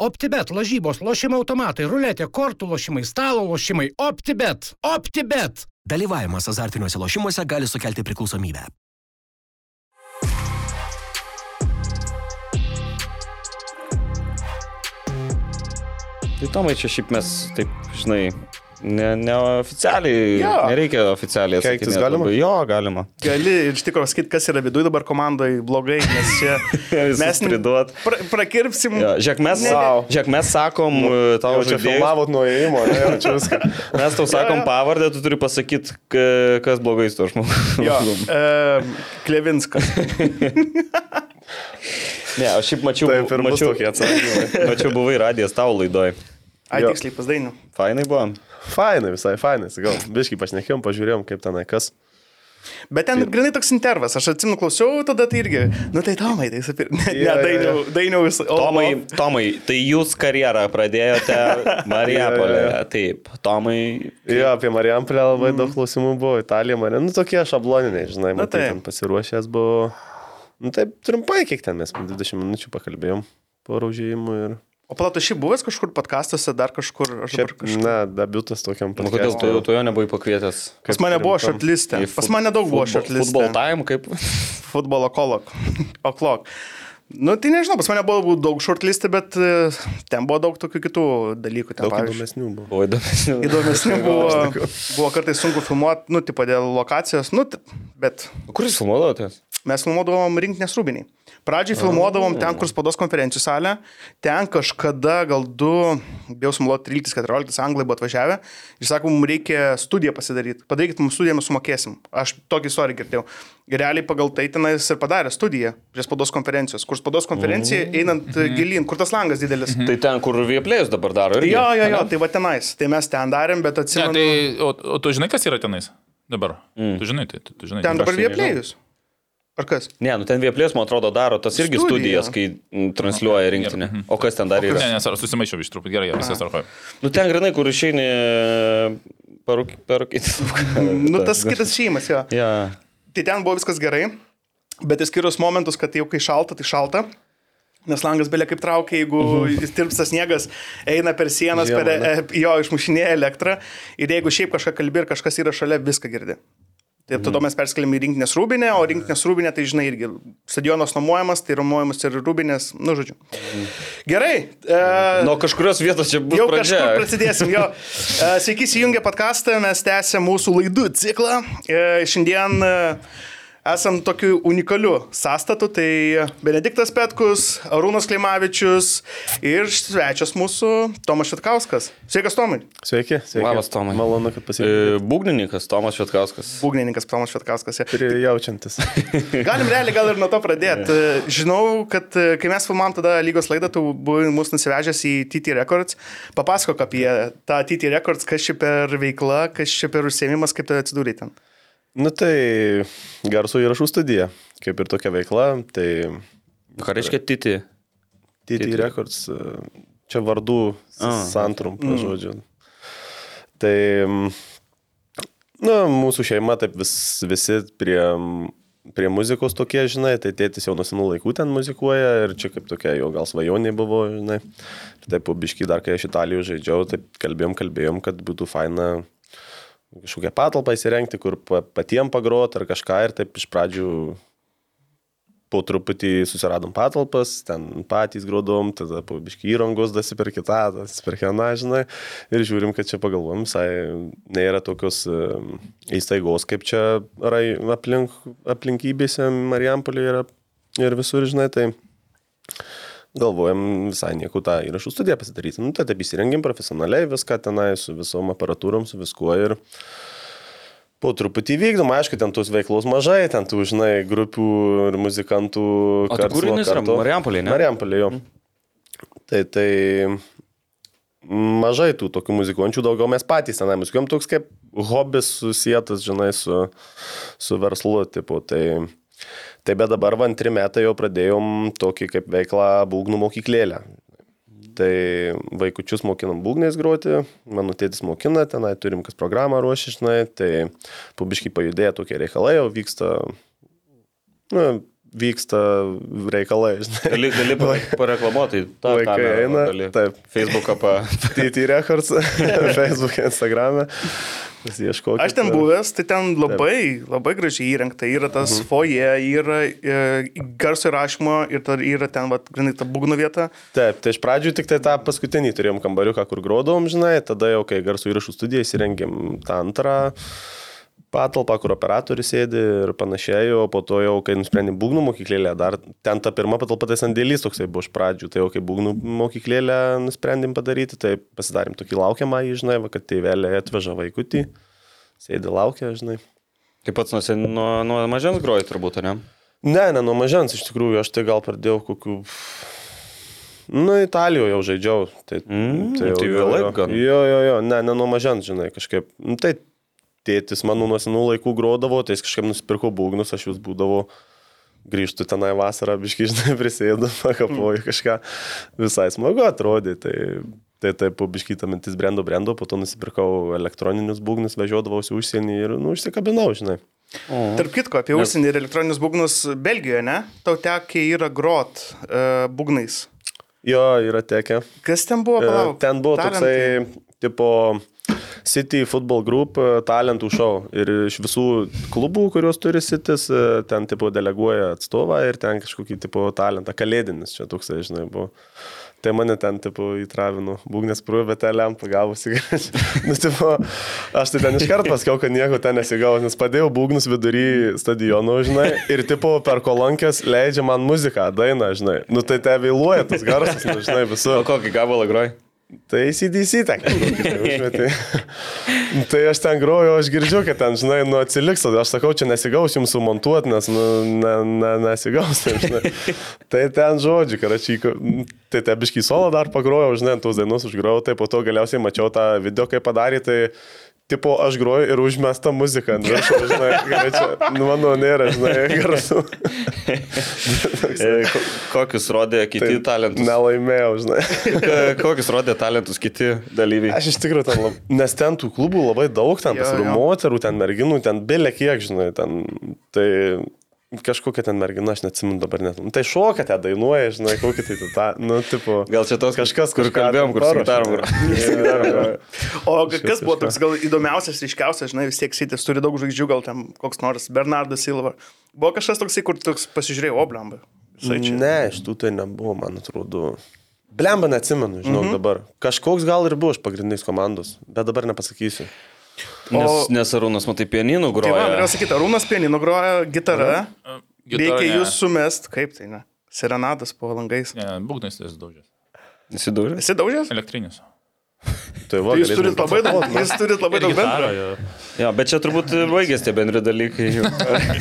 OptiBet, lažybos, lošimo automatai, ruletė, kortų lošimai, stalo lošimai. OptiBet. OptiBet. Dalyvavimas azartiniuose lošimuose gali sukelti priklausomybę. Tai Tomai, čia šiaip mes, taip, žinai, ne, neoficialiai, Jo. nereikia oficialiai Keiktis galima? labai. Jo, galima. Gali iš tikrųjų sakyti, kas yra viduje dabar komandoje blogai, nes čia mes priduot. pra, prakirpsim. Jo, žiūrėk, mes, Ne, ne. žiūrėk, mes sakom e, tau Jau čia žaidėjus, filmavot nuo įėjimo, ne, jau čia viską. mes tau sakom pavardę, tu turi pasakyti, kas blogai su to žmogu. Jo, e, Klevinskas. Ne, aš šiaip mačiau, Taip mačiau, mačiau buvai radijas tavo laidoj. Ai, Jo. tiksliai pasdainiu. Fainai buvo. Fainai, visai fainai, gal biškai pašnekėjom, pažiūrėjom, kaip tenai kas. Bet ten grinai toks intervas, aš atsimenu, klausiau, tada tai irgi, nu tai Tomai, tai sapir, ne, ne, Jo, jo, dainiau, jo. dainiau vis. o- Tomai, Tomai, tai jūs karjerą pradėjote Marijapolėje. Jo, jo. Taip, Tomai. Jo, apie Marijampolę labai daug klausimų buvo, Italija, Marija, nu tokie šabloniniai, žinai, Na, matai, taip. ten pasiruošęs buvo. Nu taip, trumpai, kiek ten mes, 20 minučių pakalbėjom po raužėjimų ir... O palato, šiaip buvęs kažkur podkastuose, dar kažkur, aš Čia, dabar kažkur. na, debutas tokiam Nu, kodėl tu, tu jo nebuvai pakvietęs? Pas mane buvo rimtam. šortlistė. Į Pas mane daug buvo futbol- šortlistė. Football time, kaip? Futbolo kolok. O'clock. Nu, tai nežinau, pas mane buvo daug shortlistų, bet e, ten buvo daug tokių kitų dalykų. Ten, Daug pavyzdžiui, įdomesnių buvo. Buvo įdomesnių. įdomesnių buvo, buvo kartais sunku filmuoti, nu, tipo dėl lokacijos, nu, bet Kur jūs filmuodavotės? mes filmuodavom rinkinės rūbiniai. Pradžiai filmuodavom ten, kur spados konferencijų salė, ten kažkada gal du, bijau sumuoluoti, 13-14 anglai buvo atvažiavę ir sako, mums reikia studiją pasidaryti, padarykit mums studiją, mes sumokėsim. Aš tokį istoriją girdėjau. Ir realiai pagal tai tenais ir padarė studiją prie spados konferencijos, kur spados konferencija einant e, gilin, kur tas langas didelis. Tai ten, kur vieplėjus dabar daro. irgi? Jo, jo, jo, tai va tenais. Tai mes ten darėm, bet Ne, atsimenu. tai, o, o tu žinai, kas yra tenais dabar? Mm. Tu žinai, tai tu, tu žinai. Ten dabar aš tai vieplėjus. Ar kas? Ne, nu ten vieplės, man atrodo, daro tas irgi Studiją. studijas, kai transliuoja rinktinę. O kas ten dar Ne, yra? nes ar susimaišiau iš truputį gerai, viskas tvarkoja. Nu ten grinai, kur išeini parūkyti. Nu, tas kitas šeimas, jo. Ja. Tai ten buvo viskas gerai, bet išskyrus momentus, kad jau kai šalta, tai šalta. Nes langas belia kaip traukia, jeigu jis tirpsta sniegas, eina per sienas, Žiemą, per, ne? e, jo išmušinėja elektrą ir jeigu šiaip kažką kalbi ir kažkas yra šalia, viską girdi. Tai tada mes perskeliam į rinkinės rūbinę, o rinkinės rūbinė, tai žinai, irgi stadionas nuomojamas, tai nuomojamas ir rūbinės, nu žodžiu. Gerai. E, Nuo kažkurios vietos čia bus Jau pradžia. kažkur prasidėsim. Jo. E, Sveiki, įsijungę podcastą, mes tęsėme mūsų laidų ciklą. E, Šiandien e, esam tokiu unikaliu sąstatu, tai Benediktas Petkus, Arūnas Klimavičius ir svečias mūsų Tomas Šitkauskas. Sveikas, Tomai. Sveiki, sveiki. Labas, Tomai. Malonu, kad pasirinkti. E, Būgnininkas Tomas Švetkauskas. Būgnininkas Tomas Šitkauskas. Prijaučiantis. Galim realiai gal ir nuo to pradėti. Žinau, kad e, kai mes filmavom tada lygos laidą, tu buvai mus nusivežęs į TT Records. Papasakok apie tą TT Records, kas čia per veikla, kas čia per užsiemimas, kaip tu atsidūrė ten. Nu tai garso įrašų studija, kaip ir tokia veikla, tai Ką reiškia titi? TT Records, čia vardų A. santrumpa, žodžiu. Tai, mm, na, mūsų šeima taip vis, visi prie, prie muzikos tokie, žinai, tai tėtis jau nuo senų laikų ten muzikuoja ir čia kaip tokia jo gal svajonė buvo, žinai. Ir taip, po biški dar kai aš Italijoje žaidžiau, taip kalbėjom, kalbėjom, kad būtų faina kažkokią patalpą įsirengti, kur pa- patiem pagrot ar kažką ir taip iš pradžių po truputį susiradom patalpas, ten patys grodom, tada po biški įrangos dasi per kitą, dasi per kiną, žinai, ir žiūrim, kad čia pagalvom, visai nėra tokios įstaigos, kaip čia rai, aplink, aplinkybėse Marijampolė yra ir visur, žinai, tai galvojam visai nieko tą įrašų studiją pasidaryti. Nu, tai taip įsirengim profesionaliai viską tenai su visom aparatūrom, su viskuo ir po truputį vykdom, aišku, ten tos veiklos mažai, ten tų, žinai, grupių ir muzikantų. O tai jinai yra? karto. Marijampolėj, ne? Marijampolė, jo. Tai, tai mažai tų tokių muzikančių, daugiau mes patys tenai muzikuojam, toks kaip hobis susijęs, žinai, su, su verslu, tipo. Tai, tai bet dabar va antri metai jau pradėjom tokį kaip veiklą būgnų mokyklėlę. Tai vaikučius mokinam būgnais groti, mano tėtis mokina, tenai turim kas programą ruošišnai, tai pubiškai pajudėję tokie reikalai jau vyksta, nu, vyksta reikalai. Gali, gali pa- pareklamuoti. tą Vaikai kamerą, eina, gali. taip. Facebooką pa... TT Records, Facebook, Instagram. Ieškokite. Aš ten buvęs, tai ten labai, labai gražiai įrengta. Yra tas Mhm. foje, yra e, garso įrašymo ir tar, yra ten, va, grinai, ta būgno vieta. Taip, tai iš pradžių tik tai tą paskutinį turėjom kambariuką, kur grodavom, žinai, tada jau, kai garsų įrašų studiją įsirengėm tą antrą patalpą, kur operatorius sėdi ir panašiai, o po to jau, kai nusprendėm būgnų mokyklėlę, dar ten ta pirma patalpa tai sandėlys toksai buvo iš pradžių, tai jau kai būgnų mokyklėlę nusprendėm padaryti, tai pasidarėm tokį laukiamą, žinai, va, kad tėvelė atveža vaikutį, sėdi laukia, žinai. Kaip pats nuo, nuo, nuo mažens groji turbūt, ne? Ne, ne, nuo mažens iš tikrųjų, aš tai gal pradėjau kokiu... Nu, Italijoje jau žaidžiau. Tai, Mm, jau- tai vėlai jo. gan. Jo, jo, jo, ne, ne nuo mažens, žinai, kažkaip. Nu, tai tėtis mano nuo senų laikų grodavo, tai jis kažkaip nusipirko būgnus, aš jūs būdavau. Grįžtų tenai vasarą, biškai, žinai, prisėdu, pakapoju kažką. Visai smagu atrodė. Tai, tai taip, po biškai ta mintis brendo, brendo, po to nusipirkau elektroninius būgnus, važiuodavausi užsienį ir, nu, užsikabinau, žinai. Tarp kitko, apie užsienį ir elektroninius būgnus Belgijoje, ne? Tau tekė yra grot uh, būgnais. Jo, yra tekę. Kas ten buvo? E, Palauk, Ten buvo talentai. toksai, tipo, City Football Group e, talentų šou. Ir iš visų klubų, kuriuos turi Citis, e, ten, tipo, deleguoja atstovą ir ten kažkokį, tipo, talentą. Kalėdinis čia toksai, žinai, buvo. Tai mane ten, tipo, įtravino būgnės prūvė, bet ten lempą gavusi. nu, tipo, aš tai ten iš karto pasakiau, kad nieko ten nesigavo, nes padėjau būgnus vidury stadiono, žinai, ir, tipo, per kolonkės leidžia man muziką, dainą, žinai. Nu, tai te vėluoja tas garsas, nu, žinai, visur. O kokį gabalą groji? Tai CDC ten. kažkokį tai, aš ten groju, aš girdžiu, kad ten, žinai, nu atsiliks, aš sakau, čia nesigaus jums sumontuoti, nes, nu, ne, ne, nesigaus. Tai, žinai. tai ten žodžiu, karačiai, tai tebiškai solo dar pagrojau, žinai, tos dainos užgrojau, tai po to galiausiai mačiau tą video, kaip padarė, tai Tipo, aš groju ir užmesta muzika ant viršų, žinai, gerai, čia, nu, mano nėra, žinai, garsų. E, ko- Kokius rodė kiti Tai talentus? Nelaimėjau, žinai. Ko- Kokius rodė talentus kiti dalyviai? Aš iš tikrųjų ten, lab... nes ten tų klubų labai daug, ten pasirodo moterų, ten merginų, ten belė kiek, žinai, ten, tai kažkokia ten mergina, aš neatsimenu dabar net. Nu, Tai šoka, ten dainuoja, žinai, kokį tai tą, nu, tipo. Gal čia tos kažkas, kur kalbėjom, kur gitarom. O kas buvo toks gal įdomiausias, ryškiausias, žinai, vis tiek Sitis turi daug žvaigždžių, gal ten koks nors Bernardas Silva. Buvo kažkas toksai, kur toks pasižiūrėjau, oblamba. Ne, iš tų tai nebuvo, man atrodo. Blemba neatsimenu, žinau, mhm. dabar. Kažkoks gal ir buvo iš pagrindinės komandos, bet dabar nepasakysiu. Nes, O- nes Arūnas, matai, pianinų Tai man norėjau groja. sakyti, Arūnas Pienino groja. Gitara, Reikia ne. jūs sumest, kaip tai ne? Serenadas po langais. Ne, būgnais tai daužęs. Įsidūrė? Esi daužęs? Elektrinis. Tai va, Jūs turit labai daug, jūs turit labai daug bendro. Jo, bet čia turbūt baigėsi tie bendri dalykai.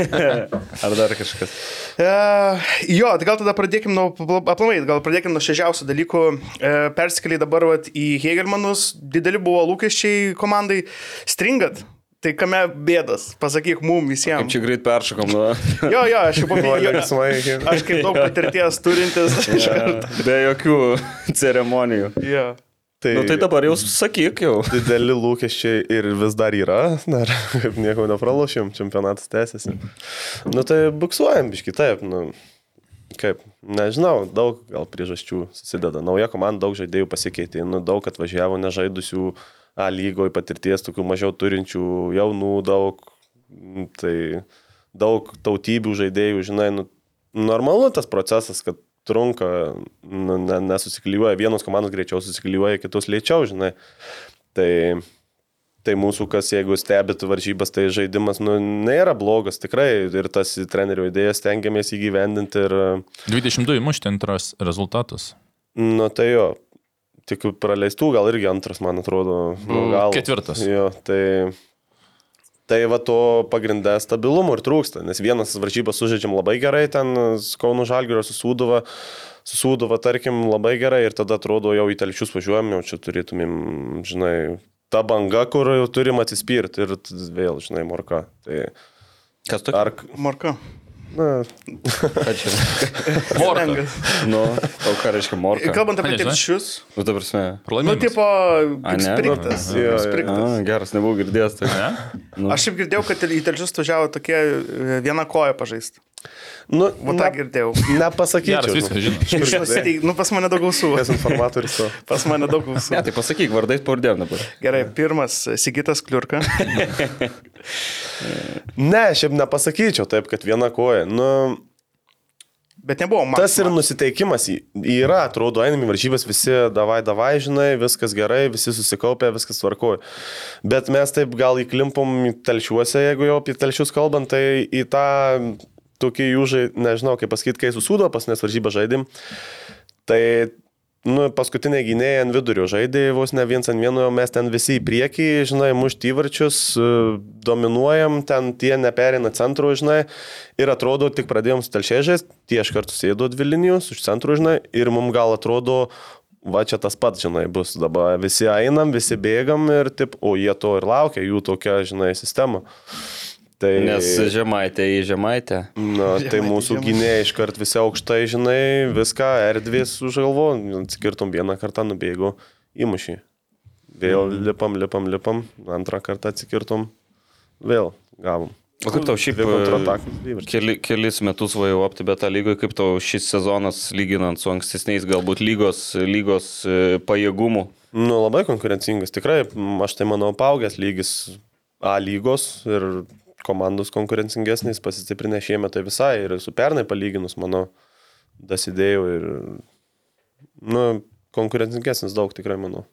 Ar dar kažkas? E, jo, tai gal tada pradėkim nuo, aplamai, gal pradėkim nuo šežiausių dalykų. E, persikeliai dabar vat, į Hegelmanus, dideli buvo lūkesčiai komandai. Stringat, tai kame bėdas, pasakyk mum Kaip visiems. čia greit peršokom nuo... Jo, jo, aš jau paminėjau. Aš kaip daug patirties turintis. karto. Be jokių ceremonijų. Jo. Tai, Nu tai dabar jau sakyk jau. Dideli lūkesčiai ir vis dar yra, dar kaip nieko nepralošėm, čempionatas tęsiasi. Nu tai buksuojam biški, taip, nu, kaip, nežinau, daug gal priežasčių susideda. Nauja komanda, daug žaidėjų pasikeitė, nu, daug atvažiavo nežaidusių A lygoje patirties, tokių mažiau turinčių jaunų, daug, tai daug tautybių žaidėjų, žinai, nu, normalu tas procesas, kad trunka, nu, ne, nesusiklyjuoja, vienos komandos greičiau susiklyjuoja, kitus lėčiau, žinai. Tai, tai mūsų, kas jeigu stebit varžybas, tai žaidimas nu, nėra blogas, tikrai. Ir tas trenerių idėjas tengiamės įgyvendinti ir, 22 įmušti antras rezultatas. nu tai jo, tik praleistų gal irgi antras, man atrodo. Nu, Mm, gal, ketvirtas. Jo, tai... Tai va to pagrindę stabilumo ir trūksta, nes vienas varžybas sužaidžiam labai gerai, ten su Kaunu Žalgirio susūduva, susūduva, tarkim, labai gerai ir tada atrodo jau į telšius važiuojam, jau čia turėtumėm, žinai, ta banga, kur turim atsispirti ir vėl, žinai, morka. Tai Kas tu? ar, Marka. Na, čia? Morka. Nu, o ką reiškia morka? Kalbant apie telšius. Nu, ta prasme. Nu, tipo, A, spriktas. Jo, jo. spriktas. A, geras, nebuvau girdėjęs. Tai. Ne? Nu. Aš šiaip girdėjau, kad į telšius važiavo tokie e, viena koja pažaisti. Nu, Va tą girdėjau. Nepasakyčiau. Geras, viską žino. Aš nusiteik- Nu, pas mane daug gausų. Kas informatorius to? Pas mane daug gausų. Ne, tai pasakyk vardais pavardėm dabar. Gerai, pirmas Sigitas Kliurka. Ne, šiaip nepasakyčiau taip, kad viena koja. Nu, Bet nebuvo man. tas ir nusiteikimas yra, atrodo, einam į varžybas, visi davai, davai, žinai, viskas gerai, visi susikaupė, viskas tvarkoja. Bet mes taip gal įklimpom telšiuose, jeigu jau apie telšius kalbant, tai į tą tokį jų žaidimą, nežinau, kaip pasakyti, kai susūdo pas nes varžybą žaidim, tai Nu, paskutinė gynėja ant vidurio žaidė, vos ne viens ant vieno, mes ten visi į priekį, žinai, mušti įvarčius, e, dominuojam, ten tie neperina centro, žinai, ir atrodo, tik pradėjom su telšėžiais, tie iš karto sėdo dvi linijos už centro, žinai, ir mums gal atrodo, va čia tas pats, žinai, bus dabar visi einam, visi bėgam ir taip, o jie to ir laukia, jų tokia, žinai, sistema. Tai... Nes žemaitė į žemaitę. Na, tai Žemaitė, mūsų žemaitė. gynėjai iškart visi aukštai, žinai, viską, erdvės už galvo, atskirtum vieną kartą, nubėgo įmušį. Vėl lipam, lipam, lipam, antrą kartą atsikirtum, vėl gavom. O kaip tau šiaip e, keli, kelis metus svajau apti betą lygoje, kaip tau šis sezonas lyginant su ankstesniais galbūt lygos, lygos e, pajėgumų? Nu, labai konkurencingas, tikrai, aš tai manau, paaugęs lygis A lygos ir komandos konkurencingesnis, pasistiprinę šiemet tai visai ir su pernai palyginus, manau, dasidėjau ir, nu, konkurencingesnis daug tikrai, manau.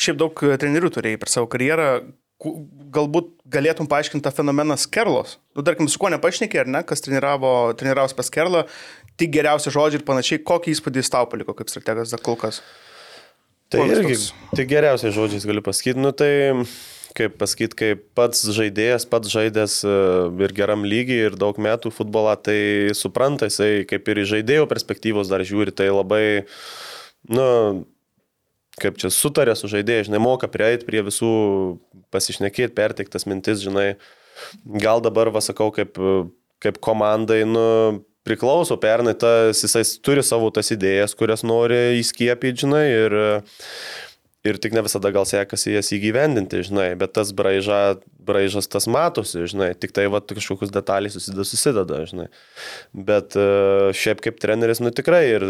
Šiaip daug e, trenerių turėjai per savo karjerą. Galbūt galėtum paaiškinti tą fenomeną Skerlos. Nu, tarkim, su kuo nepašnekė, ar ne, kas treniravo, treniravosi pas Skerlą, tik geriausi žodžiai ir panašiai. Kokį įspūdį jis tau paliko kaip strategas dar kol kas? Tai irgi, toks? tai geriausiais žodžiais galiu pasakyti, nu tai, kaip pasakyti, kaip pats žaidėjas, pats žaidęs e, ir geram lygiai ir daug metų futbolą, tai supranta, jisai kaip ir iš žaidėjo perspektyvos dar žiūri, tai labai, nu, kaip čia sutarė su žaidėjai, žinai, moka prieiti prie visų, pasišnekėti, perteiktas mintis, žinai, gal dabar, vasakau, kaip, kaip komandai, nu, priklauso pernai, tas, jisai turi savo tas idėjas, kurias nori įskiepyti, žinai, ir, ir tik ne visada gal sekasi jas įgyvendinti, žinai, bet tas braiža, braižas tas matosi, žinai, tik tai va kažkokius detalės susideda, susideda, žinai. Bet e, šiaip kaip treneris, nu tikrai ir,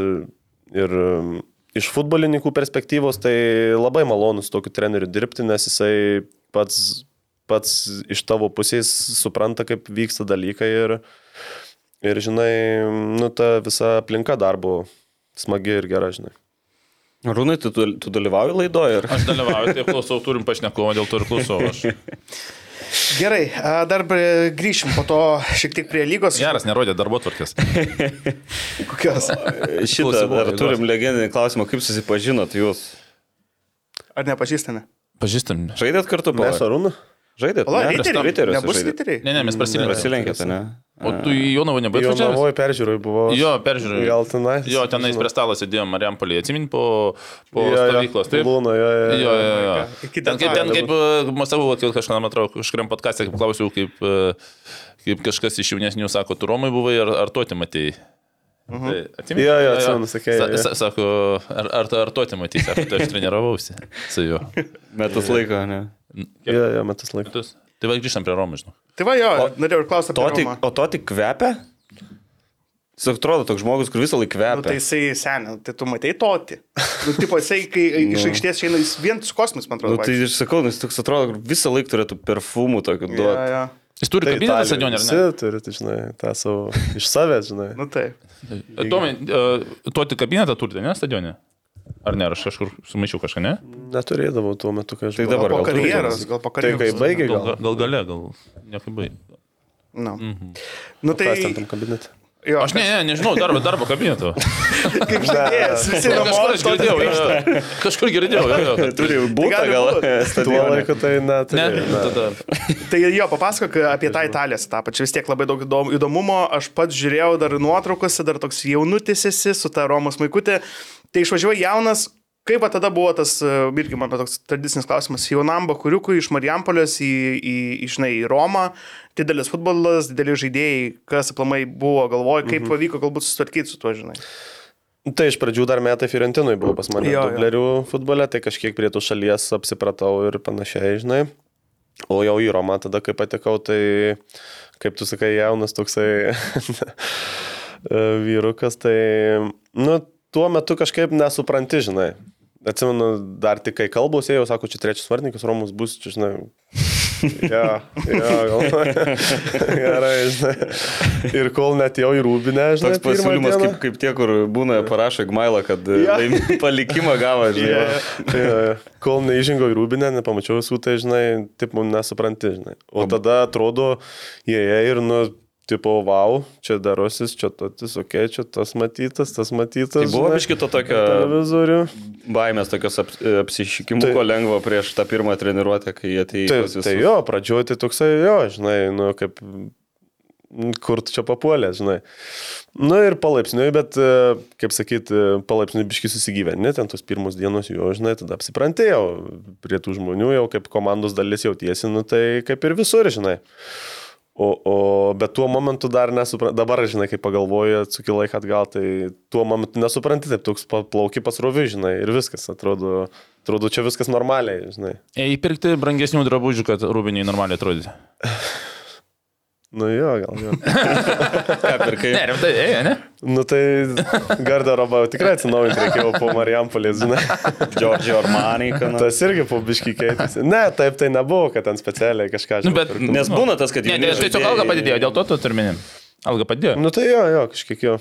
ir um, iš futbolininkų perspektyvos tai labai malonu su tokiu treneriu dirbti, nes jisai pats, pats iš tavo pusės supranta, kaip vyksta dalykai ir, ir žinai, nu ta visa aplinka darbo smagi ir gera, žinai. Rūnai, tu, tu, dalyvauji laidoje ir... Aš dalyvauju, tai klausau, turim pašnekovą, dėl to ir klausau aš. Gerai, a, dar grįšim po to šiek tiek prie lygos. Geras, nerodė darbo tvarkės. Kokios? Šitą dar turim legendinį klausimą, kaip susipažinot jūs? Ar nepažįstame? Pažįstam. Žaidėt kartu, Mes Pala? Arūną? Žaidėt? Pala, Ne? riteriai. Nebus riteriai. Ne, ne, mes prasilenkėm. Prasilenkėte, ne? O tu į Jonavą nebuvai Jo atvažiavęs? navoje peržiūrai buvo. Jo, peržiūrėjau. Gal tenai? Jo, tenais prie stalo sėdėjom Mariampolėje, atsimint po, po Jo, jo. stovyklos. Taip? Lūno, jo, jo. Jo, jo, jo. Ten kaip, ten kaip, masavau, kažkada, man atrodo, kažkuriam podcast'e kaip klausiau, kaip, e, kaip kažkas iš jaunesnių sako, tu Romai buvai ar, ar toti matėjai? Tai, atsimeni? Jo, jo, atsimenu, sakei, Sa, jo. sa, sako, ar, ar, ar toti matėjai, sako, tai aš treniravausi su juo. Metus laiko, ne? Jo, jo, metus laiko. Metus. Tai va grįžtam prie Romų, žinau. Tai va jo, norėjau ir klausti To apie tik, Romą. o to tik kvepia? Jis atrodo toks žmogus, kur visą laiką kvepia. Nu, tai jisai seniai, tai tu matai toti. Nu, tipo, jisai, kai iš aikštės išeina, jis vien su kosmos, man atrodo. Nu, tai aš sakau, nu, jis toks atrodo, kur visą laiką turėtų perfumų tokių vaikšto. duoti. ja, ja. Jis turi Tai kabinetą stadionį, ar ne? Turi, tai, žinai, tą savo iš savęs, žinai. Nu taip. Tomai, uh, toti kabinetą turite, ne, stadionį? Ar ne, aš kažkur sumaišiau kažką, ne? Neturėdavau tuo metu, kai aš Tai buvau. dabar Po gal karjeros, gal po Tai karjeros. kai baigė, Gal, gal. gal, gal gale, gal nekabai. Nu. Mhm. Nu tai... Kas ten tam kabinete? Jo, Aš ne, ne, nežinau, darbo, darbo kabineto. Kaip žadėjęs, visi namo. Kažkur aš girdėjau, jo, jo. kažkur girdėjau, jo, jo. Turi būti gal. Tuo laiku tai Ne, neturėjau. Ne, tada. Tai jo, papasakok apie tą Italijos etapą. Čia vis tiek labai daug įdom- įdomumo. Aš pats žiūrėjau dar nuotraukose, dar toks jaunutis esi su ta Romos maikutė. Tai išvažiavai jaunas. Kaip tada buvo tas, e, irgi mano toks tradicinis klausimas, jaunam bakuriukui iš Marijampolės į, į, į, žinai, į Romą, didelis futbolas, dideli žaidėjai, kas aplamai buvo galvoje, kaip Mhm. pavyko galbūt susitvarkyti su tuo, žinai. Tai iš pradžių dar metai Firentinui buvo pas mane dublerių futbole, tai kažkiek prie tų šalies apsipratau ir panašiai, žinai. O jau į Romą tada, kai patekau, tai kaip tu sakai, jaunas toksai vyrukas, tai, nu, tuo metu kažkaip nesupranti, žinai. Atsimenu, dar tik kai kalbos ėjau, sako, čia trečias vardininkas, Romus bus, čia, žinai. Ja, ja, gal. Gerai, žinai. Ir kol net jau į rūbinę, žinai. Toks pasiūlymas kaip, kaip tie, kur būna parašo Gmailą, kad Ja. yeah. palikimą gavo, žinai. Ja, ja, ja. Kol neįžingo į rūbinę, nepamačiau visų, tai, žinai, taip, man nesupranti, žinai. O tada atrodo, jie ir, nu, tipo, wow, čia darosis, čia tas, ok, čia tas matytas, tas matytas. Tai buvo žinai, biški to tokio Televizorių. baimės, tokios ap, apsišikimuko Tai- lengvo prieš tą pirmą treniruotę, kai jie atėjo Tai, tai jo, pradžioje tai toksai, jo, žinai, nu, kaip, kur tu čia papuolė, žinai. Na ir palaipsniui, bet, e, kaip sakyt, e, palaipsniui biški susigyveni, ten tos pirmos dienos jo, žinai, tada apsiprantėjau prie tų žmonių, jau kaip komandos dalis jautiesi, nu tai kaip ir visur, žinai. O, o bet tuo momentu dar nesuprantu, dabar, žinai, kai pagalvoju, atsuki laiką atgal, tai tuo momentu nesupranti, taip toks plauki pasrovi, žinai, ir viskas, atrodo, atrodo čia viskas normaliai, žinai. Įpirkti brangesnių drabužių, kad rūbiniai normaliai atrodyti. Nu jo, gal jo. Ką pirkai? Ne, rimtai, ėjo, ne? Nu tai garderobą tikrai atsinaujinti reikėjo po Marijampolės, žinai. Giorgio Armani, kad... Tas irgi po biškį keitėsi. Ne, taip tai nebuvo, kad ten specialiai kažką Nu, bet, pirkau. Nes būna tas, kad Ne, jauni ne, tiesiog alga padidėjo, dėl to tu turminim. Alga padidėjo. Nu tai jo, jo, kažkiek jo.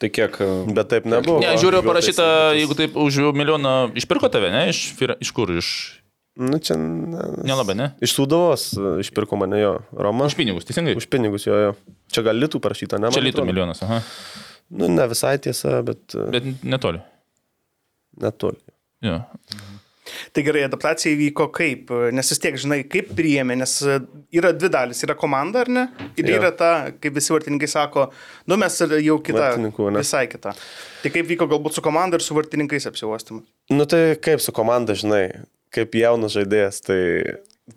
Tai kiek... Bet taip nebuvo. Ne, žiūriu, parašyta, jeigu taip už milijoną išpirko tave, ne? Iš, iš kur? Iš... Nu čia... Ne, Nelabai, ne? Iš Sūdavos e, išpirko mane jo. Roma. Už pinigus, teisingai? Už pinigus jo, jo. Čia gal litų parašyta, ne? Čia litų milijonas, aha. Nu, ne visai tiesa, bet, bet... Bet netoli. netoli. Jo. Tai gerai, adaptacija įvyko kaip, nes vis tiek, žinai, kaip priėmė, nes yra dvi dalis, yra komanda, ar ne? Ir Jo. yra ta, kaip visi vartininkai sako, nu mes jau kita, visai kita. Tai kaip vyko galbūt su komanda ir su vartininkais apsiuostymas? Nu tai kaip su komanda, žinai, kaip jaunas žaidėjas, tai,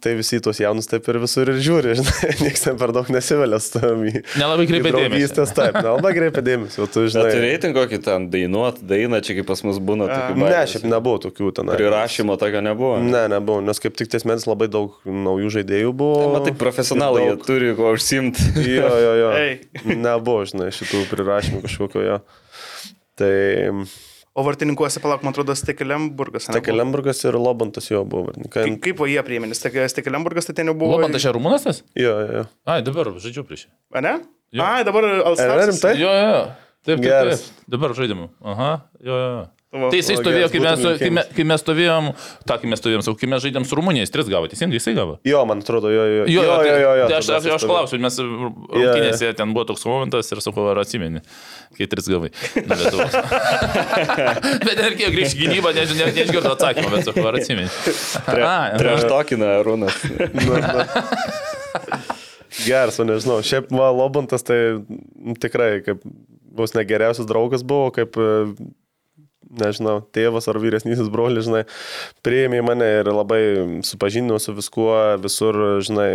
tai visi tuos jaunus taip ir visur ir žiūri, žinai, niekas ten per daug nesivelia su tavimi. Nelabai kreipia dėmesį. Draugystės, taip, nelabai greipia dėmesį, o tu Bet žinai. turėjai ten kokį ten dainuot, dainą, čia kaip pas mus būna. tokių Ne, baimės. šiaip nebuvo tokių ten. Prirašymo tokio nebuvo. Ne, nebuvo, nes kaip tik ties metais labai daug naujų žaidėjų buvo. Matai, profesionalai, daug- turi kuo užsimti. Jo, jo, jo. Ei. Nebuvo, žinai, šitų prirašymų kažkokio jo. Tai O vartininkuose, palauk, man atrodo, Stekelemburgas. ane, buvo? Tekelemburgas ir Lobantas jo buvo. vartininkai. Kaip, kaip jie Steke- Stekelemburgas tai ten jau buvo. Lobantas čia rumunas tas? Jo, jo, jo. Ai, dabar žaidžiu prieš. A ne? Jo. Ai, dabar Ar Alstasas. rimtai? Jo, jo. Taip, taip. Dabar žaidimu. Aha, jo, jo. Tai jisai stovėjo, kai mes, kai, mes, kai mes stovėjom, tą, kai mes stovėjom, sakau, kai mes žaidėm su Rumunijais, tris gavo, teisingai jisai gavo. Jo, man atrodo, jo, jo. Jo, jo, jo, jo, jo. Tai aš, aš, aš klausiu, mes rungtynėse ten buvo toks momentas ir sakau, ar atsimeni, kai tris gavai. Na, bet ir kiek grįžti gynybą, ne, ne, neišgirdo atsakymą, bet sakau, ar atsimeni. A, Prieš tokina Rūnas. Geras, o nežinau. Šiaip va, Lobantas tai tikrai kaip vos negeriausias draugas buvo, kaip, e, nežinau, tėvas ar vyresnysis brolis, žinai, priėmė mane ir labai supažindino su viskuo, visur, žinai,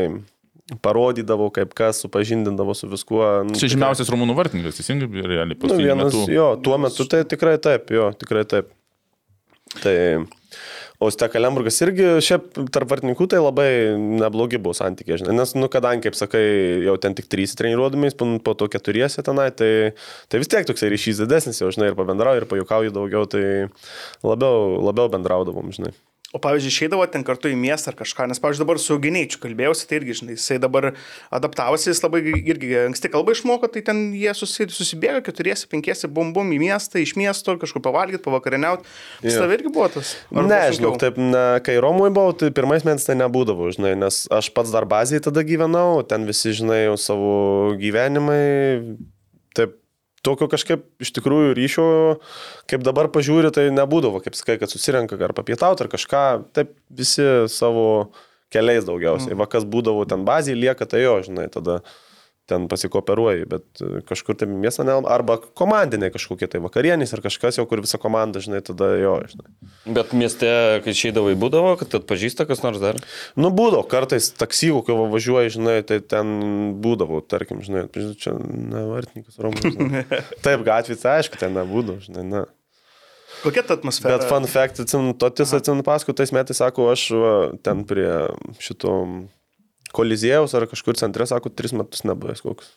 parodydavo, kaip kas, supažindindavo su viskuo. Nu, Čia žymiausias rumunų vartininkas, teisingai, realiai Nu, paskutiniu vienas, metu. jo, tuo metu tai tikrai taip, jo, tikrai taip. Tai, o Stekalemburgas irgi, šiaip tarp vartininkų tai labai neblogi buvo santykiai, žinai, nes, nu, kadangi, kaip sakai, jau ten tik trys treniruodamiais, po, to keturiese tenai, tai, tai vis tiek toksai ryšys didesnis, jau, žinai, ir pabendrauju, ir pajukauju daugiau, tai labiau, labiau bendraudavom, žinai. O pavyzdžiui, išeidavo ten kartu į miestą ar kažką, nes, pavyzdžiui, dabar su Gineičiu kalbėjausi, tai irgi, žinai, jisai dabar adaptavosi, jis labai irgi anksti kalbą išmoko, tai ten jie susi, susibėga, keturiesi, penkiesi, bum bum į miestą, iš miesto, kažkur pavalgyti, pavakarieniauti. Jo. tave irgi buvo tas? Ar Ne, žinau, taip, ne, kai Romoje buvau, tai pirmais metais tai nebūdavo, žinai, nes aš pats dar bazėje tada gyvenau, ten visi, žinai, jau savo gyvenimai, taip, tokio kažkaip iš tikrųjų ryšio, kaip dabar pažiūri, tai nebūdavo, kaip sakai, kad susirenka ar papietauti ar kažką, taip visi savo keliais daugiausiai. Mm. Vakas būdavo ten bazėje, lieka tai jo, žinai, tada ten pasikooperuoji, bet e, kažkur tai miestą ne, arba komandiniai kažkokie tai vakarienės ar kažkas jau, kur visa komanda, žinai, tada jo, žinai. Bet mieste, kai išeidavai, būdavo, kad atpažįsta kas nors dar. Nu, būdavo, kartais kokio va važiuoji, žinai, tai ten būdavo, tarkim, žinai, čia nevartininkas Romas. žinai. Taip, gatvėse, aišku, ten nebūdavo, žinai, na. Kokia ta atmosfera? Bet fun fact, atsimenu, totis atsimenu paskui, tais metais, sako, aš va, ten prie šito kolizėjaus ar kažkur centre, sako, tris metus nebuvęs koks.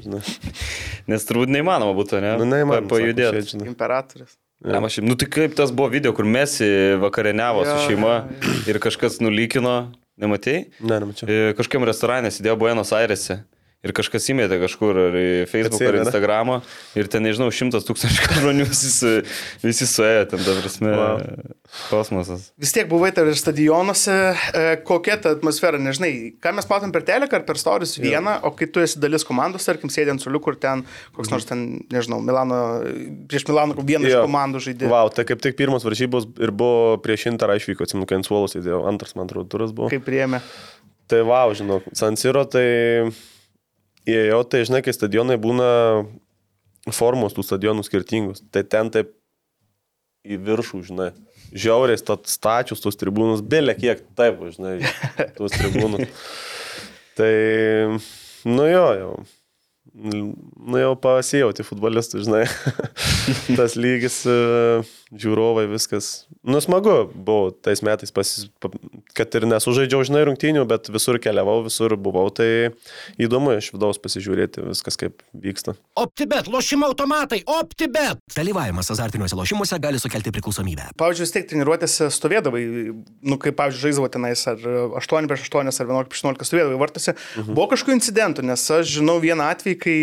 Žinai, Nes turbūt neįmanoma būtų, ne? nu, neįmanoma. Pa- Pajudėti. Imperatorius. Ne, aš, nu tai kaip tas buvo video, kur Mesi vakarieniavo su Jo, šeima ir kažkas nulykino, nematėjai? Ne, nemačiau. E, Kažkiam restorane sėdėjo Buenos Airese. Ir kažkas įmėtė kažkur ar į Facebook ar Atsėmė, ne? Instagramą ir ten, nežinau, šimtas tūkstančių žmonių visi, visi suėjo, ten, ta prasme, Wow. kosmosas. Vis tiek buvai ir stadionuose, e, kokia ta atmosfera, nežinai, ką mes matom per teleką ar per storius vieną, o kai tu esi dalis komandos, tarkim, sėdint su liuku ir ten koks nors ten, nežinau, Milano, prieš Milano vieną iš komandų žaidė. Vau, tai kaip tik pirmas varžybos ir buvo prieš Intarą išvyko, atsimenu, kai ant suolos sėdėjau, antras, man atrodo, turas buvo. Kaip priėmė. Tai vau, žinau, Sansiro, tai įėjau, tai žinai, kai stadionai būna formos tų stadionų skirtingos, tai ten taip į viršų, žinai, žiauriai stačius tos tribūnus, belė kiek taip, žinai, tos tribūnus. Tai, nu jo, jau. Nu jau pasijauti futbolistų, žinai. Tas lygis, e, žiūrovai, viskas. Nu smagu buvo tais metais, pasis, pa- kad ir nesužaidžiau, žinai, rungtynių, bet visur keliavau, visur buvau, tai įdomu iš vidaus pasižiūrėti viskas, kaip vyksta. OptiBet, lošimo automatai, OptiBet. Dalyvavimas azartiniuose lošimuose gali sukelti priklausomybę. Pavyzdžiui, vis tiek treniruotėse stovėdavai, nu, kaip, pavyzdžiui, žaisdavo tenais ar 8 prieš 8 ar 11 prieš 11 stovėdavai vartose. Mhm. Buvo kažkokių incidentų, nes aš žinau vieną atvejį, kai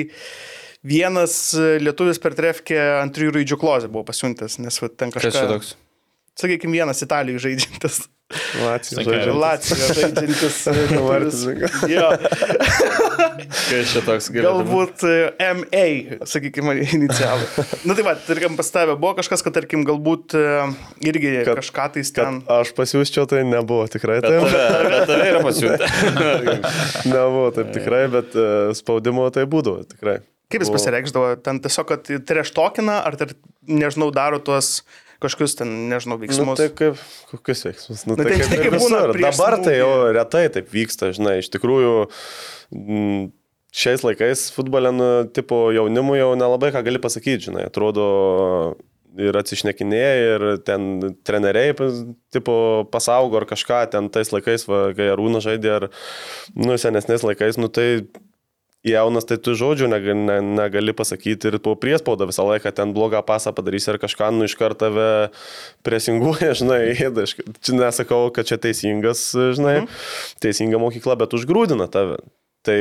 vienas lietuvis per trefkę ant trijų raidžių klozę buvo pasiuntęs, nes va, ten kažkas... Kas čia toks? Sakykime, vienas Italijoje žaidžiantis. Latvija. Sakai, žaidžia. Latvija žaidžiantis. Vartininkas. Jo, Kas čia toks galėtų būt? galbūt e, MA, sakykime, inicialai. Na tai va, tarkim, pas tave buvo kažkas, kad, tarkim, galbūt e, irgi Kad- kažką tai Kad ten... aš pasiūsčiau, tai nebuvo tikrai Bet taip. tave, bet tave yra pasiūlyta. Nebuvo taip tikrai, bet e, spaudimo tai būdavo tikrai. Kaip jis pasireikšdavo? Ten tiesiog, kad treštokina, ar, tar, nežinau, daro tuos kažkokius ten, nežinau, Nu, veiksmus. tai kaip, kokius veiksmus? Nu, Nu, tai tai kaip kaip būna Dabar tai jau retai taip vyksta, žinai, iš tikrųjų m, šiais laikais futbolė, nu, tipo, jaunimui jau nelabai ką gali pasakyti, žinai, atrodo ir atsišnekinėja, ir ten treneriai, tipo, pasaugo ar kažką, ten tais laikais, va, kai Arūna žaidė, ar, nu, senesnės laikais, nu, tai jaunas, tai tu žodžių negali, ne, negali pasakyti ir po priespaudą visą laiką ten blogą pasą padarysi ar kažką, nu iš karto tave presinguoja, žinai, ėda. Čia nesakau, kad čia teisingas, žinai, mhm. teisinga mokykla, bet užgrūdina tave. Tai,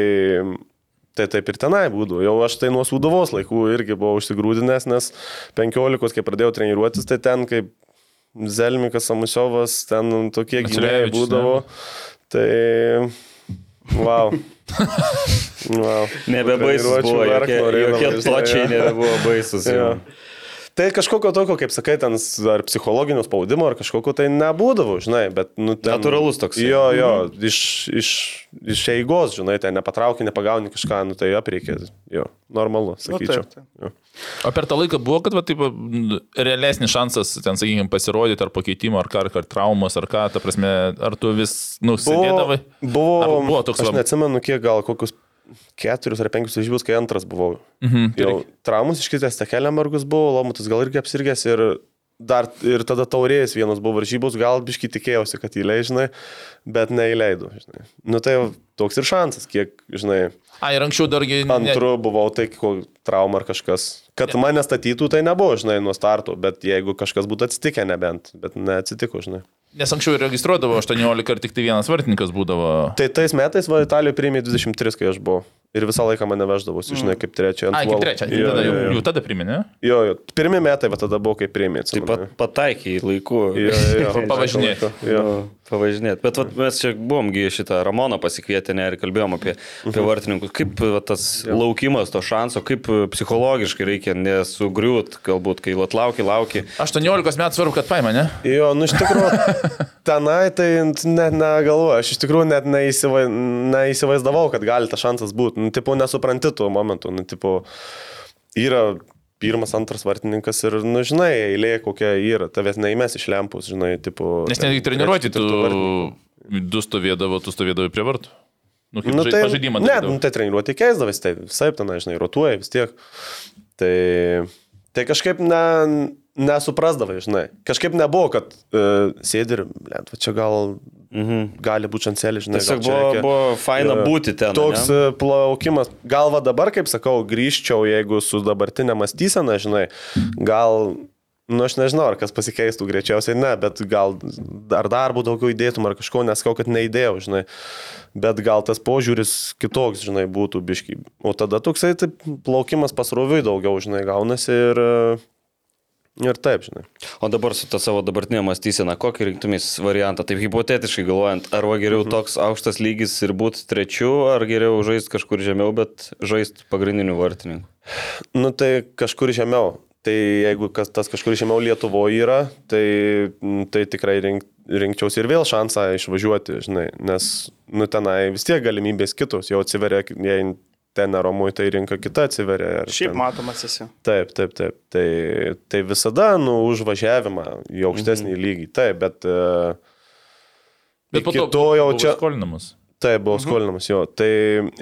tai taip ir tenai būdų. Jau aš tai nuo sūduvos laikų irgi buvau užsigrūdinęs, nes 15, kai pradėjau treniruotis, tai ten kaip Zelmikas, Samusiovas, ten tokie gynėjai būdavo. Tai, wow. wow. Nebebaisus buvo, jokie, jokie jo. nebebuvo baisus. Jo. jau. Tai kažkokio tokio, kaip sakai, ten ar psichologinio spaudimo, ar kažkokio tai nebūdavo, žinai, bet... Nu, ten, Natūralus toks. Jo, jo, iš, iš, iš eigos, žinai, ten nepatrauki, nepagauni kažką, nu tai apreikia, jo, normalu, Nu, sakyčiau. taip, taip. Jo. O per tą laiką buvo, kad, va, taip, realesnis šansas, ten, sakykime, pasirodyti ar pakeitimo, ar, ar, ar traumos, ar ką, ta prasme, ar tu vis, nu, sėdėdavai? buvo, Ar buvo toks aš va- neatsimenu, kiek gal kokius keturius ar penkius žygius, kai antras buvau. Mhm. Jau traumus iškritęs tekelė margus buvo, Lomutas gal irgi apsirgęs ir dar ir tada taurėjas vienas buvo varžybos, gal biškai tikėjausi, kad įleis, žinai, bet neįleidau, žinai. Nu tai toks ir šansas, kiek, žinai, A, ir anksčiau dargi... ne- antru buvau, tai ko trauma ar kažkas. Kad mane statytų, tai nebuvo, žinai, nuo starto, bet jeigu kažkas būtų atsitikę nebent, bet neatsitiko, žinai. Nes anksčiau registruodavo 18 ir tik tai vienas vartininkas būdavo. Tai tais metais va Italijoje priėmė 23, kai aš buvau. Ir visą laiką mane veždavosi, žinai, kaip trečia. ant A, kaip trečia, Jo, tada, jo, jo. jau tada priminė. Jo, jo. Pirmi metai, va tada buvo, kai priėmė. Taip pat pataikiai laiku. Jo, jo, jo. Pavažinėti. Pavažinėti. Bet vat, mes čia buvomgi šitą Ramoną pasikvietę ne, ir kalbėjom apie, apie vartininkus. Kaip va, tas laukimas to šanso, kaip psichologiškai reikia nesugriūt, galbūt, kai vat, lauki, lauki. 18 metų svarbu, kad paima, ne? Jo, nu iš tikrųjų, tenai tai net negalvoju, aš iš tikrųjų net neįsivai, neįsivaizdavau, kad gali tas šansas būti. Nu, tipo, nesupranti tuo momentu, nu, tipo, yra pirmas, antras vartininkas ir, nu, žinai, eilė kokia yra, tavęs neįmės iš lempus, žinai, tipo. Nes netgi treniruoti tu vartininkas. du stovėdavo, tu stovėdavai prie vartų. Nu, kaip Nu, tai, žaidimą ne, nu, tai treniruoti keisdavai, tai visai ten, žinai, rotuoja vis tiek. Tai, tai kažkaip ne, nesuprasdavai, žinai. Kažkaip nebuvo, kad uh, sėdi ir, blėt, va čia gal Mhm. gali būti šancelė, žinai. Tiesiog buvo, reikia- buvo faina Jo. būti ten. Toks ane? e, plaukimas. Gal va dabar, kaip sakau, grįžčiau, jeigu su dabartinė mąstysena, žinai, gal, nu aš nežinau, ar kas pasikeistų, greičiausiai ne, bet gal ar darbų daugiau įdėtum, ar kažko, neskau, kad neįdėjau, žinai. Bet gal tas požiūris kitoks, žinai, būtų biški. O tada toksai taip, plaukimas pasroviui daugiau, žinai, gaunasi ir, e, ir taip, žinai. O dabar su ta savo dabartinė mąstysena, kokį rinktumės variantą? Taip hipotetiškai galvojant, ar geriau toks aukštas lygis ir būti trečiu, ar geriau žaisti kažkur žemiau, bet žaisti pagrindiniu vartininku? Nu tai kažkur žemiau. Tai jeigu kas, tas kažkur žemiau Lietuvoje yra, tai, tai tikrai rink, rinkčiausi ir vėl šansą išvažiuoti, žinai, nes nu, tenai vis tiek galimybės kitos, jau atsiveria, jei ten neromui, tai rinka kita atsiveria. ar Šiaip ten- matomas esi. Taip, taip, taip. Tai, tai visada, nu, užvažiavimą į aukštesnį Mhm. lygį. Taip, bet... Uh, Bet po to, to jau buvo čia... Skolinamas. Taip, buvau skolinamas jo. Tai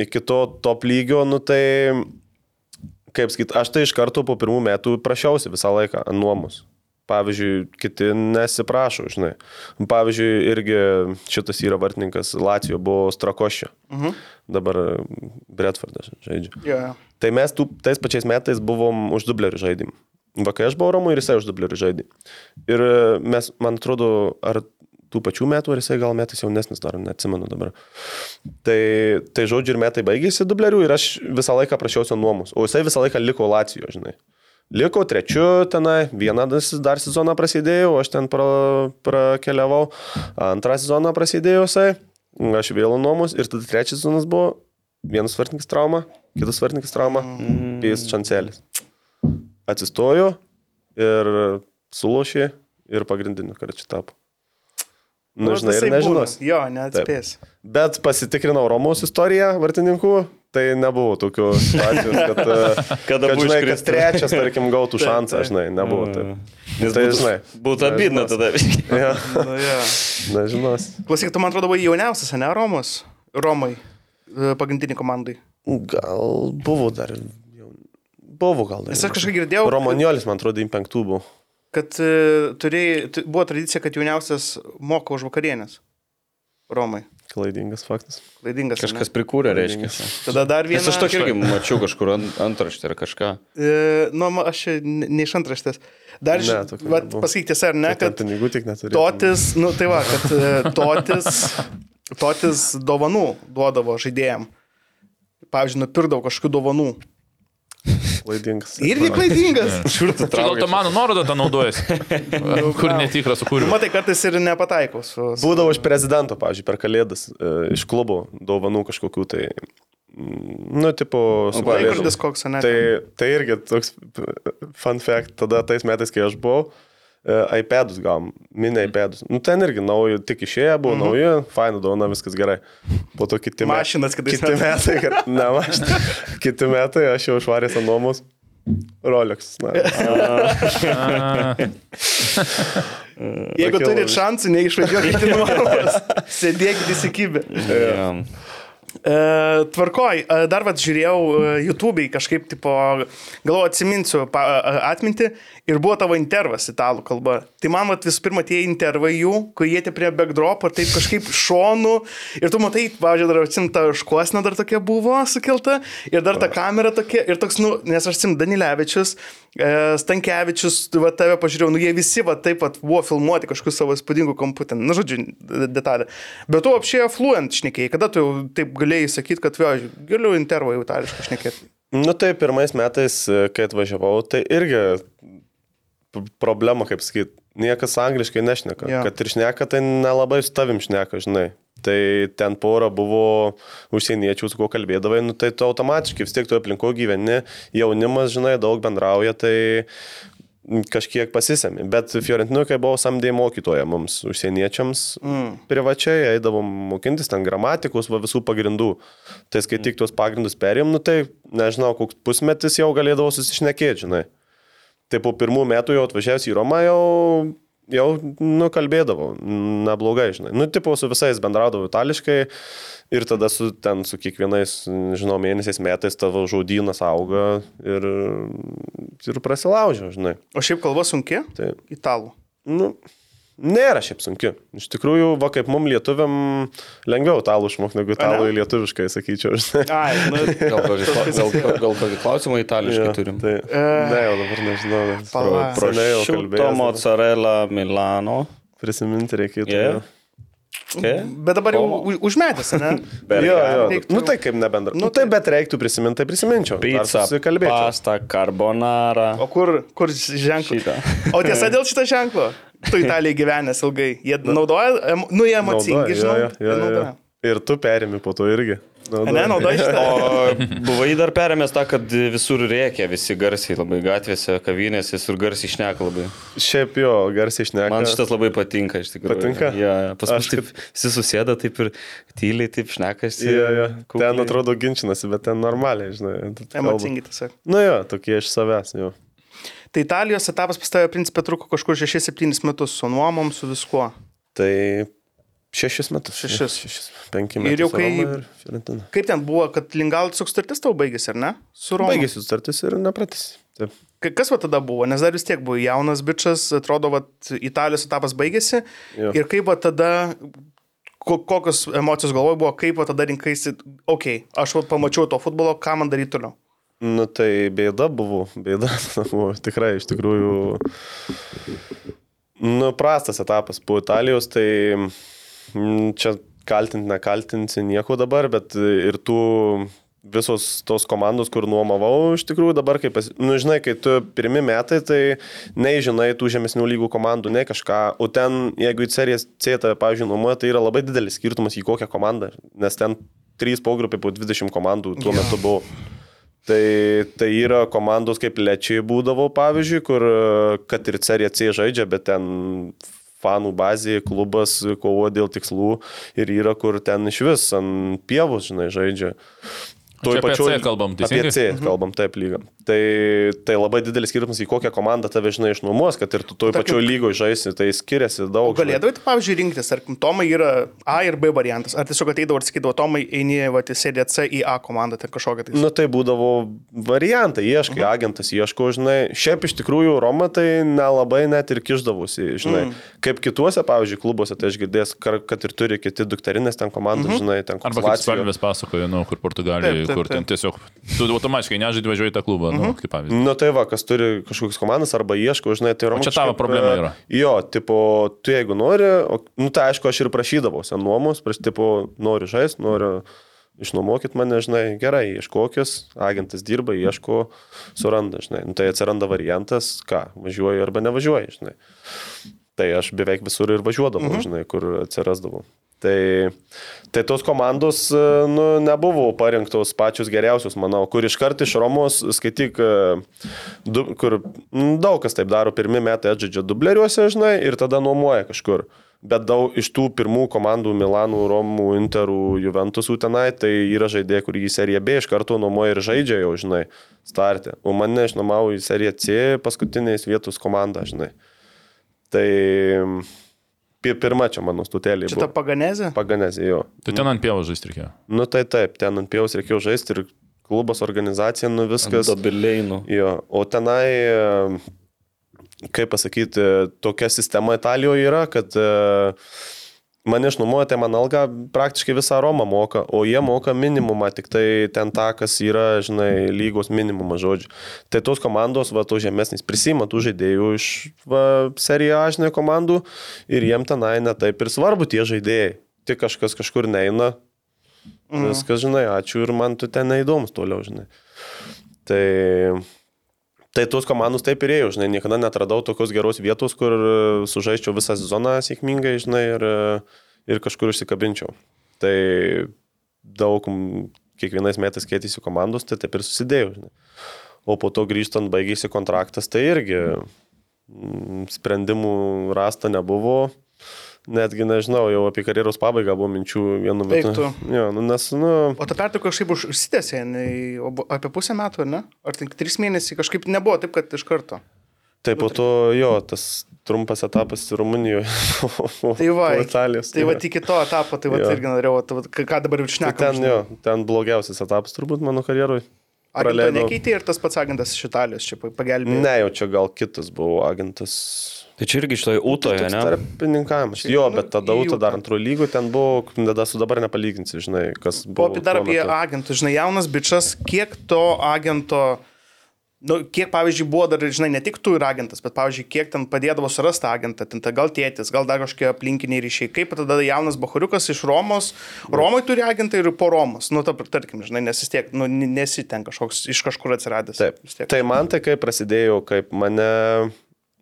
iki to top lygio, nu tai, kaip sakyt, aš tai iš karto po pirmų metų prašiausi visą laiką ant nuomos. Pavyzdžiui, kiti nesiprašo, žinai. Pavyzdžiui, irgi šitas yra vartininkas Latvijoje, buvo Strakoščio. Mhm. Dabar Bretfordas žaidžia. Jo. Tai mes tų, tais pačiais metais buvom už dublerių žaidim. Vakai aš buvau Romui ir jisai už dublerių žaidė. Ir e, mes, man atrodo, ar tų pačių metų, ar jisai gal metais jaunesnis dar, neatsimenu dabar. Tai, tai žodžiu ir metai baigėsi dublerių ir aš visą laiką prašiausi nuomus. O jisai visą laiką liko Lacijo, žinai. Liko trečiu tenai, vieną dar sezoną prasidėjau, aš ten pra, prakeliavau, antrą sezoną prasidėjau jisai, aš vėl nuomus ir tada trečias sezonas buvo vienas vartininkas trauma, kitas vartininkas trauma, mm. pijas šancelis. Atsistojo ir sulošė ir pagrindiniu karčiu tapo. Na, Nu, žinai, ir nežinos. Jo, neatspės. Bet pasitikrinau Romos istoriją vartininkų, tai nebuvo tokių situacijų, kad, e, kad, žinai, kad trečias, tarkim, gautų šansą, taip. žinai, nebuvo taip. Nes Tai būtų, žinai. būtų abidna tada. Ja, Nu, jo. nežinos. Klausyk, tu man atrodo, buvai jauniausias, ne Romos? Romai, e, pagrindiniai komandai. Gal buvo dar. Buvo gal. Nes aš kažkaip girdėjau, Romaniolis, man atrodo, į penktų buvo. kad e, turėjai, tu- buvo tradicija, kad jauniausias moka už vakarienės. Romai. Klaidingas faktas. Klaidingas. ar ne? Kažkas prikūrė, reiškia. Tada dar vienas. aš tokį irgi mačiau kažkur ant- antraštę ar kažką. E, nu, aš čia ne iš antraštės. Dar, Ne, vat, pasakyk tiesą, ar ne, Kad kad pinigų tik neturi. totis, nu tai va, kad e, totis, totis dovanų duodavo žaidėjim. Pavyzdžiui, nupirkdavo kažkokių dovanų. Klaidingas. Irgi klaidingas. Šiurtų Čia gal to mano nuorodą tą naudojasi. Kur gal. netikras sukūrimas. matai, kartais ir nepataikau. Su. Būdavo iš prezidento, pavyzdžiui, per kalėdas, e, iš klubo dovanų kažkokių tai, mm, nu, tipo, su Laikrodis koks, ne? Tai, tai irgi toks fun fact, tada tais metais, kai aš buvau, iPadus gavom, mini iPadus. Nu, ten irgi nauji, tik išėję buvo Mhm. nauji, faina dovana, viskas gerai. Po to kiti metai. Mašinas kitais Kiti metai, kad, ne, mašina. Kiti metai aš jau švarės ant nuomos. Rolex. Na, Jeigu turit šansų, neišvažiuokite nuomonės. Sėdėkite įsikibę. Ja. E, tvarkoj, e, dar vad žiūrėjau e, YouTube'ai kažkaip, tipo, galvoju, atsiminsiu pa, e, atminti ir buvo tavo intervas italų kalba. Tai man vat, visų pirma tie intervai jų, kai jie tie prie backdrop ir taip kažkaip šonų ir tu matai, važiuoju, dar atsimta škuosna dar tokia buvo sukelta ir dar ta kamera tokia ir toks, nu, nes aš atsim Danilevičius, e, Stankievičius, va tave pažiūrėjau, nu jie visi va taip pat buvo filmuoti kažkokiu savo įspūdingu kampu, ten, na žodžiu, de- detalė. Bet tu apšėjo fluent šnekėjai, kada tu taip galėjai sakyti, kad vėl galiu intervą jau itališkai šnekėti. Nu tai pirmais metais, e, kai atvažiavau, tai irgi problema, kaip sakyt, niekas angliškai nešneka. Jo. Kad ir šneka, tai nelabai su tavim šneka, žinai. Tai ten pora buvo užsieniečių, su kuo kalbėdavai, nu tai tu automatiškai vis tiek tu aplinko gyveni, jaunimas, žinai, daug bendrauja, tai kažkiek pasisemi. Bet Fiorentinu, kai buvau samdėjai mokytoja mums, užsieniečiams, mm. privačiai eidavom mokintis ten gramatikos, va visų pagrindų. Tai kai tik tuos pagrindus perėm, nu tai nežinau, koks pusmetis jau galėdavau susišnekėti, žinai. Tai po pirmų metų jau atvažiavęs į Romą jau, jau nu, kalbėdavau, neblogai, žinai. Nu, tipo, su visais bendraudavau itališkai ir tada su, ten su kiekvienais, žinau, mėnesiais metais tavo žodynas auga ir, ir prasilaužia, žinai. O šiaip kalba sunki? Tai, Italų. nu, Nėra šiaip sunki. Iš tikrųjų, va kaip mum lietuviam lengviau italų išmokti negu italų į lietuviškai, sakyčiau. Ai, nu, Gal kokį, kla- gal, gal, gal kokį klausimą itališkai Jo, turim. Tai, ne, jau dabar nežinau. Prosciutto, kalbėjau. mozzarella, Milano. Prisiminti reikėtų. Yeah. Okay. bet dabar jau u- užmetęs, ne? Jo, jo. Reiktų- Nu tai kaip nebendra. Nu, tai bet reiktų prisiminti, tai prisiminčiau. Pizza, pasta, carbonara. O kur, kur ženklas? Šitą. O tiesa dėl šito ženklo? Tu Italijai gyvenęs ilgai. Jie naudoja, nu jie emocingi, žinau. Ir tu perimi po to irgi. Ne, naudoji šitą. O buvai dar perėmęs tą, kad visur rėkia visi garsiai, labai gatvėse, kavinėse, visur garsiai šneka labai. Šiaip jo, garsiai išneka. Man šitas labai patinka, iš tikrųjų. Patinka? Ja, ja. pas mus taip visi susėda, taip ir tyliai, taip šnekasi. Jo, jo. kukliai. Ten atrodo ginčinasi, bet ten normaliai, žinai. Emocingi tiesiog. Nu jo, tokie iš savęs, jo. Tai Italijos etapas pas tave principė truko kažkur 6-7 metus su nuomom, su viskuo. Tai šešis metus. Šešis. šešis penki metai. Ir jau kai- Ir Fiorentina. Kaip ten buvo, kad Lingal tiesiog sutartis tau baigėsi, ar ne? Su Roma. Baigėsi sutartis ir nepratys. Taip. Ka- Kas va tada buvo? Nes dar vis tiek buvo jaunas bičias, atrodo, va Italijos etapas baigėsi. Jo. Ir kaip va tada, ko, kokios emocijos galvoje buvo, kaip va tada rinkaisi, okei, okay, aš va pamačiau to futbolo, ką man daryti toliau. Nu tai bėda buvo, bėda buvo tikrai iš tikrųjų. Nu, prastas etapas po Italijos, tai čia kaltinti, nekaltinti nieko dabar, bet ir tų visos tos komandos, kur nuomavau, iš tikrųjų dabar, kaip, nu, žinai, kai tu pirmi metai, tai nežinai tų žemesnių lygų komandų, ne kažką, o ten, jeigu į serijas C, tai, pavyzdžiui, nuomoja, tai yra labai didelis skirtumas į kokią komandą, nes ten trys pogrupiai po 20 komandų tuo metu buvo. Tai, tai yra komandos kaip Lečiai būdavo, pavyzdžiui, kur e, kad ir Serija C žaidžia, bet ten fanų bazė, klubas kovoja dėl tikslų ir yra, kur ten iš vis ant pievos, žinai, žaidžia. Čia apie C kalbam, Apie teisingai? C kalbam, taip lyga. Tai, tai labai didelis skirtumas, į kokią komandą tave, žinai, išnuomos, kad ir tu toj Tarkim- pačioj lygoje žaisi, tai skiriasi daug. Galėdavai, tai, pavyzdžiui, rinktis, ar Tomai yra A ir B variantas, ar tiesiog ateidavo ir sakydavo, Tomai eini, va, sėdė C į A komandą, tai kažkokia tai. Nu tai būdavo variantai, ieškai, uh -huh. agentas ieško, žinai. Šiaip iš tikrųjų Roma tai nelabai net ir kišdavosi, žinai. Mm. Kaip kituose, pavyzdžiui, klubuose, tai aš girdėjęs, kar- kad ir turi kiti dukterinės ten komandos, uh -huh. žinai, ten Arba koks kaip. Spalvės pasakojo, nu, kur Portugalijoje, Taip, taip, kur ten taip. tiesiog, tu automatiškai nežaidži važiuoji tą klubą, nu, kaip pavyzdys. Nu tai va, kas turi kažkokias komandas arba ieško, žinai, tai Roma. čia tavo problema e, yra. Jo, tipo, tu jeigu nori, o, nu tai aišku, aš ir prašydavau sen nuomos, prieš, tipo, noriu žaisti, noriu išnuomokit mane, žinai, gerai, ieškokis, agentas dirba, ieško, suranda, žinai. Nu, tai atsiranda variantas, ką, važiuoji arba nevažiuoji, žinai. Tai aš beveik visur ir važiuodavau, mhm. žinai, kur atsirasdavau. Tai, tai tos komandos e, nu, nebuvo parinktos pačius geriausius, manau, kur iškart iš Romos, skaityk, e, du, kur daug kas taip daro, pirmie metai atžaidžia dubleriuose, žinai, ir tada nuomoja kažkur. Bet daug iš tų pirmų komandų - Milanų, Romų, Interų, Juventusų tenai, tai yra žaidėjai, kur į seriją B iš karto nuomoja ir žaidžia jau, žinai, startė. O mane išnuomavo į seriją C paskutiniais vietos komandą, žinai. Tai pirma čia mano stutėlė. Čia ta paganezė? Paganezė, jo. Tai ten ant pievos žaisti reikėjo. Nu tai taip, ten ant pievos reikėjo žaisti ir klubas, organizacija, nu viskas. Dobilėjų. Jo, o tenai, e, kaip pasakyti, tokia sistema Italijoje yra, kad e, mane išnuomoja, tai man alga praktiškai visą Romą moka, o jie moka minimumą, tik tai ten tą, kas yra, žinai, lygos minimumas žodžiu. Tai tos komandos, va, to žemesnis prisima tų žaidėjų iš va, seriją A žinai komandų ir jiem tenai netaip ir svarbu tie žaidėjai. Tik kažkas kažkur neina, Mhm. Viskas, žinai, ačiū ir man tu ten neįdomus toliau, žinai. Tai, tai tos komandos taip ir ėjo, žinai, niekada netradau tokios geros vietos, kur e, sužaisčiau visą sezoną sėkmingai, žinai, ir, e, ir kažkur užsikabinčiau. Tai daug, kiekvienais metais keitėsi komandos, tai taip ir susidėjau, žinai. O po to grįžtant baigėsi kontraktas, tai irgi sprendimų rasta nebuvo. Netgi nežinau, jau apie karjeros pabaigą buvo minčių vienu metu. Eik tu. Jo, nu, nes, nu, O ta pertrauka kažkaip už- užsitęsė, apie pusę metų, ar ne? Ar tik trys mėnesiai kažkaip nebuvo taip, kad iš karto. Tai po to jo, tas trumpas etapas Rumunijoje. Tai va, Italijos. Tai va, iki to etapo, tai va, irgi norėjau, tai ką dabar Tai šnekam. ten žinai. jo, ten blogiausias etapas turbūt mano karjeroje. Agento praleidau. nekeitė ir tas pats agentas iš Italijos čia pagelbėjo. Ne, jau čia gal kitas buvo agentas. Tai čia irgi šitoje Utoje, ne? Tarpininkavimas. Jo, bet tada Uta dar antrų lygų ten buvo, tada su dabar nepalyginsi, žinai, kas O buvo. apie dar apie agentus, žinai, jaunas bičias, kiek to agento, nu, kiek, pavyzdžiui, buvo dar, žinai, ne tik tu ir agentas, bet, pavyzdžiui, kiek ten padėdavo surasti agentą, ten ta gal tėtis, gal dar kažkokie aplinkiniai ryšiai, kaip tada jaunas bahuriukas iš Romos, Romai turi agentą ir po Romos, nu, ta, tarkim, žinai, nes vis tiek, nu, nesi ten kažkoks iš kažkur atsiradęs. Taip. Tai man tai kaip prasidėjo, kaip mane,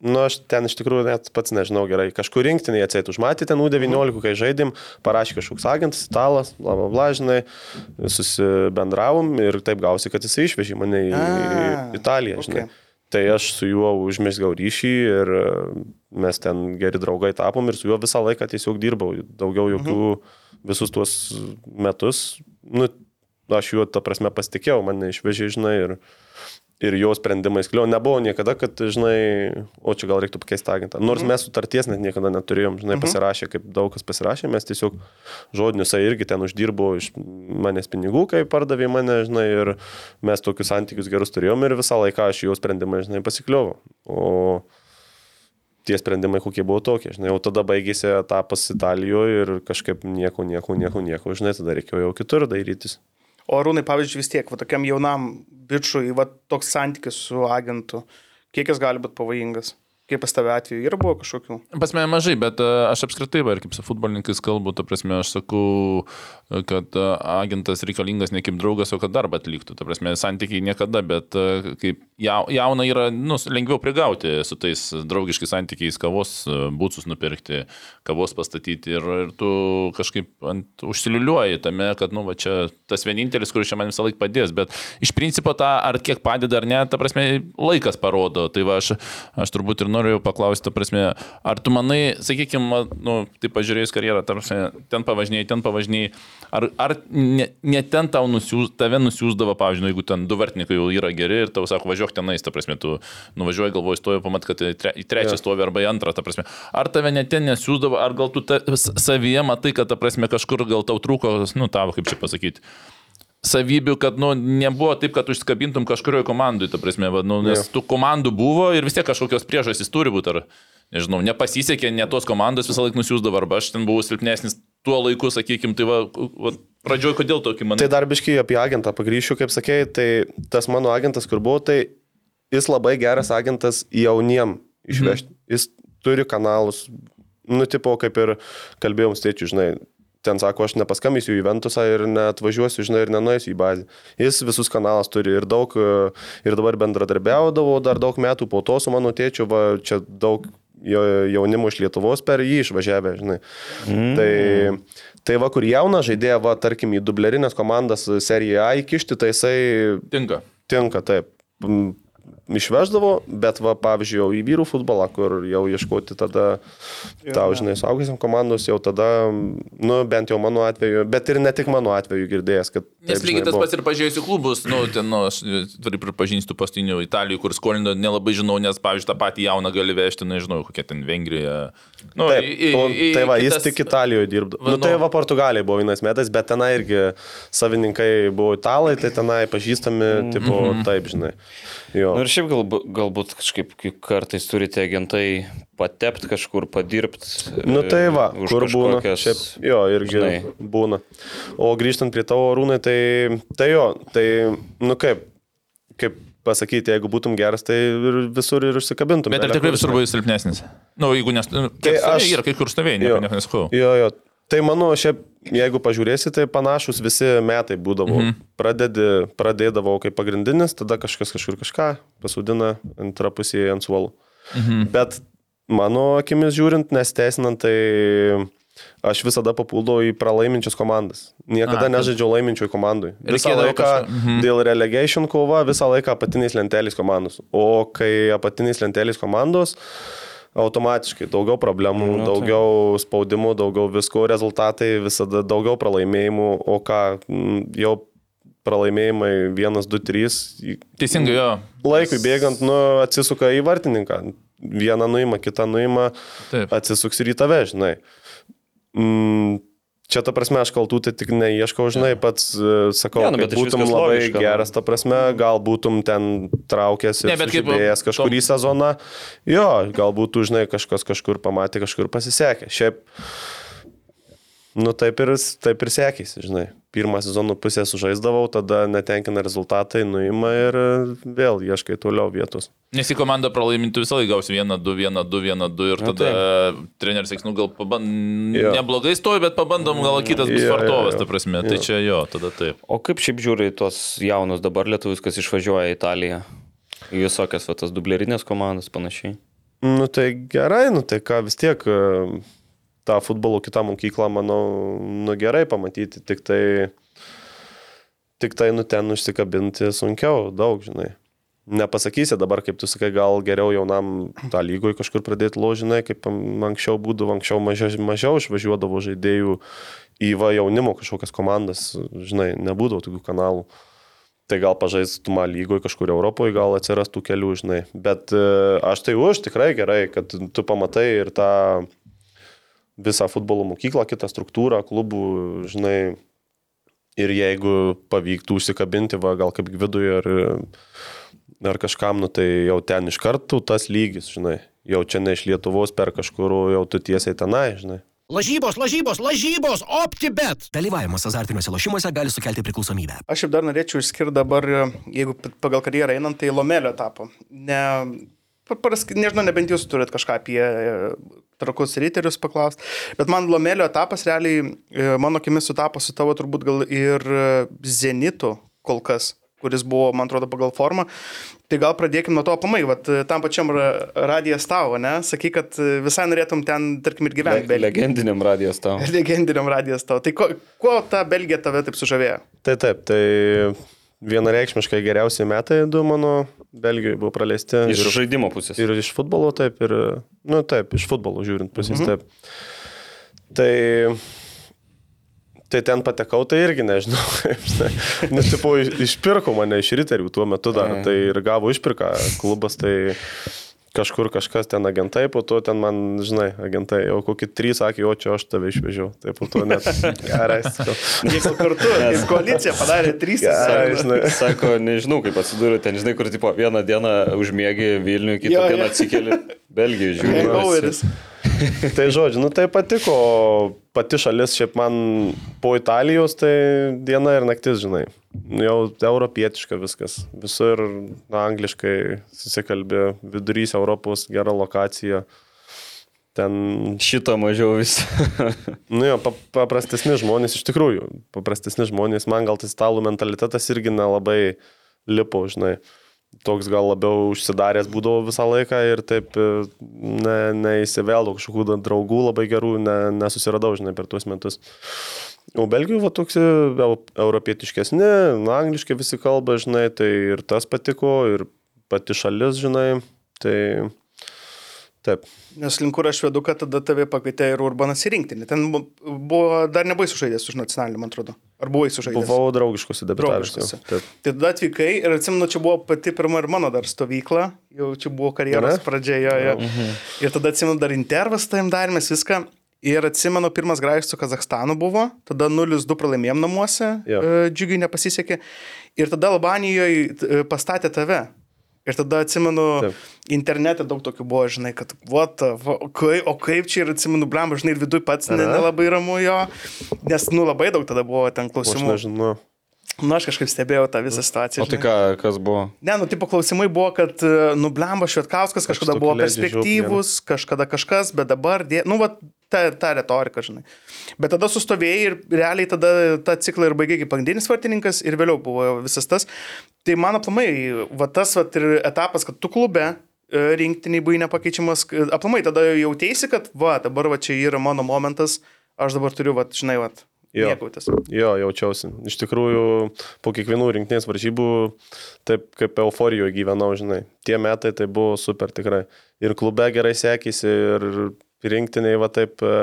nu aš ten iš tikrųjų net pats nežinau gerai, kažkur rinktinėje atseit užmatė ten U19, kai žaidėm, parašė kažkoks agentas, italas, bla bla bla, žinai, susibendravom ir taip gausi, kad jis išvežė mane į, į Italiją, žinai. okay. Tai aš su juo užmėsgau ryšį ir e, mes ten geri draugai tapom ir su juo visą laiką tiesiog dirbau. Daugiau jokių visus tuos metus, nu, aš juo, ta prasme, pasitikėjau, mane išvežė, žinai, ir, ir jo sprendimais kliau. Nebuvo niekada, kad, žinai, o čia gal reiktų pakeisti agentą. Nors mes sutarties net niekada neturėjom, žinai, pasirašė, kaip daug kas pasirašė, mes tiesiog žodinius, jisai irgi ten uždirbo iš manęs pinigų, kai pardavė mane, žinai, ir mes tokius santykius gerus turėjom ir visą laiką aš jo sprendimą, žinai, pasikliovau. O tie sprendimai kokie buvo tokie, žinai, jau tada baigėsi etapas Italijoje ir kažkaip nieko, nieko, nieko, nieko, žinai, tada reikėjo jau kitur darytis. O Rūnai, pavyzdžiui, vis tiek, va, tokiam jaunam bičiui, va, toks santykis su agentu, kiek jis gali būti pavojingas? Kaip pas tave atveju yra buvo kažkokių? Pas mane mažai, bet e, aš apskritai, va, ir kaip su futbolininkais kalbu, ta prasme, aš sakau, e, kad e, agentas reikalingas ne kaip draugas, o kad darbą atliktų. Ta prasme, santykiai niekada, bet kaip jauna yra, nu, lengviau prigauti su tais draugiškais santykiais, kavos e, būtus nupirkti, kavos pastatyti ir, ir tu kažkaip ant, užsiliuliuoji tame, kad, nu, va, čia tas vienintelis, kuris čia man visą laiką padės, bet iš principo tą, ar kiek padeda ar ne, ta prasme, laikas parodo. Tai va, aš, aš turbūt ir noriu paklausti, ta prasme, ar tu manai, sakykime, nu, tai pažiūrėjus karjerą, ta prasme, ten pavažinėjai, ten pavažinėjai, ar, ar ne, ne ten tau nusiūs, tave nusiūsdavo, pavyzdžiui, nu, jeigu ten du vartininkai jau yra geri ir tau sako, važiuok tenais, ta prasme, tu nuvažiuoji, galvoji, stovi, pamat, kad į tre, trečią stovi arba į antrą, ta prasme, ar tave net ten nesiūsdavo, ar gal tu ta, savyje matai, kad, ta prasme, kažkur gal tau trūko, nu, tavo, kaip čia pasakyti savybių, kad nu, nebuvo taip, kad užsikabintum kažkurioje komandoje, ta prasme, va, nu, nes tų komandų buvo ir vis tiek kažkokios priežastys turi būti, ar, nežinau, nepasisekė, ne tos komandos visą laiką nusiūsdavo, arba aš ten buvau silpnesnis tuo laiku, sakykime, tai va, va pradžioje kodėl tokį man... Tai dar biškai apie agentą pagryšiu, kaip sakėjai, tai tas mano agentas, kur buvo, tai jis labai geras agentas jauniem išvežti. Mhm. Jis turi kanalus, nu, tipo, kaip ir kalbėjom stėčių, žinai, ten sako, aš nepaskambinsiu į Ventusą ir netvažiuosiu, žinai, ir nenuėsiu į bazę. Jis visus kanalus turi ir daug, ir dabar bendradarbiaudavo dar daug metų po to su mano tėčiu, va, čia daug jaunimo iš Lietuvos per jį išvažiavę, žinai. Mm. Tai, tai va, kur jauną žaidėją, va, tarkim, į dublerinės komandas seriją A įkišti, tai jisai Tinka. tinka taip. Išveždavo, bet, va, pavyzdžiui, jau į vyrų futbolą, kur jau ieškoti tada, tau, žinai, saugusiam komandos, jau tada, nu, bent jau mano atveju, bet ir ne tik mano atveju girdėjęs, kad... Nes taip, lygiai tas pats ir pažiūrėjusi klubus, nu, ten, nu, aš turiu pripažinti tų pastinių Italijų, kur skolino nelabai žinau, nes, pavyzdžiui, tą patį jauną gali vežti, nežinau, kokia ten Vengrija. Nu, Taip, į- į- į tai va, jis kitas- tik Italijoje dirbo. Va, Nu, tai nu. va, Portugalija buvo vienas metais, bet tenai irgi savininkai buvo italai, tai tenai pažįstami, tipo, Mhm. taip, žinai. Jo. Nu ir šiaip galbūt, galbūt kažkaip kai kartais turite agentai patepti kažkur, padirbti. Nu tai va, kur būna. Šiaip, jo, irgi žinai. būna. O grįžtant prie tavo rūnai, tai, tai jo, tai, nu kaip, kaip pasakyti, jeigu būtum geras, tai ir visur ir užsikabintum. Bet ar tikrai visur buvai silpnesnis? Na, nu, jeigu nes... Tai aš... Yra kai kur stovėjai, nieko nesakau. Jo, jo. Tai mano, šiaip, jeigu pažiūrėsi, tai panašus visi metai būdavo. Mhm. Pradedi, pradėdavau kaip pagrindinis, tada kažkas kažkur kažką pasudina antrą pusėje ant suolų. Mhm. Bet mano akimis žiūrint, nesteisinant, tai aš visada papuldavau į pralaiminčias komandas. Niekada A, kad- nežaidžiau laiminčioj komandai. Visą laiką mhm. dėl relegation kova, visą laiką apatiniais lentelės komandos. O kai apatiniais lentelės komandos, automatiškai daugiau problemų, Nu, tai. daugiau spaudimų, daugiau visko, rezultatai visada daugiau pralaimėjimų, o ką jau pralaimėjimai 1, 2, 3, Teisingai, jo. laikui bėgant, nu, atsisuka į vartininką. Vieną nuima, kitą nuima, Taip. atsisuks ir į tave, žinai. Mm, Čia ta prasme, aš kaltų tai tik neieškau, žinai, pats e, sakau, ja, nu, nu, kad iš būtum labai logiška, nu. geras, ta prasme, gal būtum ten traukęs ir kaip- sužibėjęs kažkurį sezoną. Jo, galbūt, žinai, kažkas kažkur pamatė, kažkur pasisekė. Šiaip, nu taip ir, taip ir sekėsi, žinai. Pirmą sezoną pusę sužaisdavau, tada netenkina rezultatai, nuima ir e, vėl ieškai toliau vietos. Nes į komandą pralaimintų visą laiką gausi 1, 2, 1, 2, 1, 2 ir tada treneris sakys, nu gal pabandom, Jo. neblogai stovi, bet pabandom, gal kitas bus vartovas, ta prasme. Tai Jo. čia jo, tada taip. O kaip šiaip žiūri tos jaunus dabar lietuvius, kas išvažiuoja į Italiją? Į visokias va, tas dublerinės komandas panašiai. Nu tai gerai, nu tai ką vis tiek e, tą futbolo kitą mokyklą, manau, nu gerai pamatyti, tik tai, tik tai nu ten užsikabinti sunkiau, daug, žinai. Nepasakysi dabar, kaip tu sakai, gal geriau jaunam tą lygoj kažkur pradėti ložinai, kaip anksčiau būdavo, anksčiau mažiau, mažiau išvažiuodavo žaidėjų į va jaunimo kažkokias komandas, žinai, nebūdavo tokių kanalų. Tai gal pažaistumą lygoje kažkur Europoje, gal atsirastų kelių, žinai. Bet e, aš tai už tikrai gerai, kad tu pamatai ir tą visą futbolo mokyklą, kitą struktūrą, klubų, žinai. Ir jeigu pavyktų užsikabinti, va, gal kaip viduje ar, ar kažkam, nu, tai jau ten iš karto tas lygis, žinai. Jau čia ne iš Lietuvos per kažkur, jau tu tiesiai tenai, žinai. Lažybos, lažybos, lažybos, OptiBet. Dalyvavimas azartiniuose lošimuose gali sukelti priklausomybę. Aš šiaip dar norėčiau išskirti dabar, jeigu pagal karjerą einant, tai Lomelio etapą. Ne, parask- nežinau, nebent jūs turit kažką apie e, trakus riterius paklausti, bet man Lomelio etapas realiai, e, mano akimis sutapo su tavo turbūt gal ir e, Zenitu kol kas kuris buvo, man atrodo, pagal formą. Tai gal pradėkime nuo to apamai, vat, tam pačiam ra- radijas tavo, ne? Sakai, kad visai norėtum ten, tarkim, ir gyventi. Le legendiniam radijas tau. Legendiniam radijas tavo. Tai ko, kuo ta Belgija tave taip sužavėjo? Tai taip, tai vienareikšmiškai geriausi metai du mano Belgijoje buvo praleisti. Iš Ir- žaidimo pusės. Ir iš futbolo taip, ir, nu taip, iš futbolo žiūrint pusės mhm. taip. Tai, tai ten patekau, tai irgi nežinau. Nes, tipo, iš- išpirko mane iš riterių tuo metu dar, tai ir gavo išpirką klubas, tai kažkur kažkas ten agentai, po to ten man, žinai, agentai, jau kokį trys sakė, o čia aš tave išvežiau. Tai po to net gerai. Jeigu kartu, kaip koalicija padarė trys. Gerai, žinai. Sako, nežinau, kaip atsidūrė ten, žinai, kur tipo vieną dieną užmėgi Vilnių, kitą Jo, dieną atsikeli Belgijoje, žiūri. Tai žodžiu, nu tai patiko, pati šalis šiaip man po Italijos tai diena ir naktis, žinai. Jau europietiška viskas. Visur na, angliškai susikalbė, vidurys Europos, gera lokacija. Ten, Šito mažiau vis. nu jo, pa- paprastesni žmonės, iš tikrųjų, paprastesni žmonės, man gal tas italų mentalitetas irgi nelabai lipo, žinai. Toks gal labiau užsidaręs būdavo visą laiką ir taip e, ne, neįsiveldau kažkokių draugų labai gerų, ne, nesusiradau, žinai, per tuos metus. O Belgijoje va toks e, eu- europietiškesni, angliškai visi kalba, žinai, tai ir tas patiko, ir pati šalis, žinai, tai taip. Nes link kur aš vedu, kad tada tave pakvietė ir Urbanas į rinktinį. Ten bu- buvo, dar nebuvai sužaidęs už nacionalinį, man atrodo. Ar buvai sužaidęs? Buvau. Draugiškose. Taip. Tai tada atvykai ir atsimenu, čia buvo pati pirma ir mano dar stovykla, jau čia buvo karjeros Gerai. pradžioje. Mhm. Ir tada atsimenu dar intervas tam darėmės viską. Ir atsimenu, pirmas grajus su Kazakstanu buvo, tada 0-2 pralaimėjom namuose, e, džiugiai nepasisekė. Ir tada Albanijoje e, pastatė tave. Ir tada atsimenu, Taip. internete daug tokių buvo, žinai, kad, what, the fu- o kaip, čia ir atsimenu, blemba, žinai, ir viduje pats ne- nelabai ramu jo, nes, nu, labai daug tada buvo ten Aš klausimų. nežinau. Nu, aš kažkaip stebėjau tą visą situaciją. O tai ką, kas buvo? Ne, nu, tipo klausimai buvo, kad, e, nu, blemba Švetkauskas kažkada buvo perspektyvus, kažkada kažkas, bet dabar, dė... nu, va, ta, ta retorika, žinai. Bet tada sustovėjai ir realiai tada tą ciklą ir baigė kaip pagrindinis vartininkas ir vėliau buvo visas tas. Tai man aplamai, va tas va ir etapas, kad tu klube e, rinktiniai buvai nepakeičiamas, k- aplamai tada jautėsi, kad va, dabar va čia yra mano momentas, aš dabar turiu, va, žinai, va, Jo. mėgautis. Jo, jaučiausi. Iš tikrųjų, po kiekvienų rinktinės varžybų, taip kaip euforijoje gyvenau, žinai. Tie metai tai buvo super tikrai. Ir klube gerai sekėsi, ir rinktiniai va taip e,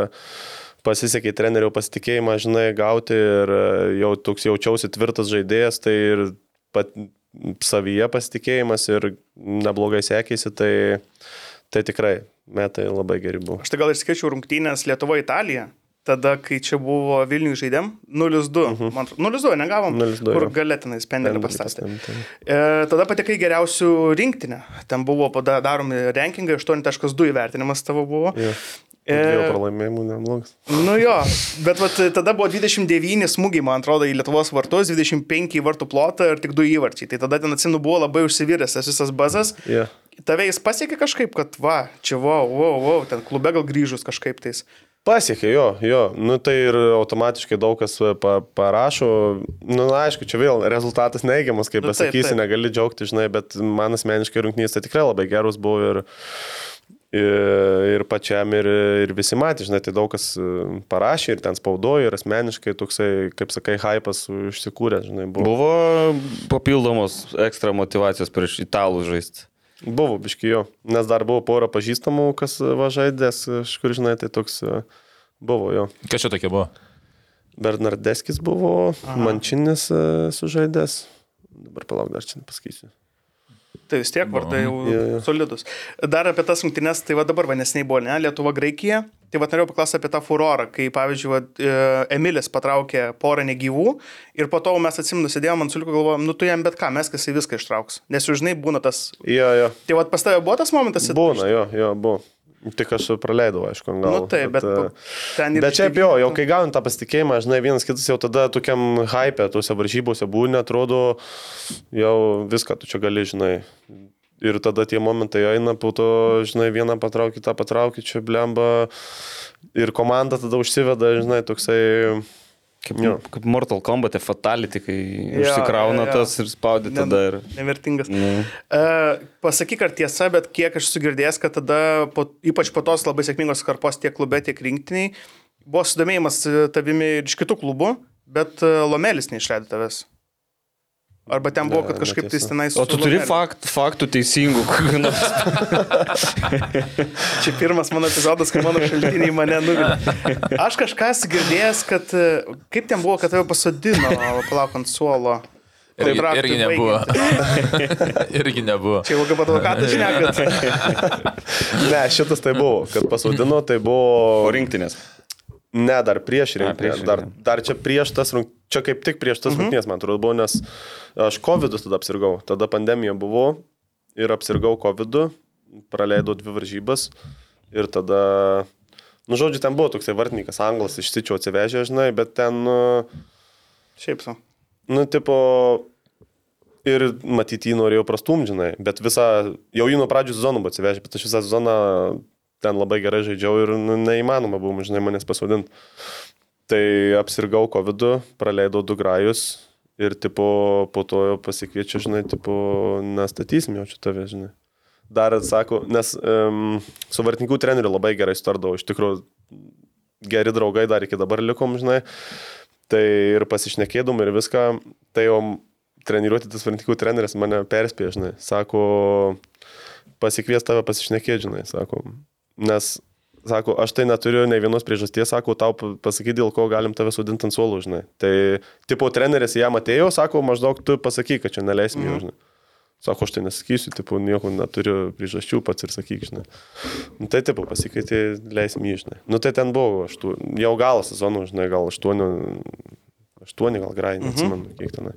pasisekė trenerių pasitikėjimą, žinai, gauti ir e, jau toks jaučiausi tvirtas žaidėjas, tai ir pat savyje pasitikėjimas ir neblogai sekėsi, tai, tai tikrai metai labai geri buvo. Aš tai gal ir skaičiau rungtynės Lietuva-Italija. Tada, kai čia buvo Vilnių žaidėm, 0-2, Mhm. man atrodo, 0-2 negavom, 0:2, kur galėtinai spendelį Pendelį pastatė. E, tada patekai geriausių rinktinę. Ten buvo pada- daromi rankingai, 8.2 įvertinimas tavo buvo. Jo. E, Dviejų pralaimėjimų neblogas. Nu jo, bet vat, tada buvo 29 smūgiai, man atrodo, į Lietuvos vartus, 25 į vartų plotą ir tik 2 įvarčiai. Tai tada ten atsimenu buvo labai užsiviręs tas visas bazas. Yeah. Tave jis pasiekė kažkaip, kad va, čia wow, wow, wow, ten klube gal grįžus kažkaip tais. Pasiekė, jo, jo. Nu tai ir automatiškai daug kas pa, parašo. Nu, na, aišku, čia vėl rezultatas neigiamas, kaip Nu, taip, pasakysi, taip. negali džiaugti, žinai, bet man asmeniškai rungtynės tai tikrai labai gerus buvo ir, ir, ir pačiam, ir, ir visi matė, žinai, tai daug kas e, parašė ir ten spaudojo, ir asmeniškai toksai, kaip sakai, hypas užsikūrė, žinai, buvo. Buvo papildomos ekstra motivacijos prieš italų žaisti. Buvo, biški jo, nes dar buvo pora pažįstamų, kas važaidės, iš kur, žinai, tai toks e, buvo jo. Kas čia tokia buvo? Bernardeskis buvo, Aha. Mančinis e, sužaidęs. Dabar palauk, dar čia nepasakysiu. Tai vis tiek vardai jau Jo, jo. solidus. Dar apie tas rungtynes, tai va dabar va nesiniai buvo, ne, Lietuva, Graikija. Tai va norėjau paklausti apie tą furorą, kai pavyzdžiui, va, e, Emilis patraukė porą negyvų ir po to mes atsimnu, sėdėjom ant suliuko galvojom, nu tu jam bet ką, mes kas į viską ištrauks. Nes jau žinai, būna tas... Jo, jo. Tai va pas tavę buvo tas momentas? Būna, jo, jo, buvo. Tik aš praleidau, aišku, gal. Nu taip, bet e, ten ir... Bet šiaip jo, jau kai gauni tą pasitikėjimą, žinai, vienas kitas jau tada tokiam hype, tuose varžybose būna, atrodo, jau viską tu čia gali, žinai. Ir tada tie momentai eina, po to, žinai, vieną patraukį, tą patraukį, čia blemba. Ir komanda tada užsiveda, žinai, toksai... Kaip, Jo. kaip Mortal Kombat, Fatality, kai Jo, užsikrauna jo, jo. tas ir spaudi tada. Ir... Nevertingas. Nu. Uh, pasakyk, ar tiesa, bet kiek aš sugirdėjęs, kad tada, po, ypač po tos labai sėkmingos karpos tiek klube, tiek rinktiniai, buvo sudomėjimas e, tavimi ir iš kitų klubų, bet e, Lomelis neišleido tavęs. Arba ten buvo, Ne, kad kažkaip netiesa. tenais... O tu turi fakt, faktų teisingų. kokių nors. Čia pirmas mano epizodas, kai mano šaltiniai mane nuvilė. Aš kažką sugirdėjęs, kad kaip ten buvo, kad tave pasodino, palauk ant suolo. Irgi, Kontraktui irgi nebuvo. irgi nebuvo. Čia jau kaip advokatas šnekat. Ne, šitas tai buvo, kad pasodino, tai buvo... O rinktinės. Ne, dar prieš rinktinę. prieš Dar, dar čia prieš tas rungtynės, čia kaip tik prieš tas rungtynės, man atrodo, buvo, nes aš COVID tada apsirgau. Tada pandemija buvo ir apsirgau COVID, praleidau dvi varžybas ir tada, nu, žodžiu, ten buvo toksai vartininkas, anglas, išsičiau atsivežė, žinai, bet ten, nu, Šiaip su. nu, tipo, ir matyti jį norėjau prastumti, žinai, bet visą, jau jį nuo pradžių sezono buvo atsivežę, bet aš visą sezoną ten labai gerai žaidžiau ir nu, neįmanoma buvo, žinai, manęs pasodinti. Tai apsirgau COVID, praleidau du grajus ir tipo, po to jau pasikviečiu, žinai, tipo, nestatysim jau čia tave, žinai. Dar sako, nes um, su vartininkų treneriu labai gerai stardavau, iš tikrųjų geri draugai dar iki dabar likom, žinai. Tai ir pasišnekėdom ir viską, tai jau treniruoti tas vartininkų treneris mane perspėjo, žinai. Sako, pasikvies tave pasišnekėti, žinai, sako. Nes, sako, aš tai neturiu ne vienos priežasties, sako, tau pa- pasakyti, dėl ko galim tave sudinti ant suolų, žinai. Tai, tipo, treneris jam atėjo, sako, maždaug tu pasakyk, kad čia neleisim jo, žinai. Sako, aš tai nesakysiu, tipo, nieko neturiu priežasčių pats ir sakyk, žinai. Nu, tai, tipo, pasikvietė, leisim jį, žinai. Nu, tai ten buvo, aštu, jau galas sezono, žinai, gal aštuonių, aštuoni gal grai, neatsimenu, kiek tenai.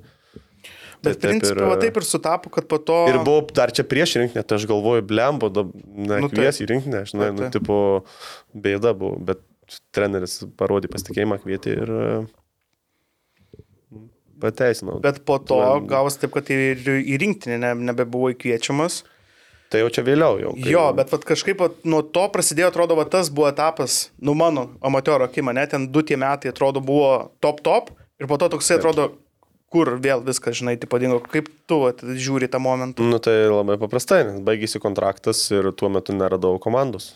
Bet taip principė, ir- va taip ir sutapo, kad po to... Ir buvo dar čia prieš rinkinę, tai aš galvoju, blembo, Nu, taip. į rinkinę, žinai, Taip, nu, taip. tipo, bėda buvo, bet treneris parodė pasitikėjimą, kvietė ir pateisinau. Bet po to gavos taip, kad ir į rinktinį ne, nebebuvo įkviečiamas. Tai jau čia vėliau jau. kai- Jo, bet vat, kažkaip vat, nuo to prasidėjo, atrodo, va, tas buvo etapas, nu mano amatero akima, net ten du tie metai, atrodo, buvo top top ir po to toksai atrodo, kur vėl viskas, žinai, tipo dingo. Kaip tu vat, žiūri tą momentą? Nu tai labai paprastai, baigėsi kontraktas ir tuo metu neradau komandos.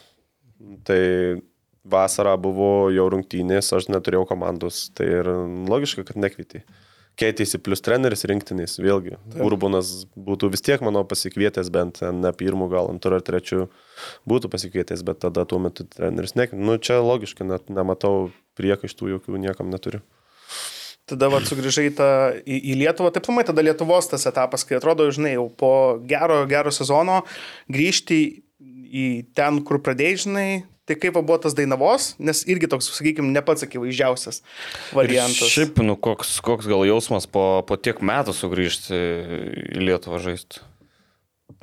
Tai vasarą buvo jau rungtynės, aš neturėjau komandos, tai ir logiška, kad nekvietė. Keitėsi plus treneris rinktinės, vėlgi. Taip. Urbonas būtų vis tiek, manau, pasikvietęs bent ne pirmų, gal antrų ar trečių būtų pasikvietęs, bet tada tuo metu treneris nekvietė. Nu čia logiška, net nematau priekaištų jokių niekam neturiu. Tada vat, sugrįžai į, tą, į, į Lietuvą, taip pamai, tada Lietuvos tas etapas, kai atrodo, žinai, jau po gero, gero sezono grįžti į ten, kur pradėjai, žinai, tai kaip va buvo tas Dainavos, nes irgi toks, sakykime, ne pats akivaizdžiausias variantas. Ir šiaip, nu, koks, koks gal jausmas po, po tiek metų sugrįžti į Lietuvą žaisti.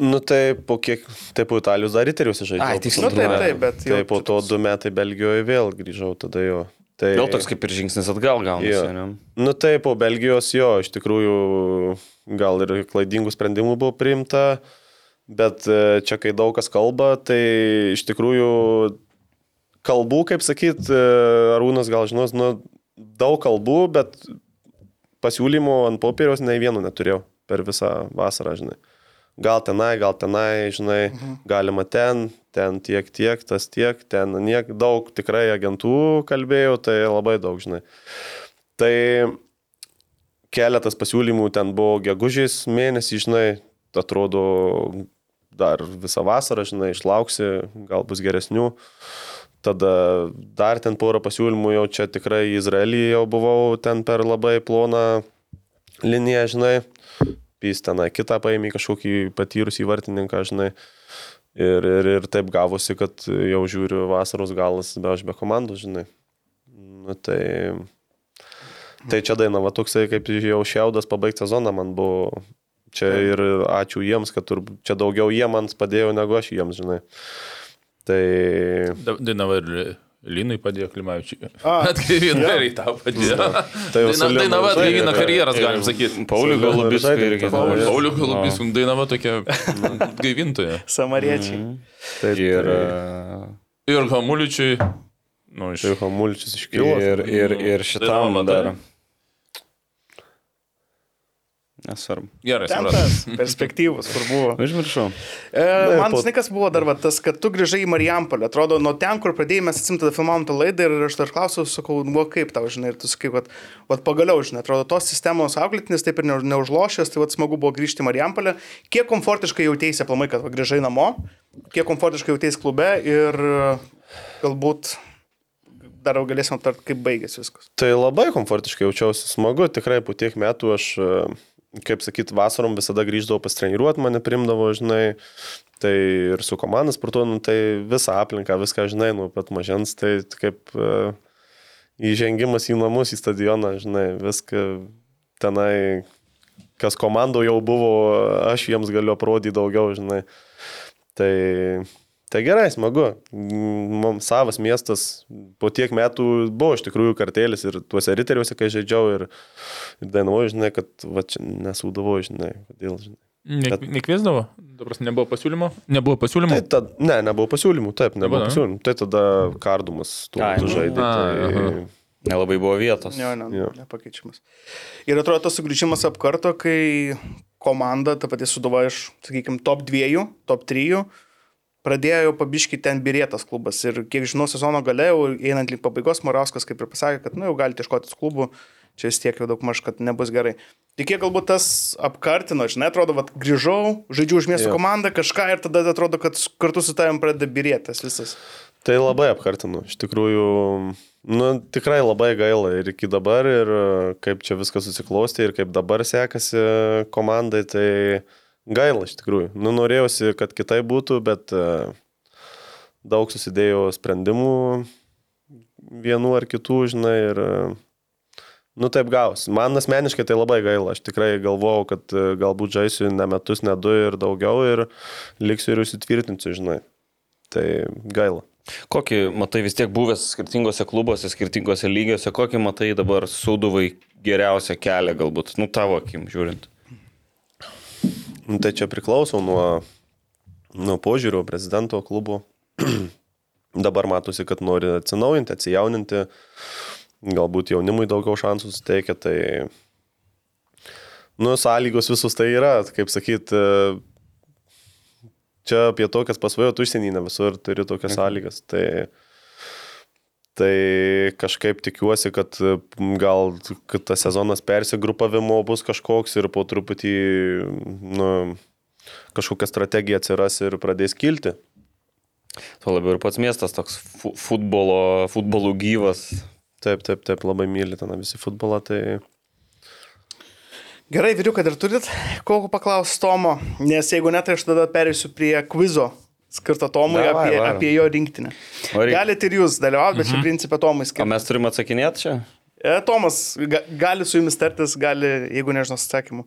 Nu tai po kiek, tai po Italijos dar riteriuose žaidžiau. Ai, tiksliai. Nu, taip, taip, bet jau Tai po to du metai Belgijoje vėl grįžau tada jo. Tai, Vėl toks kaip ir žingsnis atgal gaunasi, ne? Nu tai po Belgijos jo, iš tikrųjų gal ir klaidingų sprendimų buvo priimta, bet e, čia kai daug kas kalba, tai iš tikrųjų kalbų, kaip sakyt, e, Arūnas gal žinos, nu daug kalbų, bet pasiūlymų ant popieriaus nei vieno neturėjau per visą vasarą, žinai. Gal tenai, gal tenai, žinai, mhm. galima ten, ten tiek, tiek, tas tiek, ten niek, daug tikrai agentų kalbėjau, tai labai daug, žinai. Tai keletas pasiūlymų ten buvo gegužės mėnesį, žinai, atrodo dar visą vasarą, žinai, išlauksi, gal bus geresnių. Tada dar ten porą pasiūlymų jau čia tikrai Izraelį jau buvau ten per labai ploną liniją, žinai. Jis tenai kitą paėmė kažkokį patyrusį vartininką, žinai. Ir, ir, ir taip gavosi, kad jau žiūriu vasaros galas be aš be komandos, žinai. Nu, tai, tai čia dainava toksai, kaip jau šiaudas pabaigti sezoną man buvo. Čia ir ačiū jiems, kad tur, čia daugiau jie man padėjo negu aš jiems, žinai. Tai Da- Dainava ir Linui padėjo Klimavičiui. A, Atgaivino ir į tau padėjo. Tai jau Daina- Dainava atgaivina tai- karjeras, galim sakyti. Pauliui gal labai Žaidė, irgi. Paulius- Paulių Galubys, Dainava tokia gaivintoja. Samariečiai. taip, Ir, tai, Ir Hamuličiui, nu, iš tai Hamulčius iškilo. ir, ir, ir šitam Dainava, dar. tai- Nesvarbu. Gerai, Ten supratau. tas perspektyvus, kur buvo. Užmiršau. E, man po- žinai, kas buvo dar va, tas, kad tu grįžai į Marijampolę. Atrodo, nuo ten, kur pradėjai, mes atsimtą filmavom tą laidą ir aš dar klausiau, sakau, buvo kaip tau, žinai, ir tu sakai, kad vat, pagaliau, žinai, atrodo, tos sistemos auklėtinis taip ir ne- neužlošęs, tai vat, smagu buvo grįžti į Marijampolę. Kiek komfortiškai jautėsi, aplamai, kad va, grįžai namo, kiek komfortiškai jautėsi klube ir e, galbūt dar galėsim aptart, kaip baigėsi viskas. Tai labai komfortiškai jaučiausi, smagu, tikrai po tiek metų aš, e, kaip sakyt, vasarom visada grįždavau pastreniruoti, mane primdavo, žinai, tai ir su komanda sportuoju, nu, tai visą aplinką, viską žinai, nuo pat mažens, tai kaip e, įžengimas į namus, į stadioną, žinai, viską tenai, kas komando jau buvo, aš jiems galiu aprodyti daugiau, žinai. Tai, tai gerai, smagu. Mums savas miestas po tiek metų buvo iš tikrųjų kartelis ir tuose riteriuose, kai žaidžiau ir, ir dainavau, žinai, kad va čia nesūdavau, žinai, kodėl, žinai. Ne, nekviesdavo? Dabar nebuvo pasiūlymo? Nebuvo pasiūlymo? Tai tad, ne, nebuvo pasiūlymų, taip, nebuvo ne? pasiūlymų. Tai tada kardumas Ai, metu nu. žaidė. A, Tai, aha. Nelabai buvo vietos. Ne, ne, Jo. nepakeičiamas. Ir atrodo tas sugrįžimas apkarto, kai komanda, ta pati suduva iš, sakykime, top 2, top 3, pradėjo jau pabiški ten birėtas klubas. Ir kiek žinau, sezono gale, jau einant link pabaigos, Morauskas kaip ir pasakė, kad, nu, jau galite iškotis klubų, čia vis tiek jau daug maž, kad nebus gerai. Tik kiek galbūt tas apkartino, žinai, atrodo, kad grįžau, žaidžiu už miesto komandą kažką ir tada atrodo, kad kartu su tavim pradeda birėtas visas. tai labai apkartinu. Iš tikrųjų, nu, tikrai labai gaila ir iki dabar, ir kaip čia viskas susiklostė, ir kaip dabar sekasi komandai, tai gaila iš tikrųjų. Nu, norėjausi, kad kitai būtų, bet e, daug susidėjo sprendimų vienų ar kitų, žinai, ir e, Nu taip gaus. Man asmeniškai tai labai gaila. Aš tikrai galvojau, kad e, galbūt žaisiu ne metus, ne du ir daugiau ir liksiu ir įsitvirtinsiu, žinai. Tai gaila. Kokį, matai, vis tiek buvęs skirtingose klubuose, skirtingose lygiuose, kokį matai dabar suduvai geriausią kelią galbūt, nu tavo akim žiūrint. Nu, tai čia priklauso nuo, nuo požiūrio prezidento klubo. Dabar matosi, kad nori atsinaujinti, atsijauninti, galbūt jaunimui daugiau šansų suteikia, tai, nu, sąlygos visus tai yra, kaip sakyt, e, čia apie tokias pasvajot užsienį, ne visur turi tokias sąlygas. Tai, tai kažkaip tikiuosi, kad gal kad tas sezonas persigrupavimo bus kažkoks ir po truputį nu, kažkokia strategija atsiras ir pradės kilti. Tuo labiau ir pats miestas toks fu futbolo, futbolų gyvas. Taip, taip, taip, labai myli ten visi futbolą, tai Gerai, vyriu, kad ir turit, kokio paklaus Tomo, nes jeigu ne, tai aš tada perėsiu prie kvizo skirta Tomui Davai, apie, varom. apie jo rinktinę. Varyk. Galite ir jūs dalyvauti, bet šiaip principė Tomui O skirta. mes turime atsakinėti čia? E, Tomas ga, gali su jumis tartis, gali, jeigu nežinau atsakymų.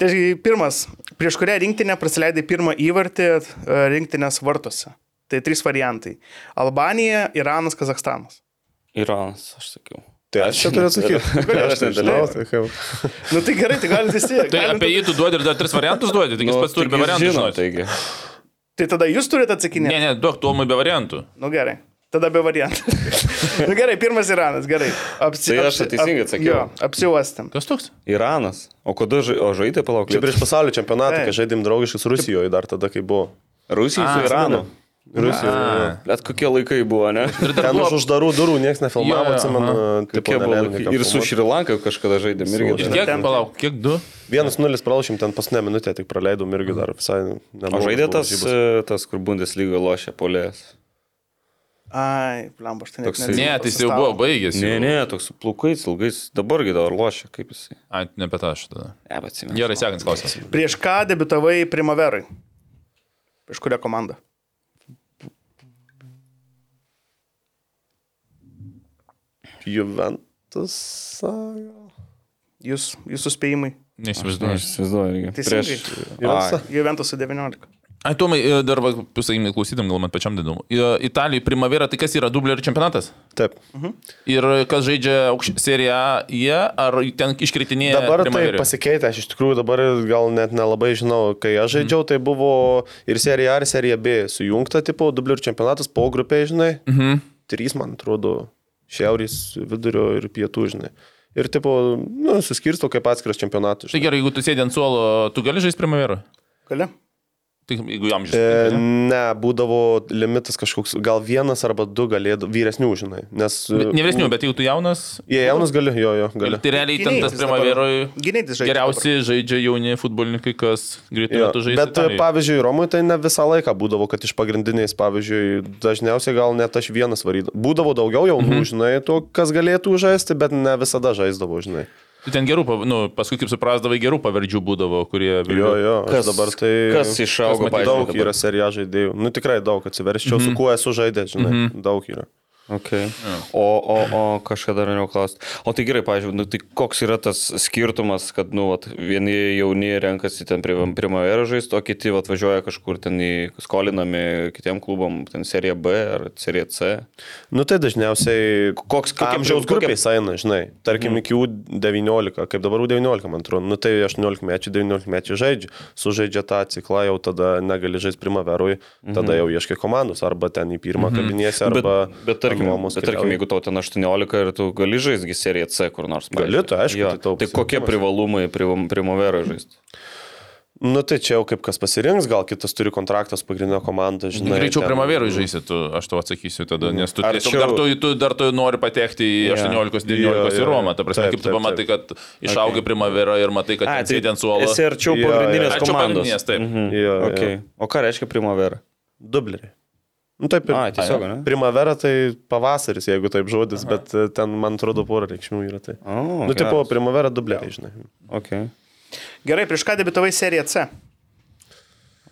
Tai pirmas, prieš kurią rinktinę praleidai pirmą įvartį e, rinktinės vartuose. Tai trys variantai - Albanija, Iranas, Kazakstanas. Iranas, aš sakiau. Tai aš čia turiu atsakyti. Aš nedalyvauju. tai kaip. Nu tai gerai, tai galite vis tiek. Tai apie jį tu duodi ir dar tris variantus duodi, tai jis pats turi be variantų. žinoti. taigi. Tai tada jūs turite atsakinėti. Ne, ne, duok Tomui be variantų. Nu gerai. Tada be variantų. nu gerai, pirmas Iranas, gerai. Apsi, Tai aš teisingai atsakiau. Jo, apsiuostėm. Kas toks? Iranas. O kada žai, o žaidė palauk? Čia prieš pasaulio čempionatą, kai žaidėm draugiškus Rusijoje dar tada, kai buvo. Rusijai su Iranu. Rusijoje. Bet kokie laikai buvo, ne? Ir Ten buvo už uždarų durų niekas nefilmavo, atsimenu. tipo, Ir su filmuot. Šrilanka kažkada žaidėm irgi. Ir kiek, Ten- palauk, kiek du? 1-0 pralašym ten paskutinę minutę, tik praleidom irgi dar visai. O žaidė tas, e, tas kur Bundesliga lošia polės. Ai, blam, aš ten Toksai- Ne, tai jis jau buvo baigęs. Ne, ne, toks su plaukais, ilgais. Dabargi dar lošia, kaip jisai. Ai, ne apie tą aš tada. Ne, bet atsimenu. Gerai, sekantis klausimas. Prieš ką debitavai Primaverai? Prieš kurią komandą? Juventus. Jūs, jūsų spėjimai. Neįsivaizduoju. Aš įsivaizduoju irgi. Teisingai. Juventusą. Juventus su 19. Ai, Tomai, e, dar, va, pasakymai, klausytam, gal man pačiam įdomu. E, Italijai Primavera, tai kas yra dublerių čempionatas? Taip. Ir kas žaidžia seriją A, jie, ar ten iškritinėja? Dabar tai Primavera? pasikeitė, aš iš tikrųjų dabar gal net nelabai žinau, kai aš žaidžiau, tai buvo ir serija A, ir serija B sujungta, tipo, dublių čempionatas po grupėje, žinai. Mhm. Trys, man atrodo, šiaurės, vidurio ir pietų, žinai. Ir, tipo, nu, suskirsto kaip atskiras čempionatas. Tai gerai, jeigu tu sėdi ant suolo, tu gali žaisti Primavera? Gali? Tai jeigu jam E, žaisti. ne, būdavo limitas kažkoks, gal vienas arba du galėdų, vyresnių, žinai. Nes... Ne vyresnių, bet jeigu tu jaunas. Jie jaunus gali, jo, jo, gali. Tai realiai ten tas žaidžia. geriausiai žaidžia jauni futbolininkai, kas greitai metu žaidžia. bet, pavyzdžiui, Romui tai ne visą laiką būdavo, kad iš pagrindiniais, pavyzdžiui, dažniausiai gal net aš vienas varydavau. Būdavo daugiau jaunų, mhm. žinai, to, kas galėtų žaisti, bet ne visada žaisdavo, žinai. Tai ten gerų, nu, paskui kaip suprasdavai, gerų pavardžių būdavo, kurie... Jo, jo, aš Kas- dabar tai... kas išaugo, pavyzdžiui, Daug dabar? yra serija žaidėjų. Nu, tikrai daug atsiverščiau, mm -hmm. su kuo esu žaidęs, žinai, mm -hmm. daug yra. Okay. O, o, o kažką dar norėjau klausti. O tai gerai, pažiūrėjau, nu, tai koks yra tas skirtumas, kad nu, vat, vieni jauni renkasi ten Primavera žaisti, o kiti vat, važiuoja kažkur ten į skolinami kitiem klubam, ten serija B ar serija C. Nu, tai dažniausiai Koks amžiaus grupiai eina, žinai. Tarkim, iki U19, kaip dabar U19, man atrodo. Nu, tai 18 mečiai, 19 mečiai žaidžia. Sužaidžia tą ciklą, jau tada negali žaisti Primaverui, tada jau ieškai komandos, arba ten į pirmą kabinėse, Bet, arba... bet tarkim, nuomos bet, tarkim, jeigu tau ten 18 ir tu gali žaisti seriją C kur nors. Gali, pavyzdžiui. tai aišku, Jo. tai tau Tai kokie pasirinkimas. privalumai Prim- Primavera žaisti? Nu, tai čia jau kaip kas pasirinks, gal kitas turi kontraktą su pagrindinė komanda, žinai. Greičiau ten- Primaverui žaisi, tu, aš tau atsakysiu tada, nes tu, Arčiau- tiesiog dar, tu, tu dar tu nori patekti į Jo. 18-19 Jo, į Romą. Ta prasme, Taip, kaip tu taip, pamatai, kad išaugai Primavera ir matai, kad Ai, ten sėdi ant suolo. Esi arčiau pagrindinės Arčiau komandos. pagrindinės, taip. Mhm. Jo, jo. Okay. O ką reiškia Primavera? Dubleriai. Nu, taip, A, tiesiog, ne? Primavera tai pavasaris, jeigu taip žodis, Aha. bet e, ten, man atrodo, porą reikšmių yra tai. O, nu, tipo, geras. primavera dubleriai, žinai. Okay. Gerai, prieš ką debitavai seriją C?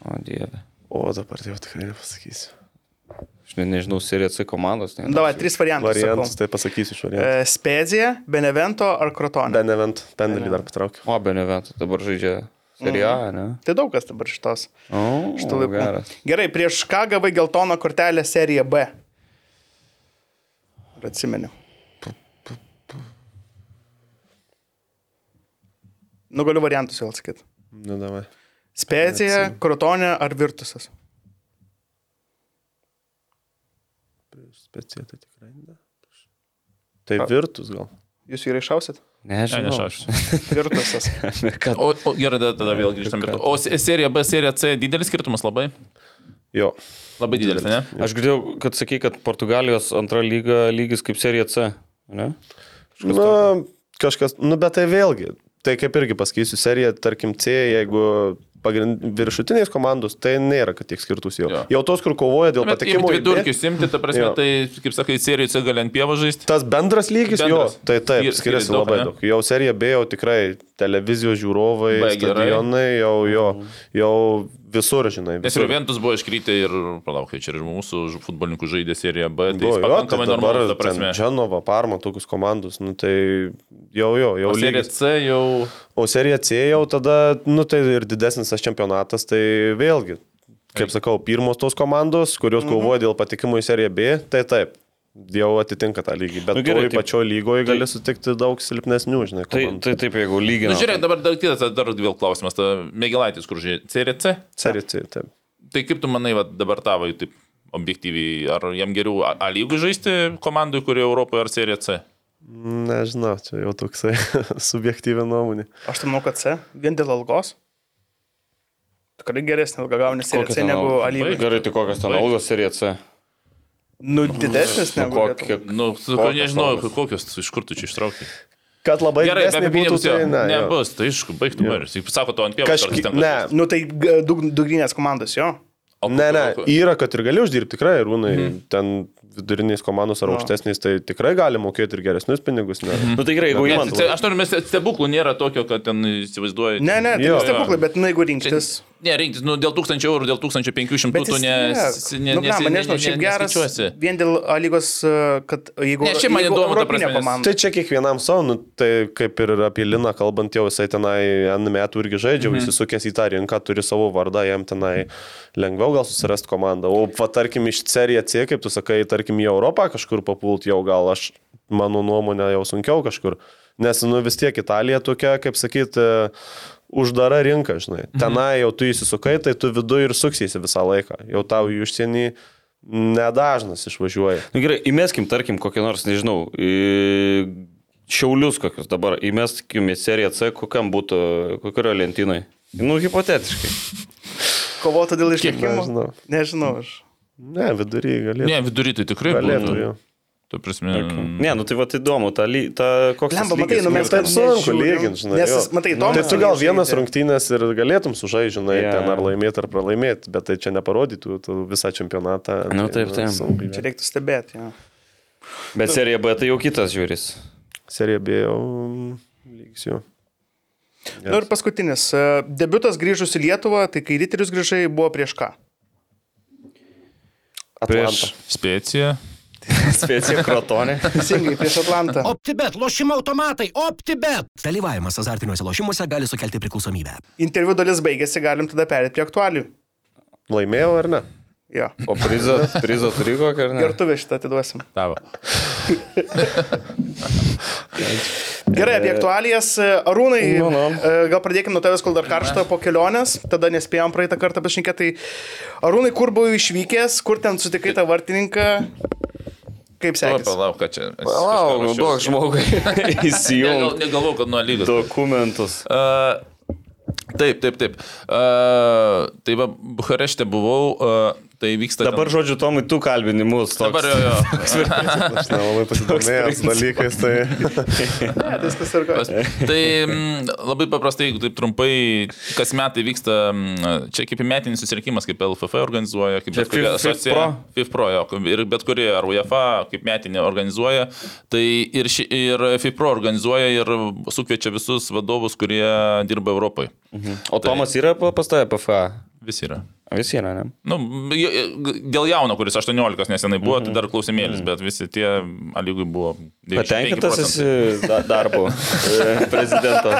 O, dieve. O dabar tai jau tikrai nepasakysiu. Aš ne, nežinau, serija C komandos. Ne, Davai, trys variantus. Variantus, tai pasakysiu iš variantų. E, Spezija, Benevento ar Crotone? Benevent, pendelį dar patraukiu. O, Benevento dabar žaidžia seriją, A, ne? Tai daug kas dabar šitos. O, Šitų laikų. geras. Gerai, prieš ką gavai geltoną kortelę seriją B? Ir atsimeniu. Nu, galiu variantus vėl sakyti. Nu, davai. Spezija, Krotonė ar Virtusas? Specija tai tikrai ne. Tai virtus gal. Jūs jį iššausit? Nežinau. Virtusas. Kad... O, o gerai, tada, tada vėl grįžtam. O se- serija B, serija C, didelis skirtumas labai? Jo. Labai didelis, ne? Aš girdėjau, kad sakai, kad Portugalijos antra lyga lygis kaip serija C. Ne? Na, kažkas, nu, bet tai vėlgi. Tai kaip irgi pasakysiu, serija, tarkim, C, jeigu pagrind, viršutiniais komandos, tai nėra, kad tiek skirtus jau. Jo. Jau tos, kur kovoja dėl patekimo jeigu į B, vidurkius imti, ta prasme, Jo. tai, kaip sakai, serijų C gali ant pievą žaisti. tas bendras lygis, Bendras. jo, tai taip, Ir- skiriasi labai daug. Jau serija B jau tikrai televizijos žiūrovai, Labai gerai. stadionai, jau, jo, jau visur, žinai. Nes ir Visur. Ventus buvo iškrytę ir, palaukai, čia ir mūsų futbolininkų žaidė seriją B, tai Buvo, jo, pakankamai tai dabar ta prasme. Dženova, Parma, tokius komandus, nu tai jau, jo, jau O serija. C jau... O serija C jau tada, nu tai ir didesnis tas čempionatas, tai vėlgi, kaip sakau, pirmos tos komandos, kurios Mhm. kovoja dėl patekimo į seriją B, tai taip. Jau atitinka tą lygį, bet Nu, nu, gerai, toj tai- pačioj lygoje gali sutikti daug silpnesnių, žinai. Tai, tai taip, jeigu Na, lyginam. nu, žiūrėk, dabar dar kitas, dar vėl klausimas. Ta Mėgilaitis, kur žaidė serija C. Serija C, taip. Tai kaip tu manai, va, dabar tavo, taip objektyviai, ar jam geriau A, A lygų žaisti komandai, kurie Europoje, ar serija C? Nežinau, čia jau toksai subjektyvi nuomonė. Aš tai manau, kad C, vien dėl algos. Tikrai geresnė alga gauni Kokia serija C ten negu alga? alyvai. Gerai, tai kokios ten algos serija C? Nu, didesnis negu. Kokie, Lietuvos. Nu, Kokios nežinau, kokius, iš kur tu čia ištraukai. Kad labai Gerai, didesnė apie būtų, pinigus tai jo. nebus, tai aišku, baigtų baris. Jeigu sako, to ant pievos kartais tenka ne. Nu, tai g- dug- dugrinės komandos, jo. O Ne, ne, yra, kad ir gali uždirbti tikrai, rūnai, Mhm. ten viduriniais komandos ar aukštesniais, tai tikrai gali mokėti ir geresnius pinigus. Ne? Mhm. Nu tai gerai, jeigu ce- Aš noriu, mes stebuklų nėra tokio, kad ten įsivaizduoji. Ne, ne, tai stebuklai, bet nu, jeigu rinktis. Ne, rinktis, nu, dėl 1000 eurų, dėl 1500 Bet tu ne, ne, nu, blemba, ne, nežinau, šiaip geras. neskaičiuosi. Vien dėl A lygos, uh, kad jeigu... Ne, šiaip man įdomu, ta prasme, komanda. Tai čia kiekvienam savo, nu, tai kaip ir apie Liną kalbant, jau jisai tenai N metų irgi žaidžia, mhm. įsisukęs į tą rinką, turi savo vardą, jam tenai lengviau gal susirasti komandą. O, va, tarkim, iš serija C, kaip tu sakai, tarkim, į Europą kažkur papult, jau gal aš, mano nuomonė, jau sunkiau kažkur. Nes, nu, vis tiek Italija tokia, kaip sakyt, e, uždara rinka, žinai. Mhm. Tenai jau tu įsisukai, tai tu viduje ir suksiesi visą laiką. Jau tau į užsienį nedažnas išvažiuoja. Nu gerai, įmeskim, tarkim, kokį nors, nežinau, į šiaulius kokius dabar, įmeskim į seriją C, kokiam būtų, kokioje lentynai. Nu, hipotetiškai. Kovota dėl išlikimo. Nežinau. Nežinau aš. Ne, vidury galėtų. Ne, vidury tai tikrai Galėtų, būtų. Tu prasme. Ne, nu tai va įdomu, ta, ly- ta koks tas Blemba, matai, nu mes. Taip sunku lyginti, žinai. Nes, jo. matai, Tai Tomas tu gal vienas rungtynės ir galėtum sužaisti, žinai, yeah. ten ar laimėti, ar pralaimėti, bet tai čia neparodytų visą čempionatą. Nu, tai, taip, taip. sunku Čia reiktų stebėti. Jo. Bet serija B tai jau kitas žiūris. Serija B jau mm, lygis jau. Nu ir paskutinis. e, Debiutas grįžus į Lietuvą, tai kai Riterius grįžai, buvo prieš ką? Prieš Specija. Speciją krotonę. Teisingai, prieš Atlantą. OptiBet, lošimo automatai, OptiBet. Dalyvavimas azartiniuose lošimuose gali sukelti priklausomybę. Interviu dalis baigėsi, galim tada perėti prie aktualių. Laimėjau ar ne? Jo. O prizą, prizą turi kokią ar ne? Gertuvę šitą atiduosim. Tavo. Gerai, apie aktualijas. Arūnai, Nu, nu. e, gal pradėkime nuo tavęs, kol dar karšta po kelionės, tada nespėjom praeitą kartą pašnekėti. Tai Arūnai, kur buvai išvykęs, kur ten sutikai tą vartininką, kaip Palauk, sekėsi? palauk, kad čia. Palauk, nu duok žmogui įsijungti Negalvoju, kad nuo lygos. dokumentus. Uh, taip, taip, taip. Uh, tai va, Bukarešte buvau, uh, tai vyksta. Dabar, ten- žodžiu, Tomai, tu kalbinimus. Dabar jo, jo. Aš nelabai pasidomėjęs dalykais, tai Ne, viskas ir ką. Pas- Tai mm, labai paprastai, jeigu taip trumpai, kas metai vyksta, mm, čia kaip metinis susirinkimas, kaip LFF organizuoja, kaip bet kuri asociacija- Pro? FIF Pro, jo, ir bet kuri, ar UEFA, kaip metinė organizuoja, tai ir, ši, ir FIF Pro organizuoja ir sukviečia visus vadovus, kurie dirba Europoje. O Tomas yra pa- pas tave PFA? Visi yra. Visi yra, ne? Nu, dėl jauno, kuris 18 nesenai buvo, tai dar klausimėlis, bet visi tie lygui buvo. 95 Patenkintas esi da- darbu e, prezidento.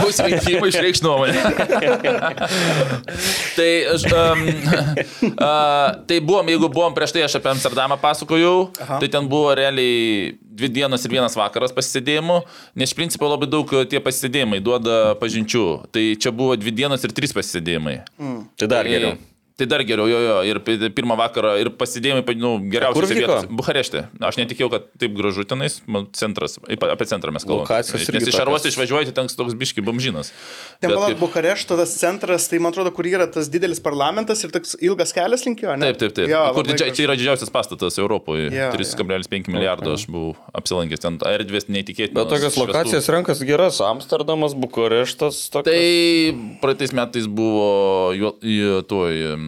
Bus rinkimai išreikš nuomonę. tai, um, uh, tai buvom, jeigu buvom prieš tai, aš apie Amsterdamą pasakojau, Aha. tai ten buvo realiai dvi dienos ir vienas vakaras pasisėdėjimų, nes iš principo labai daug tie pasisėdėjimai duoda pažinčių. Tai čia buvo dvi dienos ir trys pasisėdėjimai. Tai dar geriau. Tai dar geriau, jo, jo, ir pi- pirmą vakarą, ir pasidėjimai, nu, geriausios vietos. Bukarešte. Aš netikėjau, kad taip gražu tenais, man centras, apie centrą mes kalbame. Lokacijos Nes iš Aros tokios. išvažiuoti ten toks biški bamžinas. Ten palauk, kaip- Bukarešto tas centras, tai man atrodo, kur yra tas didelis parlamentas ir toks ilgas kelias link jo, ne? Taip, taip, taip. Jo, Kur didžia, čia yra didžiausias pastatas Europoje. Jo, 3,5 milijardo aš buvau apsilankęs ten. Erdvės neįtikėtinos. Bet tokias šviesų. lokacijas renkas geras. Amsterdamas, Bukareštas. Tokios... Tai praeitais metais buvo mm,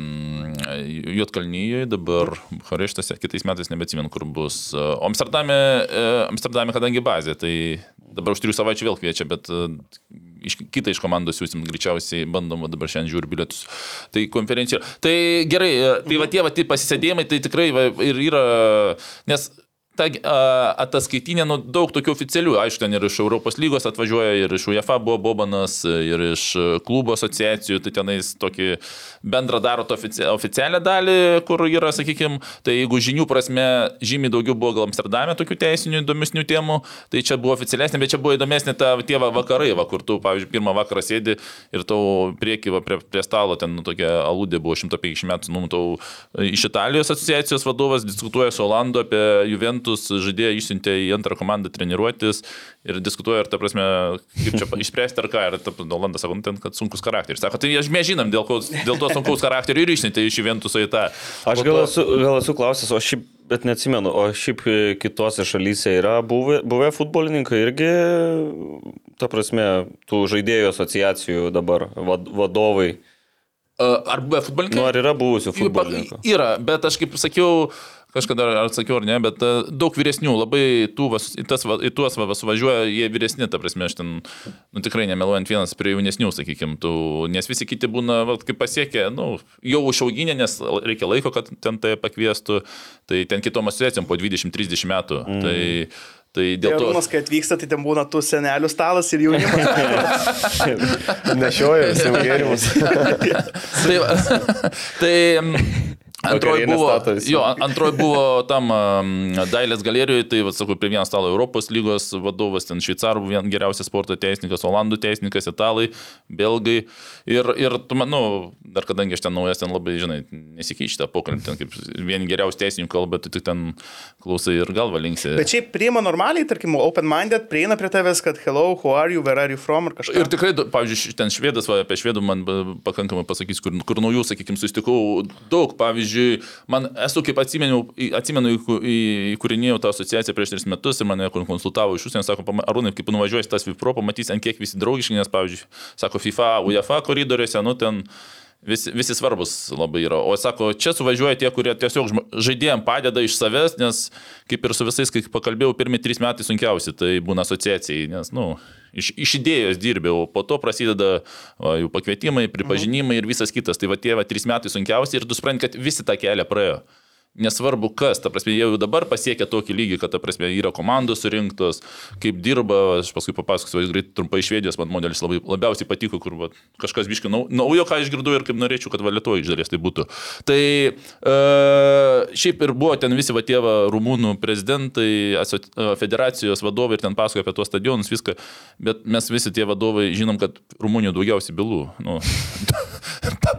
Juotkalnyje, dabar Bukareštose, kitais metais nebeatsimenu, kur bus. O Amsterdame, e, Amsterdame kadangi bazė, tai dabar už trijų savaičių vėl kviečia, bet e, iš, kitą iš komandos siūsim greičiausiai, bandom va dabar šiandien žiūri bilietus. Tai konferencija. Tai gerai, e, tai va tie va tie pasisėdėjimai, tai tikrai va, ir yra, nes ta ataskaitinė, nu, daug tokių oficialių, aišku, ten ir iš Europos lygos atvažiuoja, ir iš UEFA buvo Bobanas, ir iš klubo asociacijų, tai tenais tokį bendrą daro ofici oficialią dalį, kur yra, sakykime, tai jeigu žinių prasme žymiai daugiau buvo gal Amsterdame tokių teisinių įdomesnių temų, tai čia buvo oficialesnė, bet čia buvo įdomesnė ta tie va, vakarai, va, kur tu, pavyzdžiui, pirmą vakarą sėdi ir tau prieki va, prie, prie stalo, ten nu, tokia aludė buvo 150 metų, nu, tau iš Italijos asociacijos vadovas diskutuoja su Olandu apie Juventus žaidėją išsiuntė į antrą komandą treniruotis ir diskutuoja, ar ta prasme, kaip čia išspręsti ar ką. Ir ta, Olandas sako, nu, ten, kad sunkus charakteris. Sako, tai aš mes žinom, dėl, ko, dėl to sunkaus charakterio ir išsiuntė iš Juventuso į tą. Aš gal to- esu, gal esu klausęs, o šiaip, bet neatsimenu, o šiaip e, kitose šalyse yra buvę, buvę futbolininkai irgi, ta prasme, tų žaidėjų asociacijų dabar vad, vadovai. Ar buvę futbolininkai? Nu, ar yra buvusių futbolininkų? Yra, bet aš kaip sakiau, kažkada ar atsakiau ar ne, bet e, daug vyresnių, labai tų, vas, į, tas, į tuos va, suvažiuoja, jie vyresni, ta prasme, aš ten, nu tikrai nemeluojant vienas prie jaunesnių, sakykime, tų, nes visi kiti būna, va, kaip pasiekė, nu, jau užauginę, nes reikia laiko, kad ten tai pakviestų, tai ten kitom asociacijom po 20-30 metų. Mm. Tai, tai dėl to... Arūnas, kai atvyksta, tai ten būna tų senelių stalas ir jaunimas. Nešioja visiems gėrimus. tai, tai mm, antroji buvo, jo, antroji buvo tam um, Dailės galerijoje, tai, va, sakau, prie vieno stalo Europos lygos vadovas, ten šveicarų vien geriausias sporto teisininkas, olandų teisininkas, italai, belgai. Ir, ir tu manau, dar kadangi aš ten naujas, ten labai, žinai, nesikeičia pokalbį, ten kaip vieni geriausių teisininkų kalba, tai tik ten klausai ir galva linksi. Bet šiaip priima normaliai, tarkim, open-minded, prieina prie tavęs, kad hello, who are you, where are you from ir kažką. Ir tikrai, pavyzdžiui, ten švedas, va, apie švedų man pakankamai pasakys, kur, kur naujų, sakykime, susitikau daug. Pavyzdžiui, man esu, kaip atsimenu, atsimenu įkūrinėjau tą asociaciją prieš tris metus ir mane kon- konsultavo iš užsienio, sako, "Pama- Arūnai, kaip nuvažiuosi tas VIPRO, pamatys, ant kiek visi draugiški, nes, pavyzdžiui, sako, FIFA, UEFA koridoriuose, nu ten visi, visi svarbus labai yra. O sako, čia suvažiuoja tie, kurie tiesiog žaidėjim padeda iš savęs, nes kaip ir su visais, kai pakalbėjau, pirmie trys metai sunkiausi, tai būna asociacijai, nes, na, nu, iš, iš idėjos dirbėjau, po to prasideda va, jų pakvietimai, pripažinimai ir visas kitas. Tai va tie va, trys metai sunkiausi ir tu supranti, kad visi tą kelią praėjo. Nesvarbu kas, ta prasme, jie jau dabar pasiekia tokį lygį, kad, ta prasme, yra komandos surinktos, kaip dirba, aš paskui papasakosiu, greit trumpai švedijos man modelis labai, labiausiai patiko, kur va, kažkas biškai nau, naujo, ką išgirdau ir kaip norėčiau, kad va Lietuvoje iš dalies tai būtų. Tai e, šiaip ir buvo ten visi va tie va, rumūnų prezidentai, e, federacijos vadovai ir ten pasakoja apie tuos stadionus, viską, bet mes visi tie vadovai žinom, kad Rumunijoje daugiausiai bylų. Nu,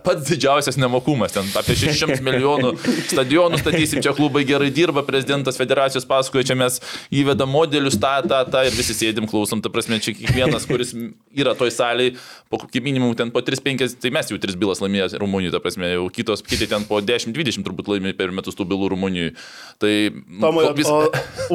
pats didžiausias nemokumas, ten apie 600 milijonų stadionų statysim, čia klubai gerai dirba, prezidentas federacijos pasakoja, čia mes įvedam modelius, tą, tą, tą ir visi sėdim, klausom, ta prasme, čia kiekvienas, kuris yra toj salėje, po kokį minimum ten po 3-5, tai mes jau 3 bylas laimėjome Rumunijoje, ta prasme, jau kitos, kiti ten po 10-20 turbūt laimėjo per metus tų bylų Rumunijoje. Tai Tomo, vis- o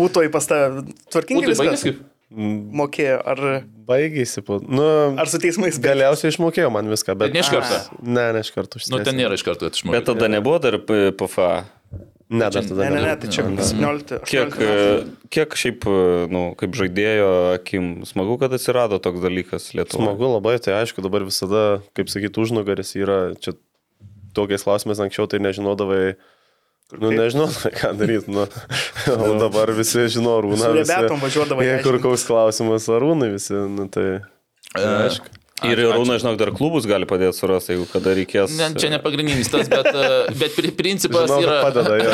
Ūtoj pas tave tvarkingai Ūtoj viskas? Mokėjo, ar, Baigėsi, po... nu, ar su teismais galiausiai išmokėjo man viską, bet... Bet ne iš karto. Ne, ne iš karto. Nu, ten nėra iš karto, išmokau. Bet tada nebuvo dar PFA. Ne, dar tada Ne, ne, ne, tai čia 17. Kiek, 18 metų. e, kiek šiaip, e, nu, kaip žaidėjo akim, smagu, kad atsirado toks dalykas Lietuvoje. Smagu labai, tai aišku, dabar visada, kaip sakyti, užnugaris yra, čia tokiais klausimais anksčiau tai nežinodavai, nu nežinodavai, ką daryti, nu, o dabar visi žino Arūną. Su visi- rebetom važiuodavai Jei aiškint. kur koks klausimas Arūnai visi, nu tai... E, Aišku. Ir Rūna, žinok, dar klubus gali padėti surasti, jeigu kada reikės. Ne, čia ne pagrindinis tas, bet, e, bet pri- principas Žinau, yra... padeda. Jo.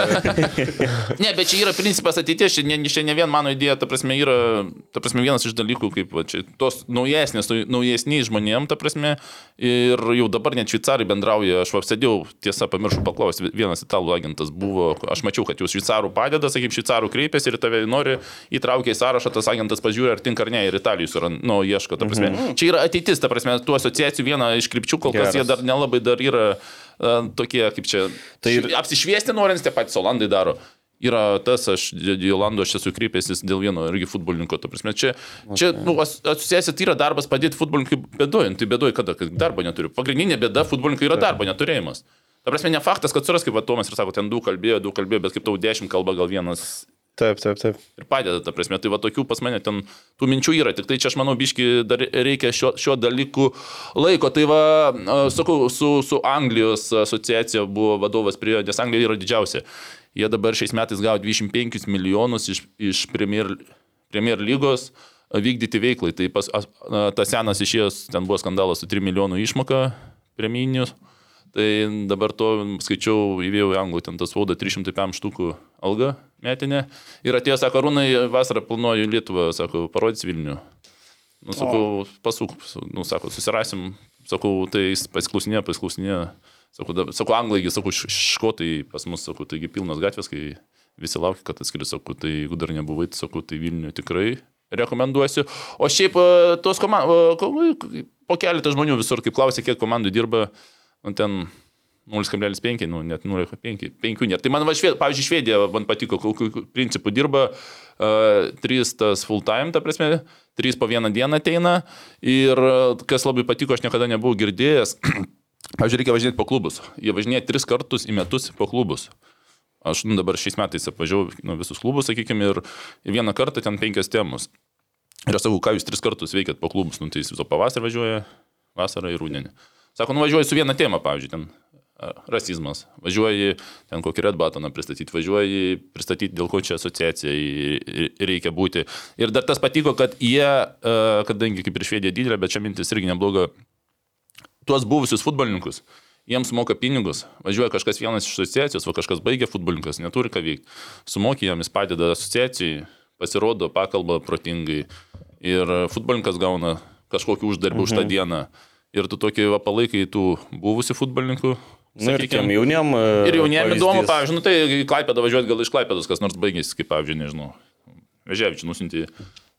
Ne, bet čia yra principas ateities, čia ne, čia ne vien mano idėja, ta prasme, yra, ta prasme, vienas iš dalykų, kaip va, čia, tos naujesnės, naujesniai žmonėm, ta prasme, ir jau dabar net šveicarai bendrauja, aš va sėdėjau, tiesa, pamiršau paklausti, vienas italų agentas buvo, aš mačiau, kad jūs šveicarų padeda, sakykim, šveicarų kreipiasi ir tave nori įtraukti į sąrašą, tas agentas pažiūri, ar tinka ar ne, ir Italijus yra, nu, ieško, ta prasme. Mhm. Čia yra ateitis, ta prasme, tų asociacijų viena iš krypčių, kol kas Geras. jie dar nelabai dar yra uh, tokie, kaip čia, Tai tai ir- apsišviesti norint, tie patys Olandai daro. Yra tas, aš dėl Olando aš esu kreipęsis dėl vieno irgi futbolininko, ta prasme, čia, čia nu, as- asociacija tai yra darbas padėti futbolininkui bėdojant, tai bėdoji kada, kad darbo neturiu. Pagrindinė bėda futbolininkui yra darbo neturėjimas. Ta prasme, ne faktas, kad suras, kaip Tomas ir sako, ten du kalbėjo, du kalbėjo, bet kaip tau dešimt kalba, gal vienas Taip, taip, taip. ir padeda, ta prasme. Tai va tokių pas mane ten tų minčių yra, tik tai čia aš manau, biški dar reikia šio, šio dalykų laiko. Tai va, sakau, su, su Anglijos asociacija buvo vadovas prie, nes Anglija yra didžiausia. Jie dabar šiais metais gavo 25 milijonus iš, iš Premier, Premier lygos vykdyti veiklai. Tai pas, tas senas išėjęs, ten buvo skandalas su 3 milijonų išmoka premijinius. Tai dabar to skaičiau, įvėjau į anglų, ten tas vauda 305 štukų alga metinė. Ir atėjo, sako, Rūnai, vasarą planuoju Lietuvą, sako, parodys Vilnių. Nu, sakau, pasuk, nu, sako, susirasim, sakau, tai jis pasiklausinėjo, pasiklausinėjo. Sakau, da, sakau anglai, sakau, škotai pas mus, sakau, taigi pilnas gatvės, kai visi laukia, kad atskris, sakau, tai jeigu dar nebuvai, tai sakau, tai Vilnių tikrai rekomenduosiu. O šiaip e, tos komandos, po keletą žmonių visur, kaip klausė, kiek komandų dirba, nu, ten 0,5, nu, net 0,5, 5 nėra. Tai man, va, šved, pavyzdžiui, Švedija, man patiko, kokiu principu dirba, uh, 3 tas full time, ta prasme, 3 po vieną dieną ateina ir kas labai patiko, aš niekada nebuvau girdėjęs, pavyzdžiui, reikia važinėti po klubus. Jie važinėja 3 kartus į metus po klubus. Aš nu, dabar šiais metais apvažiavau nu, visus klubus, sakykime, ir vieną kartą ten penkias temos. Ir aš sakau, ką jūs tris kartus veikėt po klubus, nu, tai jis viso pavasarį važiuoja, vasarą ir rudenį. Sako, nuvažiuoji su viena tema, pavyzdžiui, ten rasizmas. Važiuoji ten kokį Red Batoną pristatyti, važiuoji pristatyti, dėl ko čia asociacijai reikia būti. Ir dar tas patiko, kad jie, kadangi kaip ir švedija didelė, bet čia mintis irgi nebloga, tuos buvusius futbolininkus, jiems moka pinigus, važiuoja kažkas vienas iš asociacijos, o kažkas baigia futbolininkas, neturi ką veikti. Sumokė jam, jis padeda asociacijai, pasirodo, pakalba protingai ir futbolininkas gauna kažkokį uždarbį mhm. už tą dieną. Ir tu tokį va, palaikai tų buvusių futbolininkų. Nu, ir tiem jauniem. e, Ir jauniem įdomu, pavyzdys. pavyzdžiui, nu, tai Klaipėdą važiuoti gal iš Klaipėdos, kas nors baigėsi, kaip pavyzdžiui, nežinau. Vežėvičių nusinti,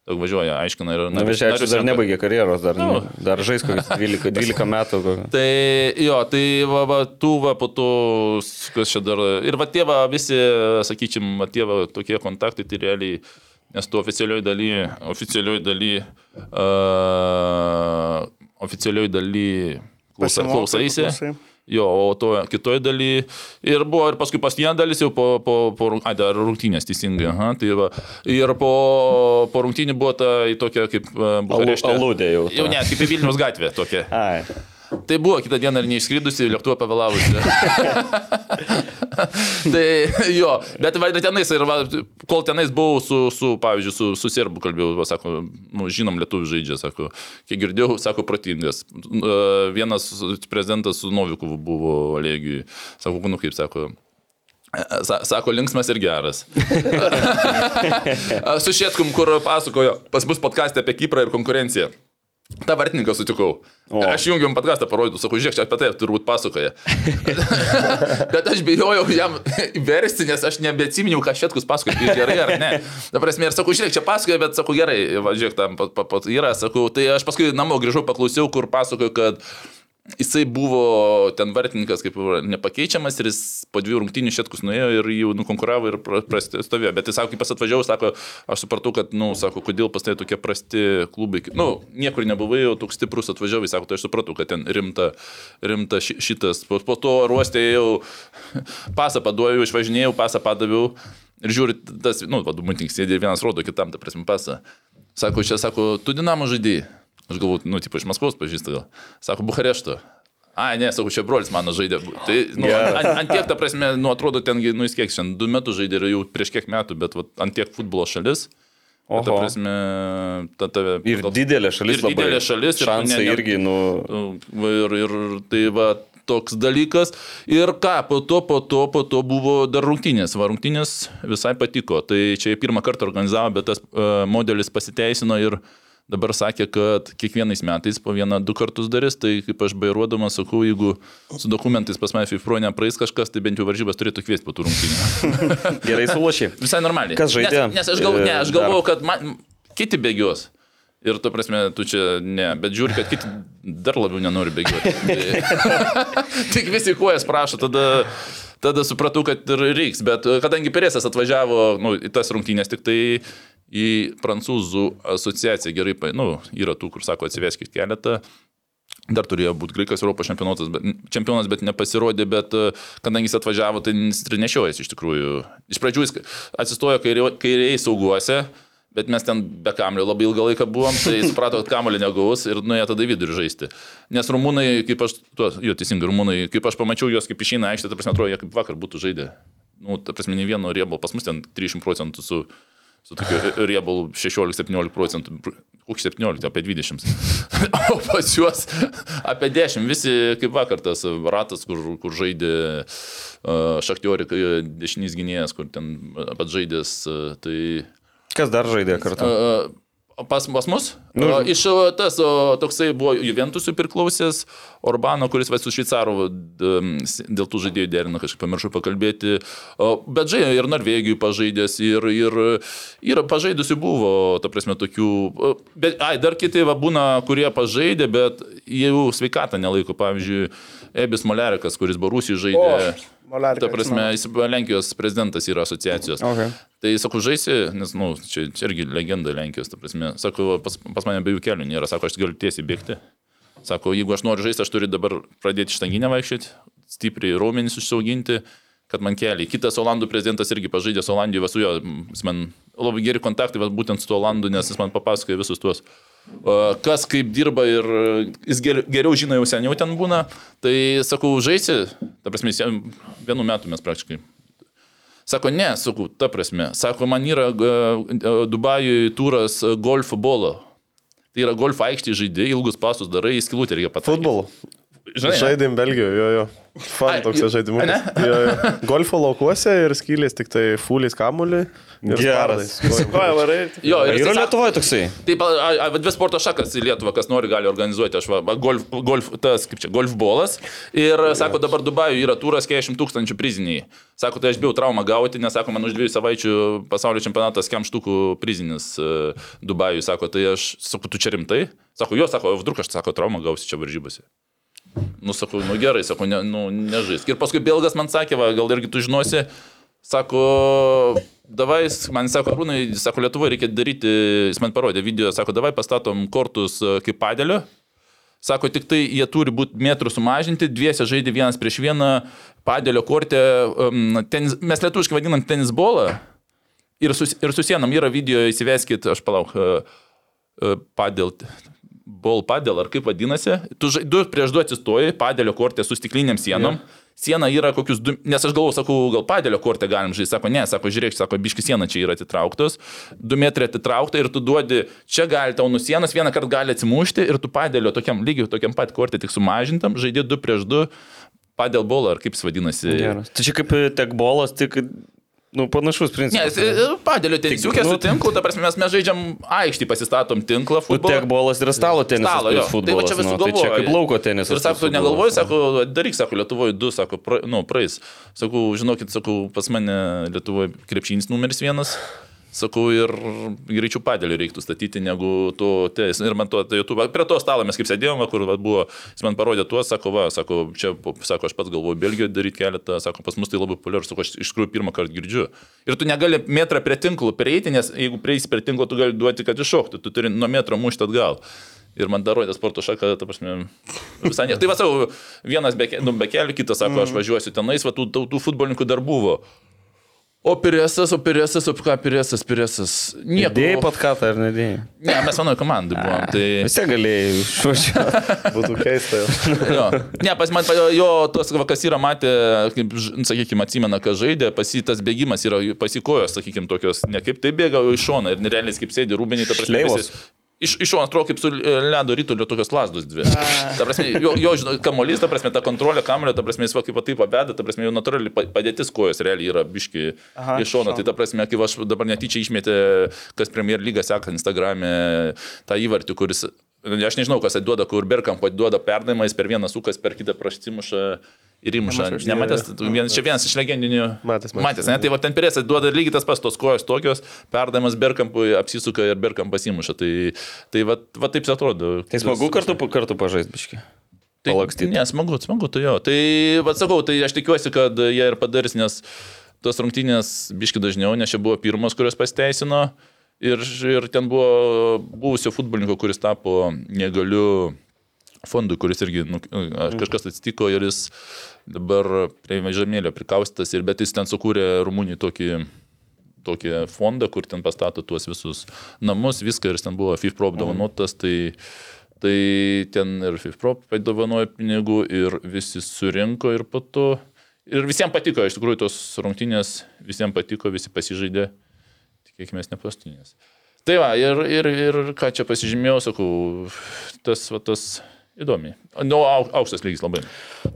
daug važiuoja, aiškina ir... Na, Vežėčius dar nebaigė karjeros, dar, Nu. dar žais kokius 12, 12 metų. kokį. Tai jo, tai va, va, tų va po to, kas čia dar. Ir va tie va visi, sakyčim, va tie va tokie kontaktai, tai realiai, nes tu oficialioj daly, oficialioj daly, uh, oficialioj daly klausa, Pasimokai, klausaisi. klausai. Jo, o to kitoje daly. Ir buvo ir paskui pas vieną dalis jau po, po, po ai, dar rungtynės, teisingai. Aha, tai va. Ir po, po rungtynį buvo ta į tokią kaip Bukarešte. aludė jau ta. Jau ne, kaip į Vilnius gatvę tokia. Ai. Tai buvo kitą dieną ir neišskridusi, lėktuvą pavėlavusi. tai jo, bet va, tenais, ir va, kol tenais buvau su, su pavyzdžiui, su, su serbu kalbėjau, va, sako, nu, žinom, lietuvių žaidžia, sako, kiek girdėjau, sako, protingas. E, Vienas prezidentas su Novikovu buvo Olegijui, sako, nu kaip sako. Sa- Sako, linksmas ir geras. Su Šėtkum, kur pasakojo, pas mus podcast'e apie Kiprą ir konkurenciją. Ta vartininką sutikau. O. Aš jungiam podcastą parodžiau, sakau, žiūrėk, čia apie tai turbūt pasakoja. Bet aš bijojau jam versti, nes aš nebeatsiminiau, ką Šėtkus pasakoja, gerai ar ne. Ta prasme, ir sakau, žiūrėk, čia pasakoja, bet sakau, gerai, va, žiūrėk, tam pat, pat, pat yra, sakau, tai aš paskui namo grįžau, paklausiau, kur pasakojo, kad Jisai buvo ten vartininkas kaip nepakeičiamas ir jis po dviejų rungtynių šetkus nuėjo ir jau nukonkuravo ir pra- prasti stovėjo. Bet jis sako, kai pas atvažiavau, sako, aš supratau, kad, na, nu, sako, kodėl pas tai tokie prasti klubai. Na, nu, niekur nebuvai, jau toks stiprus atvažiavai, sako, tai aš supratau, kad ten rimta, rimta ši- šitas. Po, po to ruostė jau pasą paduoju, išvažinėjau, pasą padaviau ir žiūri, tas, nu, vadumutinkas sėdė vienas rodo kitam, ta prasme, pasą. Sako, čia, sako, tu dinamo žaidėjai. Aš galvoju, nu, tipo, iš Maskvos pažįstu gal. Sako, Bukarešto. A, ne, sakau, čia brolis mano žaidė. Tai, nu, Geras. ant, ant tiek, ta prasme, nu, atrodo, ten, nu, jis kiek šiandien, du metus žaidė ir jau prieš kiek metų, bet vat, ant tiek futbolo šalis. Oho. Ta prasme, ta tave. Ir didelė šalis. Ir didelė labai. šalis, ir Šansai ne- ne- irgi, nu. Va, Ir, ir tai va toks dalykas. Ir ką, po to, po to, po to buvo dar rungtynės. Va, rungtynės visai patiko. Tai čia pirmą kartą organizavo, bet tas uh, modelis pasiteisino ir dabar sakė, kad kiekvienais metais po vieną, du kartus darys. Tai kaip aš bairuodamas sakau, jeigu su dokumentais pas mane FIFPRO nepraeis kažkas, tai bent jau varžybas turėtų kviesti po tų rungtynių. Gerai sulašy. Visai normaliai. Kas žaidė? Nes, nes aš, gal, ne, aš galvojau, kad man, kiti bėgios. Ir tu prasme, tu čia ne, bet žiūri, kad kiti dar labiau nenori bėgioti. Tik visi kojas prašo, tada, tada supratau, kad ir reiks. Bet kadangi Peresas atvažiavo nu, į tas rungtynės, tik tai į prancūzų asociaciją gerai, nu, yra tų, kur sako, atsiveskit keletą. Dar turėjo būti graikas Europos čempionatas, bet, čempionas, bet nepasirodė, bet e, kadangi jis atvažiavo, tai jis ir nešiojasi iš tikrųjų. Iš pradžių jis atsistojo kairiai, kairiai sauguose, bet mes ten be kamulio labai ilgą laiką buvom, tai suprato, kad kamulio negaus ir nuėjo tada vidurį žaisti. Nes rumūnai, kaip aš, tuo, jo teisingai, rumūnai, kaip aš pamačiau juos, kaip išeina aikštė, ta prasme, atrodo, jie kaip vakar būtų žaidę. Nu, ta prasme, ne vieno riebalo, pas mus ten 300 procentų su su tokiu riebalu 16-17 procentų, koks 17, apie 20. O pas juos apie 10, visi kaip vakar tas ratas, kur, kur žaidė uh, Šaktiorika, dešinys gynėjas, kur ten pats žaidės, uh, tai... Kas dar žaidė kartu? Uh, Pas, pas mus? Nu, o, iš o, tas o, toksai buvo Juventusui priklausęs Orbano, kuris va su Šveicaru dėl tų žaidėjų derino, kažkaip pamiršau pakalbėti. O, bet žaidė ir Norvegijų pažaidęs, ir, ir, ir pažaidusių buvo, ta prasme, tokių. o, Bet, ai, dar kiti va, būna, kurie pažaidė, bet jų sveikatą nelaiko. Pavyzdžiui, Ebis Molerikas, kuris buvo Rusijai žaidė. Molerika, Ta prasme, jis Lenkijos prezidentas yra asociacijos. Okay. Tai sakau, žaisi, nes, na, nu, čia, čia irgi legenda Lenkijos, ta prasme. Sako, pas, pas mane abiejų kelių nėra, sako, aš galiu tiesiai bėgti. Sako, jeigu aš noriu žaisti, aš turiu dabar pradėti štanginę vaikščioti, stipriai raumenys užsiauginti, kad man keliai. Kitas Olandų prezidentas irgi pažaidęs Olandijoje, su juo, jis man labai geri kontaktai, būtent su Olandu, nes jis man papasakoja visus tuos, kas kaip dirba ir jis ger, geriau žino, jau seniau ten būna. Tai sakau, žaisi, ta prasme, vienu metu mes praktiškai Sako, ne, sakau, ta prasme. Sako, man yra Dubajuje turas golfo bolo. Tai yra golfo aikštė žaidė, ilgus pasus darai, skilutę reikia pat. Futbolu. Žinai, ne? Žaidėm Belgijoje, jo, jo. Fan toks žaidimas. ne? Jo, jo. Golfo laukuose ir skylės tik tai fuliais kamuoliui. ir Geras. Koja varai. Jo, ir Yra sako- Lietuvoje toksai. Taip, dvi sporto šakas į Lietuvą, kas nori, gali organizuoti. Aš va, golf, golf, tas, kaip čia, golfbolas. Ir sako, dabar Dubajuje yra turas 40 tūkstančių priziniai. Sako, tai aš bijau traumą gauti, nes sako, man už dviejų savaičių pasaulio čempionatas kem štukų prizinis uh, Dubajuje. Sako, tai aš, sakau, tu čia rimtai? Sako, jo, sako, vdruk aš, sako, traumą gausi čia varžybose. Nu, sakau, nu gerai, sako, ne, nu, nežaisk. Ir paskui Belgas man sakė, va, gal irgi tu žinosi, sako, davai, man sako, Rūnai, sako, Lietuvoje reikia daryti, jis man parodė video, sako, davai pastatom kortus e, kaip padėlio. Sako, tik tai jie turi būti metrų sumažinti, dviese žaidė vienas prieš vieną, padėlio kortę, um, tenis, mes lietuviškai vadinam tenisbolą. Ir su, ir su sienom yra video, įsiveskit, aš palauk, uh, uh, padėl, ball padėl, ar kaip vadinasi. Tu du prieš du atsistoji, padėlio kortė su stikliniam sienom. Yeah. Siena yra kokius du, nes aš galvoju, sakau, gal padėlio kortę galim žaisti, sako, ne, sako, žiūrėk, sako, biški siena čia yra atitrauktos, du metrai atitraukta ir tu duodi, čia gali tau nusienas, vieną kartą gali atsimušti ir tu padėlio tokiam lygiai, tokiam pat kortė tik sumažintam, žaidži du prieš du, padėl bolą, ar kaip jis vadinasi. Geras. Tai čia kaip tekbolas, tik, nu, panašus Ne, principas. jis- padėlio tenisiukė nu- su tinklu, ta prasme, mes, mes žaidžiam aikštį, pasistatom tinklą, O futbolą. tekbolas yra stalo tenisas. Stalo, jo. plius Tai va futbolas, čia visi nu, tai čia kaip lauko tenisas. Ir sako, tu negalvoji, futbolas. sako, daryk, sako, Lietuvoje du, sako, pra, nu, praeis. Sakau, žinokit, sakau, pas mane Lietuvoje krepšinis numeris vienas. Sakau, ir greičiau padėlį reiktų statyti negu to teis. Ir man to, tai tu, prie to stalo mes kaip sėdėjome, kur va, buvo, jis man parodė tuos, sako, va, sako, čia, sako, aš pats galvoju, Belgijoje daryti keletą, sako, pas mus tai labai populiaru, sako, aš iš tikrųjų pirmą kartą girdžiu. Ir tu negali metrą prie tinklo prieiti, nes jeigu prieisi prie tinklo, tu gali duoti, kad iššoktų, tu turi nuo metro mušti atgal. Ir man darodė sporto šaką, ta prasme, visai ne. Tai va, savo, vienas be, nu, be kelių, kitas sako, aš važiuosiu tenais, va, tų, tų, tų futbolininkų dar buvo. O Piresas, o Piresas, o ką Piresas, Piresas. Nieko. Dėjai patkatą ar nedėjai? Ne, mes vienoje komandai buvom. Tai... Vis tiek galėjai išvažiuoti. Būtų keista. Jo. Ne, pas man, jo, tos, va, kas yra matę, kaip, ž- sakykime, atsimena, kad žaidė, pasitas bėgimas yra pasikojęs, sakykime, tokios, ne kaip tai bėga, o iš šono ir nerealiai kaip sėdi rūbiniai, ta prasme. Šleivos. visi- Iš, iš šono atrodo kaip su e, ledo rytulio tokios lasdos dvi. Ta prasme, jo, jo kamuolys, ta prasme, ta kontrolė kamulio, ta prasme, jis va kaip taip pabeda, ta prasme, jau natūraliai pa- padėtis kojos realiai yra biški Aha, iš šono. Tai ta prasme, kai aš dabar netyčia išmetė, kas Premier lyga seka Instagram'e tą įvartį, kuris, aš nežinau, kas atiduoda, kur Berkam atiduoda perdavimą, jis per vieną sukas, per kitą praštimušą ir įmuša. Nematęs, ne- tu vienas, čia vienas iš legendinių. Matęs, matęs. Matęs, ne? Tai va ten perės atiduoda lygiai tas pats, tos kojos tokios, perdavimas Berkampui apsisuka ir Berkam pasimuša. Tai, tai va, va taip atrodo. Tai smagu kartu, kartu pažaisti. Tai, palakstyt. ne, smagu, smagu, tai jo. Tai, vad sakau, tai aš tikiuosi, kad jie ir padarys, nes tos rungtynės biški dažniau, nes čia buvo pirmos, kurios pasiteisino. Ir, ir ten buvo buvusio futbolininko, kuris tapo negaliu fondui, kuris irgi nu, aš- kažkas atsitiko ir jis dabar prie vežamėlio prikaustytas, ir, bet jis ten sukūrė Rumunijai tokį tokį fondą, kur ten pastato tuos visus namus, viską ir ten buvo FIFPro apdovanotas, tai, tai ten ir FIFPro padovanojo pinigų ir visi surinko ir po to. Ir visiems patiko, iš tikrųjų tos rungtynės visiems patiko, visi pasižaidė, tikėkime, nepastinės. Tai va, ir, ir, ir ką čia pasižymėjau, sakau, tas, va, tas įdomi. Nu, au- aukštas lygis labai.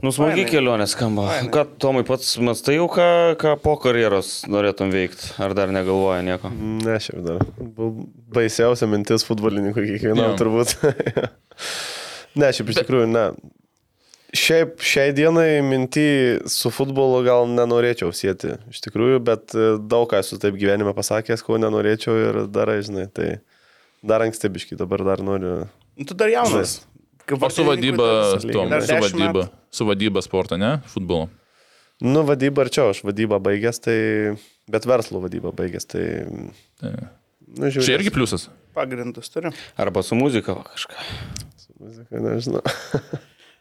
Nu, smagi Fainai. kelionė skamba. Ką, Tomai, pats mastai jau, ką, ką po karjeros norėtum veikti? Ar dar negalvoja nieko? Ne, šiaip dar. Baisiausia mintis futbolininkų kiekvienam Jo. turbūt. ne, šiaip iš tikrųjų, ne. Šiaip šiai dienai mintį su futbolu gal nenorėčiau sėti, iš tikrųjų, bet e, daug ką esu taip gyvenime pasakęs, ko nenorėčiau ir darai, žinai, tai dar ankstybiškai, dabar dar noriu. Nu, Tu dar jaunas. Kaip Ar su vadyba, Tom, su 10 vadyba, su vadyba sportą, ne? Futbolo. Nu, vadyba arčiau, aš vadybą baigęs, tai, bet verslo vadybą baigęs, tai, Tai. nu, žiūrėjau. Čia irgi pliusas. Pagrindus turiu. Arba su muzika kažką. Muzika, nežinau.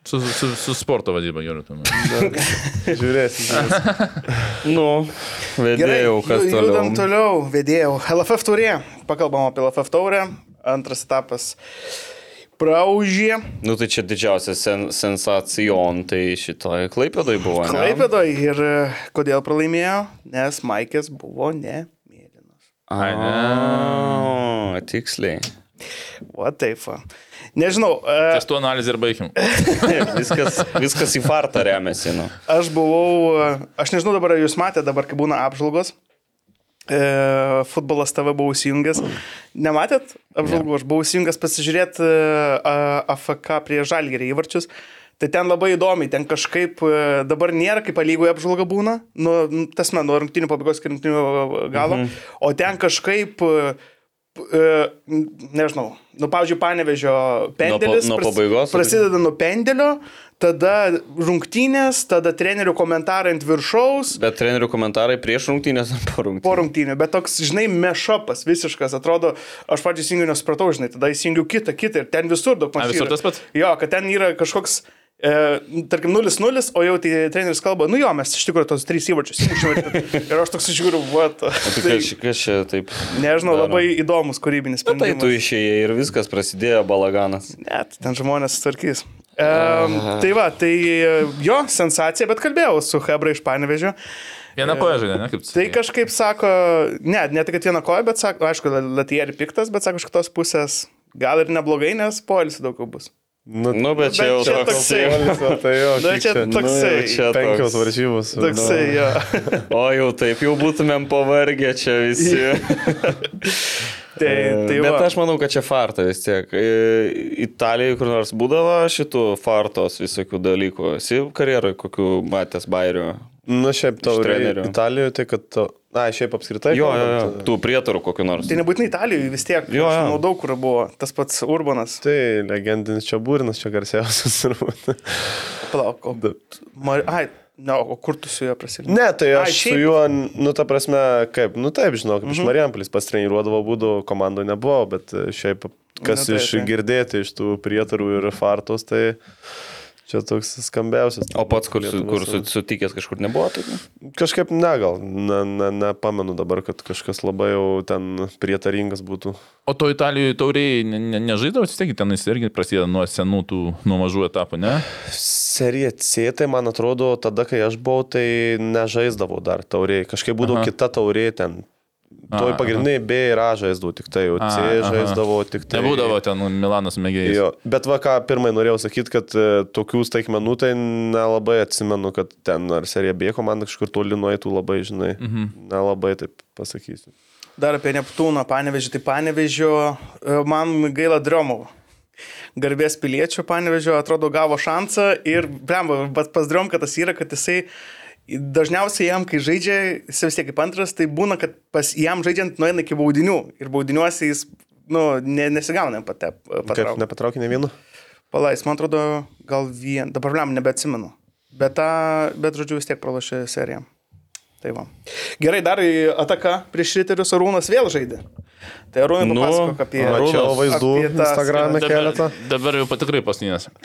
Su, su, su sporto vadyba, gerai, tuomet. Žiūrėsim. žiūrėsim. Nu, vedėjau, kas ju- toliau. Judam toliau, vedėjau. LFF turė. Pakalbam apie LFF taurę. Antras etapas. Praužė. Nu, tai čia didžiausia sen, sensacijon, tai šitoj Klaipėdoj buvo. ne? Klaipėdoj. Ir e, kodėl pralaimėjo? Nes Maikės buvo ne mėlynas. Ai, ne. Tiksliai. O taip. Nežinau. e, Ties tuo analizę ir baigim. viskas, viskas į fartą remiasi. Nu. Aš buvau, e, aš nežinau dabar, ar jūs matėte dabar, kai būna apžvalgos. E, futbolas tave buvau įsijungęs. Nematėt apžvalgų? Aš buvau įsijungęs pasižiūrėti AFK prie Žalgerį įvarčius. Tai ten labai įdomi, ten kažkaip e, dabar nėra kaip lygoje apžvalga būna, nu, nu, tas man, nuo rungtinių pabaigos iki rungtinių galo, mhm. o ten kažkaip, e, e, nežinau, nu, pavyzdžiui, panevežio pendelis nuo pras- pabaigos? prasideda nuo pendelio, tada rungtynės, tada trenerių komentarai ant viršaus, Bet trenerių komentarai prieš rungtynės ar po rungtynės? po rungtynių, bet toks, žinai, mešapas visiškas, atrodo, aš patys įsijungiu nesupratau, žinai, tada įsijungiu kitą, kitą ir ten visur daug A, mažiau. visur tas pats? Jo, kad ten yra kažkoks, e, tarkim, 0-0, o jau tai treneris kalba, nu jo, mes iš tikrųjų tos trys įvarčius įmušėme. ir aš toks žiūriu, what. Tai kas, čia taip? nežinau, daro? labai įdomus kūrybinis Na, tai sprendimas. tu išėjai ir viskas prasidėjo balaganas. Net, ten žmonės sutvarkys. Um, tai va, tai e, jo, sensacija, bet kalbėjau su Hebra iš Panevežio. Viena koja žaidė, ne? Kaip Tai kažkaip sako, ne, ne tik, kad viena koja, bet sako, aišku, Latieri piktas, bet sako, iš kitos pusės gal ir neblogai, nes poilsį daug bus. Nu, Nu, bet čia jau čia toks. toksai. Tai jo, Na, kiek čia čia? toksai. jau čia Penkios varžybos. Toksai, jo. O jau taip, jau būtumėm pavargę čia visi. Tai, tai Bet va. aš manau, kad čia farta vis tiek. E, Italijoje kur nors būdavo šitų fartos visokių dalykų. Esi karjeroje kokių matęs bairių? Nu, šiaip tau trenerių. Italijoje, tai kad... To... Na, šiaip apskritai. Jo, jo, jo. Tų prietarų kokių nors. Tai nebūtinai Italijoje vis tiek. Jo, aš jo. Manau, daug kur buvo. Tas pats Urbanas. Tai legendinis čia būrinas, čia garsiausias turbūt. Palauk, o... Mar... Ai, ne, o kur tu su juo prasidėjai? Ne, tai Ai, aš šiaip- su juo, nu, ta prasme, kaip, nu taip, žinau, kaip iš Mhm. Marijampolis pas treniruodavo būdų, komandoje nebuvo, bet e, šiaip kas Na, tai, iš tai. girdėti iš tų prietarų ir fartos, tai Čia toks skambiausias. O pats, kur, su, kur su, sutikęs kažkur nebuvo, tai Kažkaip ne, gal, ne, ne, nepamenu dabar, kad kažkas labai jau ten prietaringas būtų. O to Italijoje tauriai ne, ne, nežaidavo, vis tiek ten jis irgi prasideda nuo senų tų, nuo mažų etapų, ne? Serija C, tai man atrodo, tada, kai aš buvau, tai nežaisdavau dar tauriai. Kažkaip būdavo Aha. kita taurė ten. Toj pagrindiniai B ir A žaisdavau tik tai, o C aha. žaisdavau tik tai. Nebūdavo ten Milanas mėgėjas. Jo, bet va ką pirmai norėjau sakyti, kad e, tokių staigmenų tai nelabai atsimenu, kad ten ar serija B komanda kažkur toli nueitų labai, žinai. Mhm. Nelabai taip pasakysiu. Dar apie Neptūną, Panevežį, tai Panevežio, e, man gaila Driomovo. Garbės piliečių Panevežio, atrodo, gavo šansą ir, blemba, bet pas Driom, kad tas yra, kad jisai dažniausiai jam, kai žaidžia, jis vis tiek kaip antras, tai būna, kad pas jam žaidžiant nueina iki baudinių ir baudiniuose jis, nu, ne, nesigauna patep. Kaip patraukti. nepatraukė ne vieno? Palais, man atrodo, gal vien, dabar blemba, nebeatsimenu. Bet, tą, bet, žodžiu, vis tiek pralašė seriją. Tai va. Gerai, dar į ataką prieš Riterius Arūnas vėl žaidė. Tai Arūnai Nu, papasakok apie... Mačiau vaizdų Instagram'e Dabar, keletą. dabar jau patikrai pasnynės.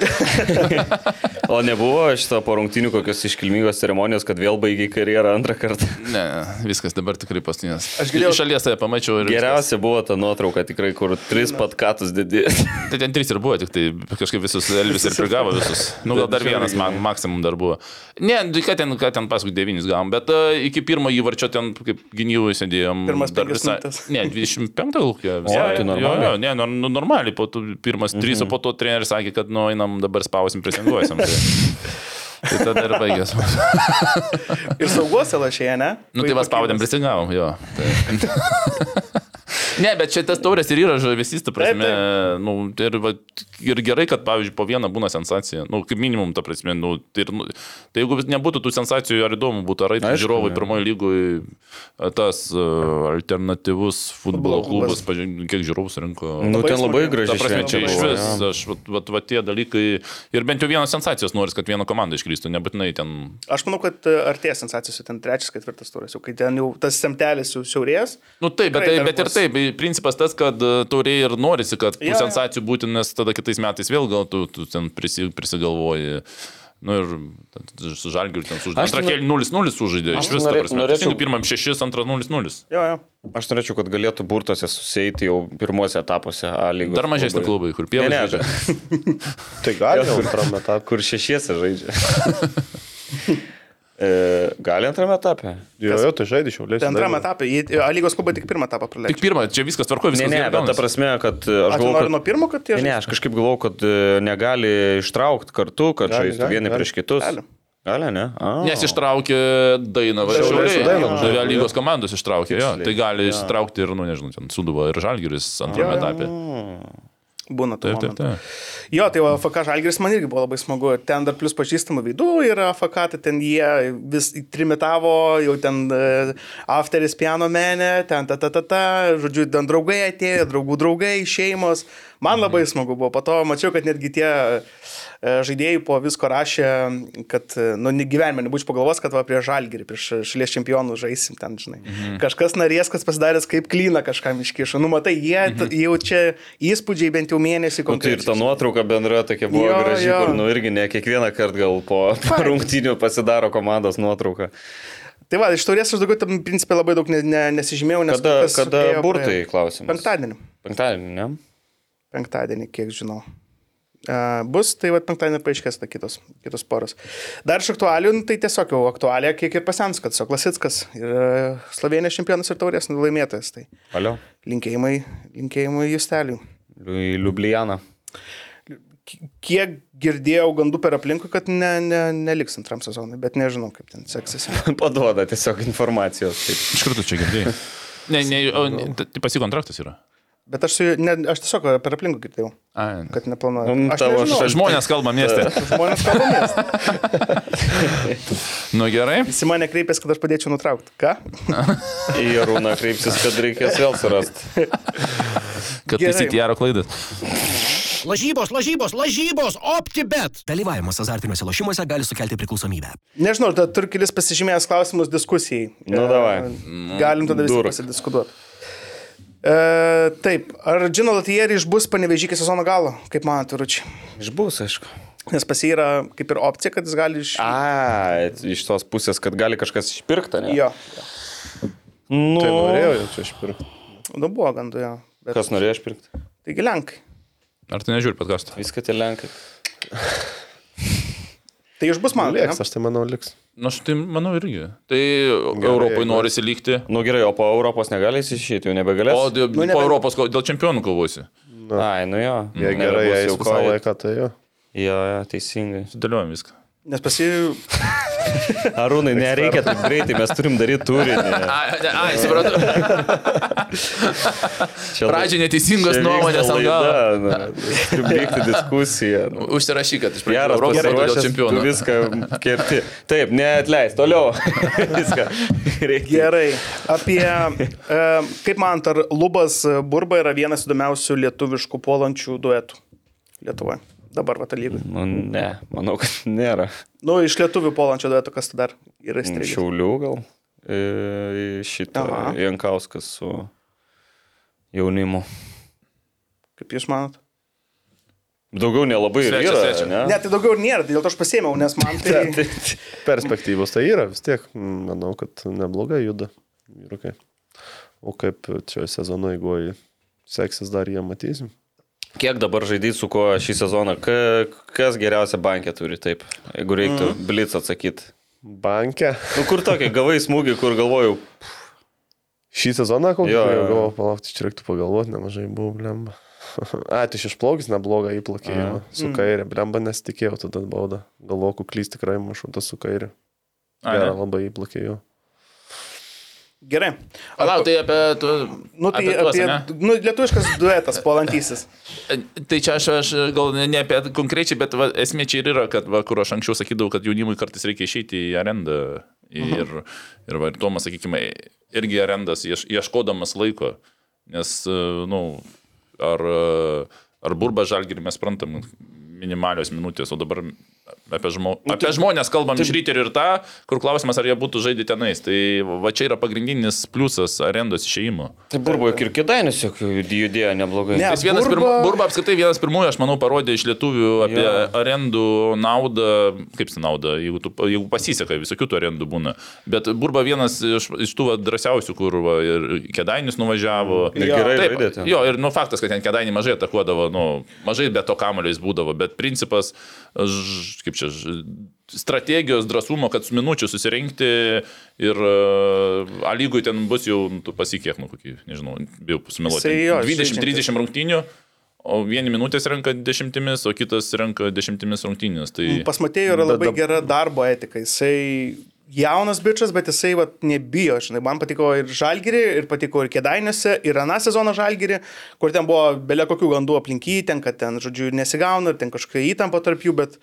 O nebuvo šito po rungtinių kokios iškilmingos ceremonijos, kad vėl baigiai karjerą antrą kartą. Ne, viskas dabar tikrai pasnynės. Aš galėjau- Iš šalies tai pamačiau ir... viskas. Geriausia buvo ta nuotrauka tikrai, kur tris patkatus didė. Tai ten trys ir buvo, tik tai kažkaip visus Elvis ir prigavo visus. Nu, gal dar vienas man, maksimum dar buvo. Ne, ką ten, ką ten paskui devynis gavom, bet uh, iki pirmo įvarčio ten kaip gynybų sėdėjom. Pirmas dar minutes. Ne, 25 kokie. O, tai jo, normaliai. jo, ne, nu, normaliai, po tų pirmas trys, o po to treneris sakė, kad nu einam dabar spausim, presinguosim. Tai, tai tada ir baigės. Ir sauguose lašėje, ne? Nu tai vas spaudėm, prisingavom, jo. Tai. Ne, bet čia tas taurės ir yra žavesys, ta prasme. Taip, Nu, ir, va, ir gerai, kad, pavyzdžiui, po vieną būna sensacija. Nu, kaip minimum, ta prasme. Nu, tai, ir, nu, tai jeigu nebūtų tų sensacijų, ar įdomu būtų, ar eitų žiūrovai pirmojo lygoje tas uh, alternatyvus futbolo klubas. klubas, pažiūrėjau, kiek žiūrovų surinko. Nu, ten labai gražiai. Ta prasme, čia iš vis, aš, vat, vat, vat tie dalykai, ir bent jau vienos sensacijos noris, kad viena komanda išklystų, nebūtinai ten Aš manau, kad e, artės sensacijos, ten trečias, ketvirtas turas, jau kai ten jau tas semtelis jau siaurės. Nu taip, bet, tai, bet ir taip, principas tas, kad e, tauriai ir norisi, kad tų jo. sensacijų būtų, nes tada kitais metais vėl gal tu, tu ten prisi, prisigalvoji. Nu ir su žalgiu ten sužaidė. Antrą kėlį 0-0 sužaidė. Iš vis, ta norė- prasme. norėčiau- Pirmam 6, antrą 0-0. Jo, jo. Aš norėčiau, kad galėtų burtose susėti jau pirmose etapuose A lygos. Dar mažesni klubai, kur pievai. Ne, ne, žaidžia. Tai gali jau antrame etape. kur šešiese žaidžia. e, gali antrame etape? Jo, jo, tai žaidži šiaulės. Tai antram etapui. Jie- A lygos klubai tik pirmą etapą Tik praleidžia. pirmą, čia viskas tvarko, Ne, viskas ne, gerai bet ta prasme, kad e, aš Aš galvoju, noriu kad... nuo pirmo, kad jie Ne, ne, aš kažkaip galvoju, kad e, negali ištraukti kartu, kad žaistų vieni gali. prieš kitus. Gali. Gali, ne? A. Nes ištraukė Dainavą žaidė, lygos komandos ištraukė, jo. Tai gali ištraukti ir, nu nežinau, ten Suduvo ir Žalgiris antrame etape. Būna Taip, taip, taip. Jo, tai FK Žalgiris man irgi buvo labai smagu. Ten dar plus pažįstamų veidų yra FK, tai ten jie vis trimitavo, jau ten uh, afteris piano menė, ten ta ta ta ta, žodžiu, ten draugai atėjo, draugų draugai, šeimos. Man labai smagu buvo. Po to mačiau, kad netgi tie e, žaidėjai po visko rašė, kad, e, nu, gyvenime nebūčiau pagalvos, kad va prie Žalgirį, prieš šalies čempionų žaisim ten, žinai. Mhm. Kažkas narės, kas pasidaręs kaip klyną kažkam iškišo. Nu, matai, jie mhm. jau čia įspūdžiai bent jau mėnesį Nu, tai ir ta nuotrauka bendra tokia buvo Jo, graži, jo. kur, nu, irgi ne kiekvieną kartą gal po, po rungtynių pasidaro komandos nuotrauka. Tai va, iš taurės aš daugiau tam principė labai daug ne, ne, nesižymėjau, nes Kada, kada burtai praėjo. klausimas? Penktadienį. Penktadienį, ne? Penktadienį, kiek žinau. Bus, tai va penktadienį paaiškės ta kitos, kitos poros. Dar iš aktualių, nu, tai tiesiog jau aktualija kiek ir pasens, kad su Klasickas ir uh, Slovenijos čempionas ir taurės laimėtojas. Tai Alio. linkėjimai, linkėjimai Justeliui. K- Kiek girdėjau gandų per aplinkui, kad ne, ne, neliks antram sezonui, bet nežinau, kaip ten seksis. Paduoda tiesiog informacijos. Taip. Iš karto čia girdėjai. Ne, ne, o, ne, tai pasi kontraktas yra. Bet aš, su ne, aš tiesiog per aplinkui girdėjau, kad neplanuoju. Nu, Aš tavo nežinau. Žmonės kalba mieste. Žmonės kalbamės. Nu gerai. Visi mane kreipėsi, kad aš padėčiau nutraukti. Ką? Į Arūną kreipsis, kad reikės vėl surasti. Kad taisyti Jaro klaidas. Lažybos, lažybos, lažybos, optibet. Dalyvavimas azartiniuose lošimuose gali sukelti priklausomybę. Nežinau, turiu kelis pasižymėjęs klausimus diskusijai. Nu, E, davai. Galim tada visi pasidiskutuoti. E, taip, ar Džino Latieri išbus panevežykį sezono galo, kaip manote, Ručiai? Išbūs, aišku. Nes pas jį yra kaip ir opcija, kad jis gali iš... A, iš tos pusės, kad gali kažkas išpirkti, ne? Jo. Nu, Tai norėjau jau čia išpirkti. Nu, buvo gandu jo. Bet... Kas norėjo išpirkti? Taigi Lenkai. Ar tu nežiūri podcast'o? Viską tie lenkai. Tai iš bus man. Liks, aš tai manau liks. Na, aš tai manau irgi. Tai Europai jeigu- norisi likti. Nu gerai, o po Europos negali išėti, jau nebegalės. O dėl, Nu, po nebe- Europos ko- dėl čempionų kovosi. Ai, nu jo. Jei Nebebus gerai, jei jau Covid. laiką, tai jo. Jo, jo, teisingai. Sudėliojom viską. Nes pas jį... Arūnai, nereikia taip greitai, mes turim daryti turinį. Ai, ai, supratau. Pradžiai neteisingos nuomonės. Turim vykti diskusiją. Nu. Užsirašyk, kad iš pradžių Europos tu čempionų. viską kerti. Taip, neatleis, toliau. viską. Reikia. Gerai. Apie... E, kaip man, ar Lubas Burba yra vienas įdomiausių lietuviškų puolančių duetų Lietuvoje? Dabar va, lygų. Nu, ne, manau, kad nėra. Nu, iš lietuvių puolančio duetų kas tai dar yra įstrigęs? Šiaulių gal. E, Šitą. Jankauskas su jaunimu. Kaip jūs manot? Daugiau nelabai ir Svečias, yra, svečias. ne? Ne, tai daugiau ir nėra, dėl to aš pasėmiau, nes man tai... Perspektyvos tai yra vis tiek. mm, Manau, kad neblogai juda. Vyrukai. O kaip čia sezono eigoje seksis dar jie matysim. Kiek dabar žaidyti su kuo šį sezoną? Ka, kas geriausia bankė turi, taip? Jeigu reiktų mm. blitz atsakyti. Banke. Nu kur tokia, gavai smūgį, kur galvojau, Šį sezoną kokį Jo, jo, jo, jo. galvoju, palaukti, čia reiktų pagalvoti, nemažai buvo blemba. A, tai iš išplaukis neblogą įplakėjimą. Su kairė, blemba nesitikėjau tada baudą. Galvoju, kuklys tikrai maršrutas su kairė. Gerą labai įplakėjau. Gerai. Palauk, tai apie... Tu, Nu, tai tuos, apie... Nu, lietuviškas duetas, puolantysis. Tai čia aš, aš gal ne, ne apie konkrečiai, bet va, esmė čia ir yra, kad, va, kur aš anksčiau sakydavau, kad jaunimui kartais reikia išeiti į arendą. Ir, ir, va, ir Tomas, sakykime, irgi arendas ieš, ieškodamas laiko. Nes, na, nu, ar, ar burba žalgirį mes sprantam minimalios minutės, o dabar apie, žmo, apie žmonės kalbam iš ryto ir tą, kur klausimas, ar jie būtų žaidę tenais. Tai va čia yra pagrindinis pliusas arendos išėjimo. tai burbo ir kėdainis juk judėjo neblogai. Ne. Jis vienas Burba- pirmų, Burba apskritai vienas pirmųjų, aš manau, parodė iš lietuvių apie Jo. arendų naudą, kaip tai nauda, jeigu, tu, jeigu pasiseka, visokių tų arendų būna. Bet Burba vienas iš, iš tų va, drąsiausių, kur va, ir Kedainis nuvažiavo. Ir gerai Taip, žaidė ten. Jo, ir nu, faktas, kad ten Kedainį mažai atakuodavo, nu, mažai be to kamulio jis būdavo, bet principas, ž, kaip čia, ž, strategijos drąsumo, kad su minučiu susirinkti ir uh, A lygui ten bus jau, nu, tu pasikiek, nu, kokį, nežinau, bijau jo, 20-30 rungtynių, o vieni minutės renka dešimtimis, o kitas renka dešimtimis rungtynės. Tai... Pas Matėjų yra labai dab- gera darbo etika. Jisai jaunas bičias, bet jisai vat, nebijo. Žinai, man patiko ir žalgyrį, ir patiko ir kėdainiuose, ir aną sezoną žalgyrį, kur ten buvo belia kokių gandų aplink jį, ten, kad ten, žodžiu, nesigauna, ir ten kažkokia įtampa tarp jų, bet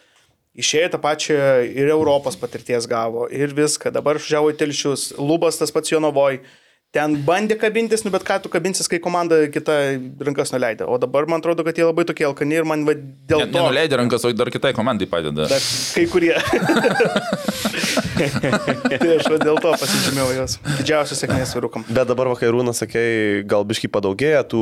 išėjo tą pačią ir Europos patirties gavo, ir viską. Dabar išžiavo į telšius, lubas tas pats Jonovoj. Ten bandė kabintis, nu bet ką tu kabinsis, kai komanda kita rankas nuleidė. O dabar man atrodo, kad jie labai tokie alkani ir man va, dėl Ne, to... nenuleidė rankas, o dar kitai komandai padeda. Bet kai kurie. tai aš va dėl to pasižymėjau jos. Didžiausias sėkmės vyrukam. Bet dabar vakairūnas, sakei, gal biškai padaugėja tų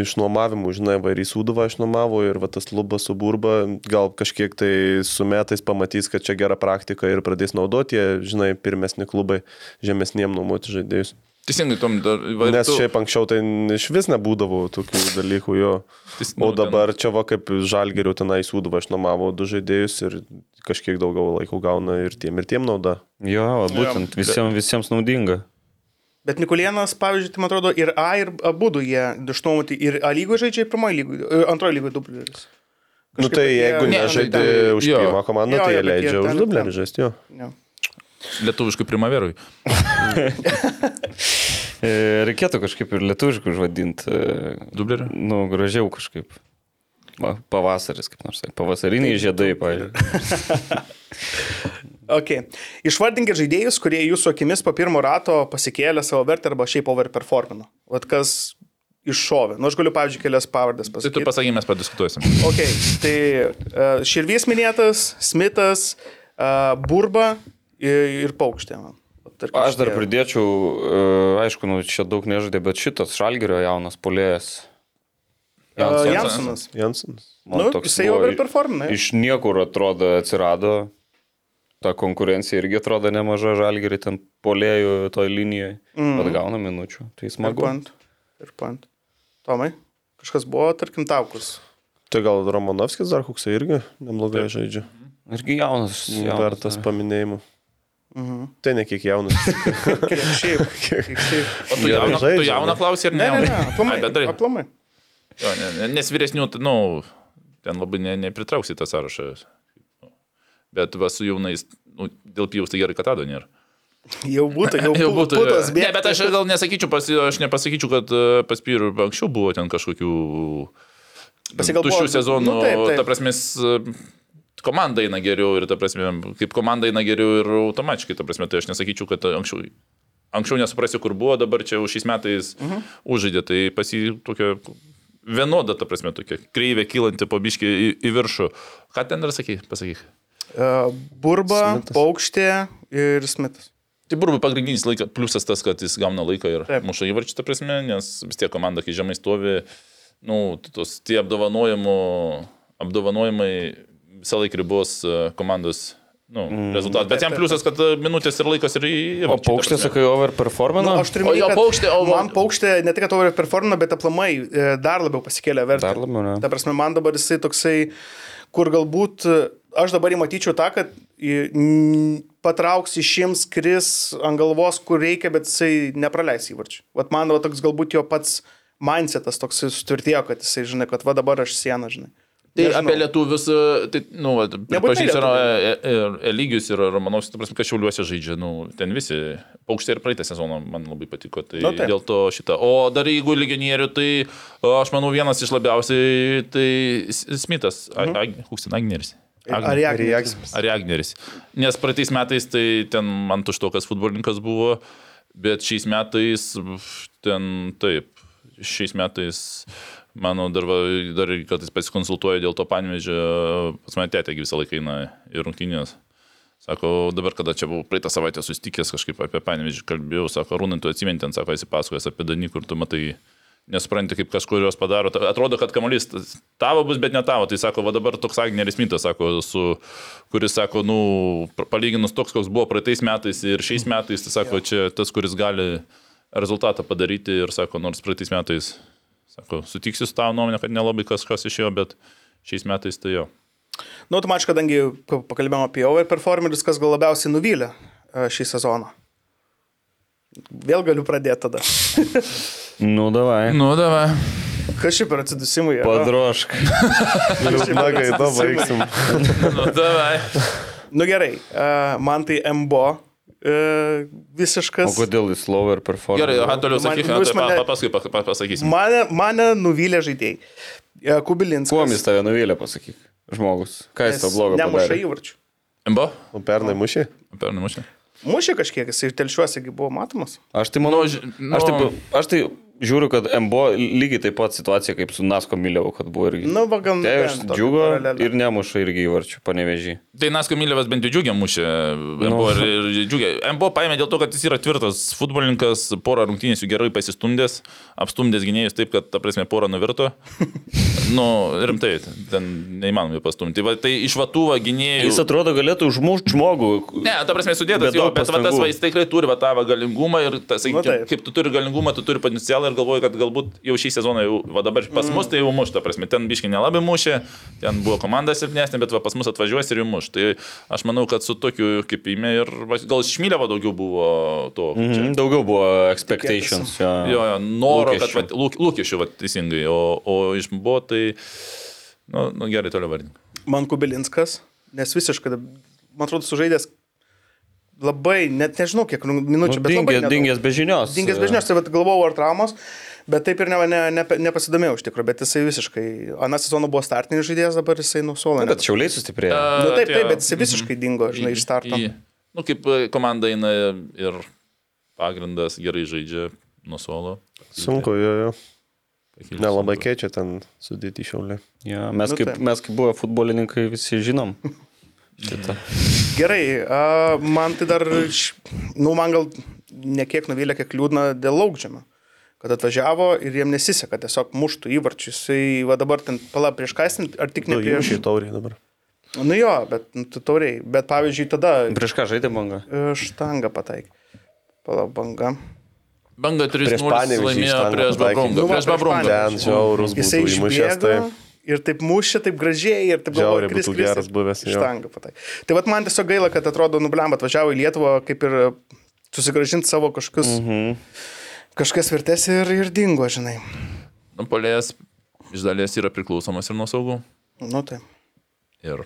išnuomavimų, žinai, vairį sūduvą išnuomavo ir va tas lubas su burba, gal kažkiek tai su metais pamatys, kad čia gera praktika ir pradės naudoti, jie, žinai, pirmesni klubai žemesniem nuomoti žaidėjus. Teisingai, tom dar... va, Nes tu- šiaip anksčiau tai iš vis nebūdavo tokių dalykų jo. Tis- O nu, dabar čia va kaip žalgeriau tenai sūduvą išnuomavo du žaidėjus ir kažkiek daugiau laiko gauna ir tiem ir tiem nauda. Jo, va, būtent visiems, visiems naudinga. Bet Mikulienas, pavyzdžiui, tai man atrodo, ir A, ir abu du jie išnuomoti ir A lygoje žaidžia, ir pirmoje lygoje, antroje lygoje dublerius. Nu tai jeigu Ne, nežaidė tai- už jo. pirmą komandą, Jo, tai jo, jie jie leidžia ten už dublerį ten. žaisti, jo. Ja. Lietuviškai primaverui. E, Reikėtų kažkaip ir lietuviškai užvadinti. Dublerį? Nu, gražiau kažkaip. Va, pavasaris, kaip nors. Pavasariniai žiedai, pavyzdžiui. Ok. Išvardinkit žaidėjus, kurie jūsų akimis po pirmo rato pasikėlė savo vertę arba šiaip overperformino. Vat kas iššovė. Nu, aš galiu, pavyzdžiui, kelias pavardės Tai tu pasakyti. pasaky, mes padiskutuosim. Ok, tai uh, Širvys minėtas, Smithas, uh, Burba ir, ir Paukštė. man. Tarkim, Aš dar pridėčiau, e, aišku, nu, čia daug nežaidė, bet šitas Šalgerio jaunas polėjas. Uh, Jansonas. Jansonas. Jansonas. Nu, jisai buvo overperformina. Iš niekur atrodo atsirado. Ta konkurencija irgi atrodo nemaža žalgerį ten polėjų toj linijoje. Mm. Bet gauna minučių. Tai Ir smagu. pant. Ir pant. Tomai, kažkas buvo, tarkim, taukus. Tai gal Romanovskis dar koksai irgi neblogai žaidžia. Irgi jaunas. jaunas Vertas tai. paminėjimų. Mhm. Tai ne kiek jaunas. Kiek šiaip. Kiek šiaip. O tu Gerai jauną, tu jauną bet- klausai ir Ne, ne? ne, ne, aplamai. Ai, bendrai. Aplamai. Jo, ne, ne, nes vyresnių, nu, ten labai ne, nepritrauksi tą sąrašą. Bet va su jaunais, nu, dėl pijaus tai gerai, kad tada nėra. Jau būtų, jau, Jau būtų. Putas, Ne, bet aš gal nesakyčiau, pas, aš nepasakyčiau, kad e, pas Pyrų anksčiau buvo ten kažkokių Pas jį gal tuščių sezonų. nu, taip, taip. Ta prasme, komanda eina geriau ir, ta prasme, kaip komanda eina geriau ir automatiškai, ta prasme, tai aš nesakyčiau, kad anksčiau. Anksčiau nesuprasiu, kur buvo, dabar čia jau šiais metais uh Mhm. -huh. užžaidė, tai pas jį tokia vienoda, ta prasme, tokia kreivė kylanti po biškį į, į viršų. Ką ten dar sakai, pasakyk. Uh, burba, Smitas. paukštė ir smitas. Tai burbai pagrindinis laikas, pliusas tas, kad jis gauna laiką ir Taip. muša įvarčių, ta prasme, nes vis tiek komanda, kai žemai stovi, nu, tos, tie apdovanojimų, apdovanojimai visą laiką ribos e, komandos nu, mm, rezultatą. Bet jam pliusas, kad e, minutės ir laikas ir į... O paukštė, sakai, overperformino? Nu, aš turiu kad paukštė, o- Man paukštė ne tik, kad over performino, bet aplamai e, dar labiau pasikėlė vertę. Dar labiau, ne? Ta prasme, man dabar jisai toksai, kur galbūt aš dabar įmatyčiau tą, kad patrauks išims, kris ant galvos, kur reikia, bet jisai nepraleis įvarčių. Vat man va, toks galbūt jo pats mindsetas toks sutvirtėjo, kad jisai žinai, kad va dabar aš sieną, žinai. Tai Nežinau. apie lietuvius, e, tai, nu, lietuviai. e- e- Eligius ir Romanovskis, tu prasme, kad šiauliuose žaidžia, nu, ten visi. Paukštė ir praeitą sezoną man labai patiko, tai Nu, taip. dėl to šitą. O dar jeigu legionierių, tai aš manau vienas iš labiausiai, tai Smithas, mhm. Ag, ten Agneris. Ar Rijagsmis. Ar Agneris. Nes praeitais metais tai ten man tuštokas futbolininkas buvo, bet šiais metais ten taip. Šiais metais, manau, dar, dar kartais pasikonsultuoju dėl to panvežio, pas mane tėtė visą laiką eina į rungtynės. Sako, dabar, kada čia buvau praeitą savaitę susitikęs, kažkaip apie panvežį kalbėjau, sako, Rūnai, tu atsimeni, ten, sako, esi pasakojęs apie Danį, kur tu matai, nesupranti, kaip kažkurios padaro. Ta- Atrodo, kad kamuolys tavo bus, bet ne tavo. Tai sako, va dabar toks Agneris Mitas, sako, su, kuris sako, nu, palyginus toks, koks buvo praeitais metais ir šiais metais, tai sako, čia tas, kuris gali rezultatą padaryti ir sako, nors praeitais metais, sako, sutiksiu su tavo nuomonė, kad nelabai kažkas išėjo, bet šiais metais tai jo. Nu, automatiškai, kadangi pa- pakalbėjom apie overperformerius, kas gal labiausiai nuvylė e, šį sezoną. Vėl galiu pradėti tada. Nu, davai. Nu, davai. Kas šiaip yra atsidusimai? yra? Padrošk. Liūdna gaida baigsim. Nu, davai. Nu gerai, e, man tai MBO e, O visiškas. kodėl jis lower performino? Gerai, aha, toliau Man- sakyk, nu, jūs tai mane- pa- paskui pa- pa- pasakysim. Mane, mane nuvylė žaidėjai. E, Kubilinskas. Kuom jis tave nuvylė, pasakyk. Žmogus. Ką jis tau blogo Nemuša padarė? įvarčių. Mbo? O pernai mušė? Per namušę. Mušė kažkiek, jis ir telšiuosi buvo matomas. Aš tai manau, Nu, aš, nu- taip, aš tai žiūriu, kad MBO lygiai taip pat situacija kaip su Nasko Miliau, kad buvo irgi. Nu, va, gal Tai aš džiugo ir nemuša irgi įvarčių, panevežį. Tai Nasko Milevas bent jau džiugiai mušė. MBO ir, ir džiugiai. MBO paėmė dėl to, kad jis yra tvirtas futbolininkas, porą rungtynės jų gerai pasistumdęs, apstumdęs gynėjus taip, kad, ta prasme, porą nuvirto. nu, rimtai, ten neįmanoma jų pastumti. Va, tai iš vatuvą gynėjų. Jis atrodo galėtų užmušti žmogų. Ne, ta prasme, sudėtas Be jo, bet va, tas pastangų. va, jis tikrai turi va, tą va, galingumą ir, ta, Nu, sakykime, taip. kaip tu turi galingumą, tu turi potencialą ir galvoji, kad galbūt jau šį sezoną, jau, va dabar pas mus tai jau muš, ta prasme, ten biškai nelabai mušė, ten buvo komanda silpnesnė, bet va, pas mus atvažiuos ir jau muš. Tai aš manau, kad su tokiu kaip įmė ir va, gal šmylėva daugiau buvo to. Mm -hmm. Daugiau buvo expectations. Jo. Jo, jo, noro, Lūkesčių. kad va, lūk, lūkesčių, va, teisingai, o, o iš buvo tai, nu, nu gerai, toliau vardink. Man Kubilinskas, nes visiškai, man atrodo, sužaidęs labai, net nežinau kiek nu- minučių, Nu, bet labai dingęs, be žinios. Dingęs bežinios, tai vat galvojau ar traumos, bet taip ir ne, ne, ne, nepasidomėjau iš tikrųjų, bet jisai visiškai, aną sezoną buvo startinis žaidėjas, dabar jisai nusuola. Bet šiauliai sustiprėjo. Nu, taip, tai taip, bet jisai visiškai dingo, žinai, iš starto. Nu, kaip e, komanda eina ir pagrindas gerai žaidžia nuo suolo. Sunku, jo, jo. Pakilti Nelabai sunku. keičia ten sudėti šiaulį. Ja, mes, Nu, kaip, taip. mes kaip buvę futbolininkai visi žinom. Šitą. Gerai, a, man tai dar, nu, man gal ne kiek nuvylė, kiek liūdna dėl laukdžiamio. kad atvažiavo ir jiem nesiseka tiesiog muštų įvarčius. Jisai va dabar ten pala prieš kastin, ar tik ne Nu, prieš... įmušė taurį dabar. Nu jo, bet nu, tu tauriai. Bet pavyzdžiui, tada Prieš ką žaidė banga? e, štangą pataikė. Palauk, banga. Banga 3 Prieš Panevėžį laimėjo štangą prieš. Babrungą. Nu, Prieš Babrungą. Ten žiaurus Jisai išbėgo Tai ir taip mušė, taip gražiai ir taip Žiauriai kris, būtų kris geras buvęs, jo. Štangą pataikė. Tai vad man tiesiog gaila, kad atrodo, nublem atvažiavo į Lietuvą kaip ir e, susigražinti savo kažkokius, Mhm. kažkas vertės ir, ir dingo, žinai. Nu, Polėjas iš dalies yra priklausomas ir nuo saugų. Nu tai. Ir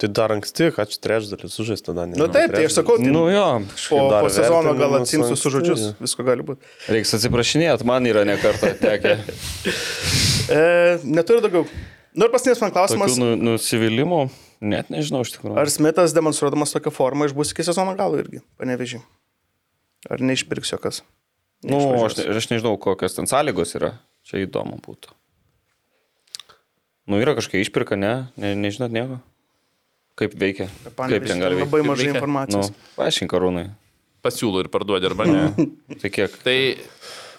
tai dar anksti, ką čia trečdalis sužaista, na, Nu taip, tai aš sakau, tai Nu jo, po, po sezono gal atsimsiu su žodžius, visko gali būti. reiks atsiprašinėti, man yra nekarta tekę. E, neturiu daugiau. Nu ir paskutinis man klausimas. Nu, nusivylimų, net nežinau iš tikrųjų. Ar Smithas demonstruodamas tokią formą išbus iki sezono galo irgi, panevežiai? Ar neišpirksiu kas? Nu, aš, ne- aš nežinau, kokios ten sąlygos yra. Čia įdomu būtų. Nu, yra kažkokia išpirka, ne? ne nežinot nieko? Kaip veikia? Kaip ten gali Labai veikti? mažai veikia? Nu, informacijos. paaiškink, karūnai. pasiūlo ir parduodi arba ne. Tai kiek, Tai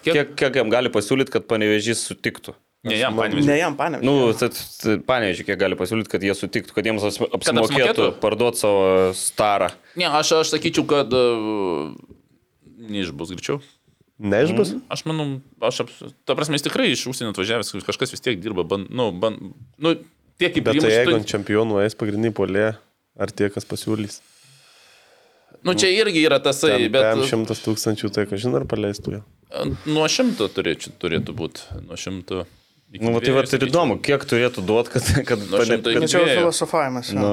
kiek... kiek, kiek jam gali pasiūlyti, kad panevežys sutiktų? Ne jam, Ne panėžiai. jam, panevežiai. Nu, tai panevežiai, kiek gali pasiūlyti, kad jie sutiktų, kad jiems apsimokėtų parduoti savo starą. Ne, aš, aš sakyčiau, kad uh, neišbus greičiau. Neišbus? Aš manau, aš, aps- ta prasme, jis tikrai iš užsienio atvažiavęs, kažkas vis tiek dirba, ban, nu, ban, nu, tiek kaip Bet priimu tai jeigu ant čempionų eis pagrindinį polė, ar tie, kas pasiūlys? Nu, čia irgi yra tasai, Ten bet šimtas tūkstančių, tai kažin ar paleistų jo. nuo šimto turėčiau, turėtų būti. Nuo šimto. Iki Nu, va, tai va, ir įdomu, kiek turėtų duoti, kad... kad šimto iki kad- Čia jau filosofavimas. jo. Nu,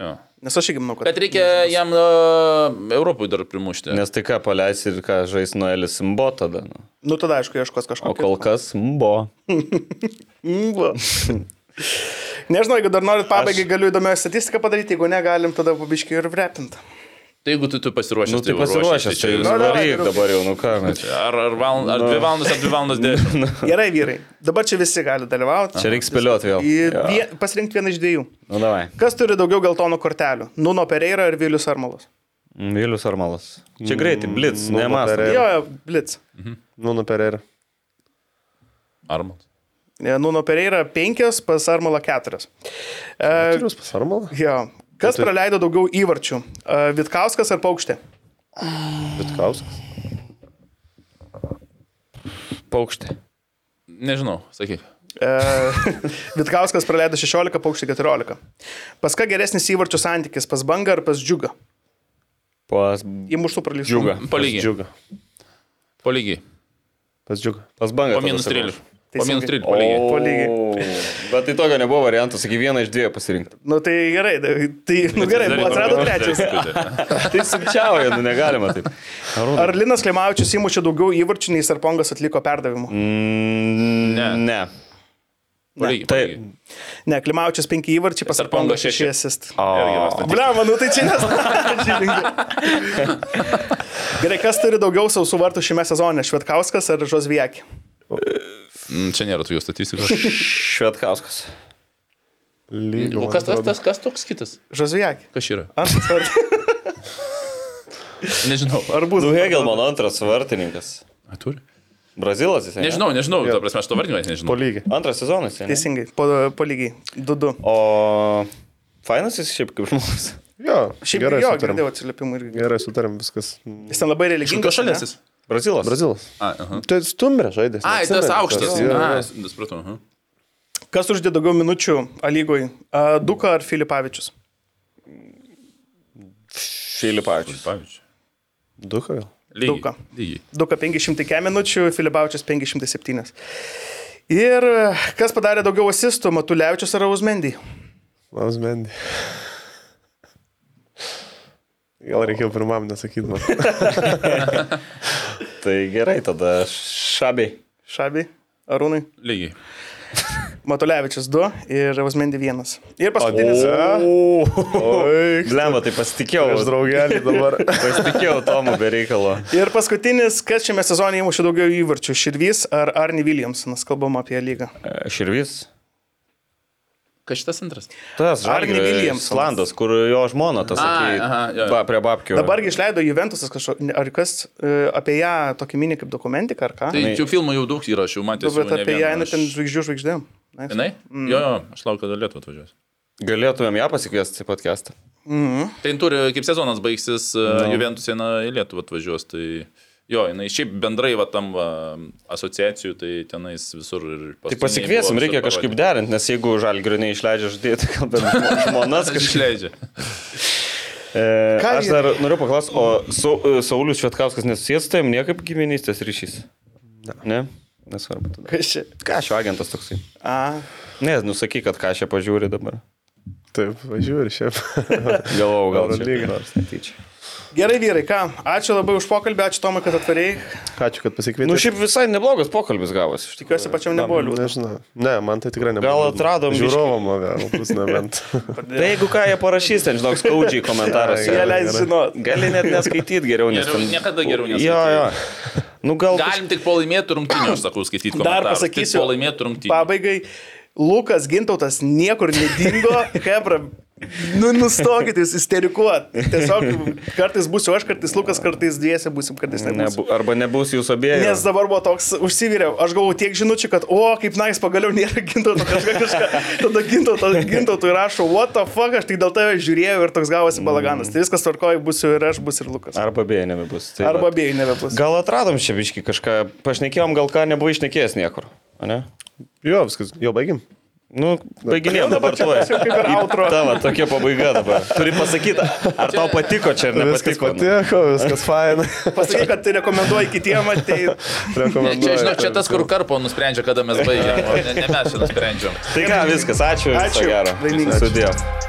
Jo. Nes aš irgi manau, kad... Bet reikia jam uh, Europui dar primušti. nes tai ką paleis ir ką žais Noelis Mbo tada. Nu. Nu tada, aišku, ieškos kažko. O kol kas Mbo. Va. Nežinau, jeigu dar norit pabaigai, aš... galiu įdomią statistiką padaryti, jeigu negalim, tada pabiškai ir vrepint. Tai jeigu tu, tu pasiruošęs, Nu, tai jau pasiruošęs, ruošies, čia jūs Nu, davai, varyk dabar jau, nu ką. mes čia. Ar, ar, valand, ar dvi valandas, ar dvi valandas dėti. Gerai, vyrai. Dabar čia visi gali dalyvauti. Čia reikia spėlioti vėl. Vie... Pasirinkti vieną iš dviejų. Nu, davai. Kas turi daugiau geltonų kortelių? Nuno Pereira ir Vilius Armalas. Mm, Vilius Armalas. Čia greitai, blitz, Nu. Pereira. Jo, jo, blitz. Nu, nu, per ir. Armas. E, Nuno Pereira 5, pas Armalą 4. E, Turius pasarmalą? jo. Kas Tai- praleido daugiau įvarčių? Vitkauskas ar Paukštė? Vitkauskas. Paukštė. Nežinau, sakyk. E, Vitkauskas praleido 16, Paukštė 14. Pas ką geresnis įvarčių santykis? Pas Bangą ar pas Džiugą? Pas Įmuštų praleistų. Džiugą. Pas Palygiai. džiugą. Palygiai. Pas džiugą. Pas bangą. Po minus sakau. 13. Po minus Teisingai. 13. Palygiai. O, Palygiai. Bet tai tokio nebuvo variantų, sakai, vieną iš dviejų pasirinkti. Nu tai gerai, tai nu, gerai, buvo atsirado trečias. Tai sukčiauja, nu negalima taip. Ar Linas Klimavičius įmušė daugiau įvarčių nei Sarpongas atliko perdavimų? Mm, Ne. ne. Palygiai. Tai-. Ne, Klimavičius 5 įvarčiai, pas Sarponga Sarpongas šeši. 6 asist. O, Bliam, nu tai čia nes. Gerai, kas turi daugiau sausų vartų šiame sezone? Švetkauskas ar Žozviekė? Mm, Čia nėra tokių statistikos. Švetkauskas. Lygiai. O kas tas, tas, kas toks kitas? Žozviekė. Kas yra? Antras vardas. Nežinau. Ar bus? Nu, Hegelman antras vartininkas. A, turi? Brazilas jis. ne? Nežinau, nežinau, ta prasme, aš to vardinimą nežinau. Po lygiai. Antras sezonas. jis, ne? Teisingai, po, po lygiai. 2-2. O fainas jis šiaip kaip žmogus. Jo, Šiaip gerai jo, girdėjau atsiliepimų irgi. Gerai sutarėm viskas. Jis ten labai religingas. kokios šalies ne? Brazilas. Brazilas. A, aha. Tai stumbrė žaidė. Ai, tas aukštas. Jo, A, jo. supratau. aha. Kas uždė daugiau minučių A lygoj? A, Duka ar Filipavičius? Filipavičius. Pavyzdžiui. Duka gal. Lygiai. Duka. Lygiai. Duka 500 kem minučių, Filipavičius 507. Ir e, kas padarė daugiau asistų, Matulevičius ar Ausmendy? Mausmendi. Gal reikėjo pirmam nesakyti. Tai gerai, tada šabiai. Šabi, Arūnai. Lygiai. Matulevičius 2 ir Ausmendy 1. Ir paskutinis. Oi, Blemba, tai pasitikėjau. aš draugelį dabar. Pasitikėjau Tomu be reikalo. Ir paskutinis, kas šiame sezone įmušė daugiau įvarčių, Širvys ar Arni Williamsonas, kalbam apie lygą. Širvis. Kas šitas antras? Tas Arni Žalgiris Williamsonas. Islandas, kur jo žmona, tas sakė, ba, prie babkių. Dabargi išleido Juventusas kažkokį, ar kas e, apie ją tokį mini kaip dokumentiką, ar ką? Tai čia filmų jau daug yra, aš jau matęs. Nu, bet jau ne apie ją eina aš- ten žvaigždžių žvaigždėm. Nice. Jinai? Jo, jo, aš laukiu, kada Lietuva atvažiuos. Galėtumėm ją pasikviesti į podcastą. Tai jin turi, kaip sezonas baigsis, no. Juventus eina į Lietuvą atvažiuos, tai jo, jinai šiaip bendrai va tam va, asociacijų, tai tenais visur ir Tai pasikviesim, buvo reikia visur kažkaip derinti, nes jeigu žalgirių neišleidžia žadėti, gal bent žmo- žmonas kažkaip. išleidžiu. E, Ką aš dar noriu paklausti, o Sau, e, Saulis Švetkauskas nesusijęs su tavim niekaip giminystės ryšys? Ne. Nesvarbu. Tada. Kas čia? Ką šio agentas toksai? A, Ne, nusakyk, kad ką čia pažiūri dabar. Taip, važiuoju ir šiaip. Galvau, gal čia Eurolyga. kaip nors netyčia. Gerai vyrai, ką? Ačiū labai už pokalbį, ačiū Tomai, kad atvarėjai. Ačiū, kad pasikvietėte. Nu, šiaip visai neblogas pokalbis gavosi. iš tikrųjų. Tikiuosi, pačiam nebuvo liūdna. Nežinau. Ne, man tai tikrai nebuvo. Gal atradom o gal bus nebent. Tai jeigu ką jie parašys, ten žinok, skaudžiai komentaruose. Jie leis žinot. Gali net neskaityti geriau, nes Geriau- ten... niekada geriau Jo, neskaityti. jo. Nu, gal... Galim tik po laimėtų rungtynių, aš sakau, skaityti Dar komentarus. Tik pasakysiu. Po laimėtų rungtynių. Pabaigai, Lukas Gintautas niekur nedingo. Hebra, nu nustokit jūs isterikuot. Tiesiog kartais būsiu aš, kartais Lukas, kartais dviese būsim, kartais nebūsiu. Nebu, arba nebus jūsų abiejų. Nes dabar buvo toks užsivyrė, aš gavau tiek žinučių, kad, o, kaip nais, pagaliau nėra gintauto kažką kažką. Tada gintauto, gintautui rašo, what the fuck, aš tik dėl tavęs žiūrėjau ir toks gavosi balaganas. Tai viskas tvarkoja, būsiu ir aš, bus ir Lukas. Arba abiejų nebebus. Tai Arba abiejų nebebus. Gal atradom čia biški kažką, pašnekėjom, gal ką nebuvai išnekėjęs niekur. Ne? Jo, viskas, jau baigim. Nu, baiginėjom dabar tuo. Tavo tokia pabaiga dabar. Turi pasakyti, ar tau patiko čia ar Viskas nepatiko. patiko, viskas faina. Pasakyk, kad tai rekomenduoji kitiem ateiti. Čia, žinok, čia tas, kur karpo nusprendžia, kada mes baigiam. o Ne, ne mes čia nusprendžiam. Tai ką, viskas, ačiū. Ačiū. Viso gero. Laimingas. Sudėjau.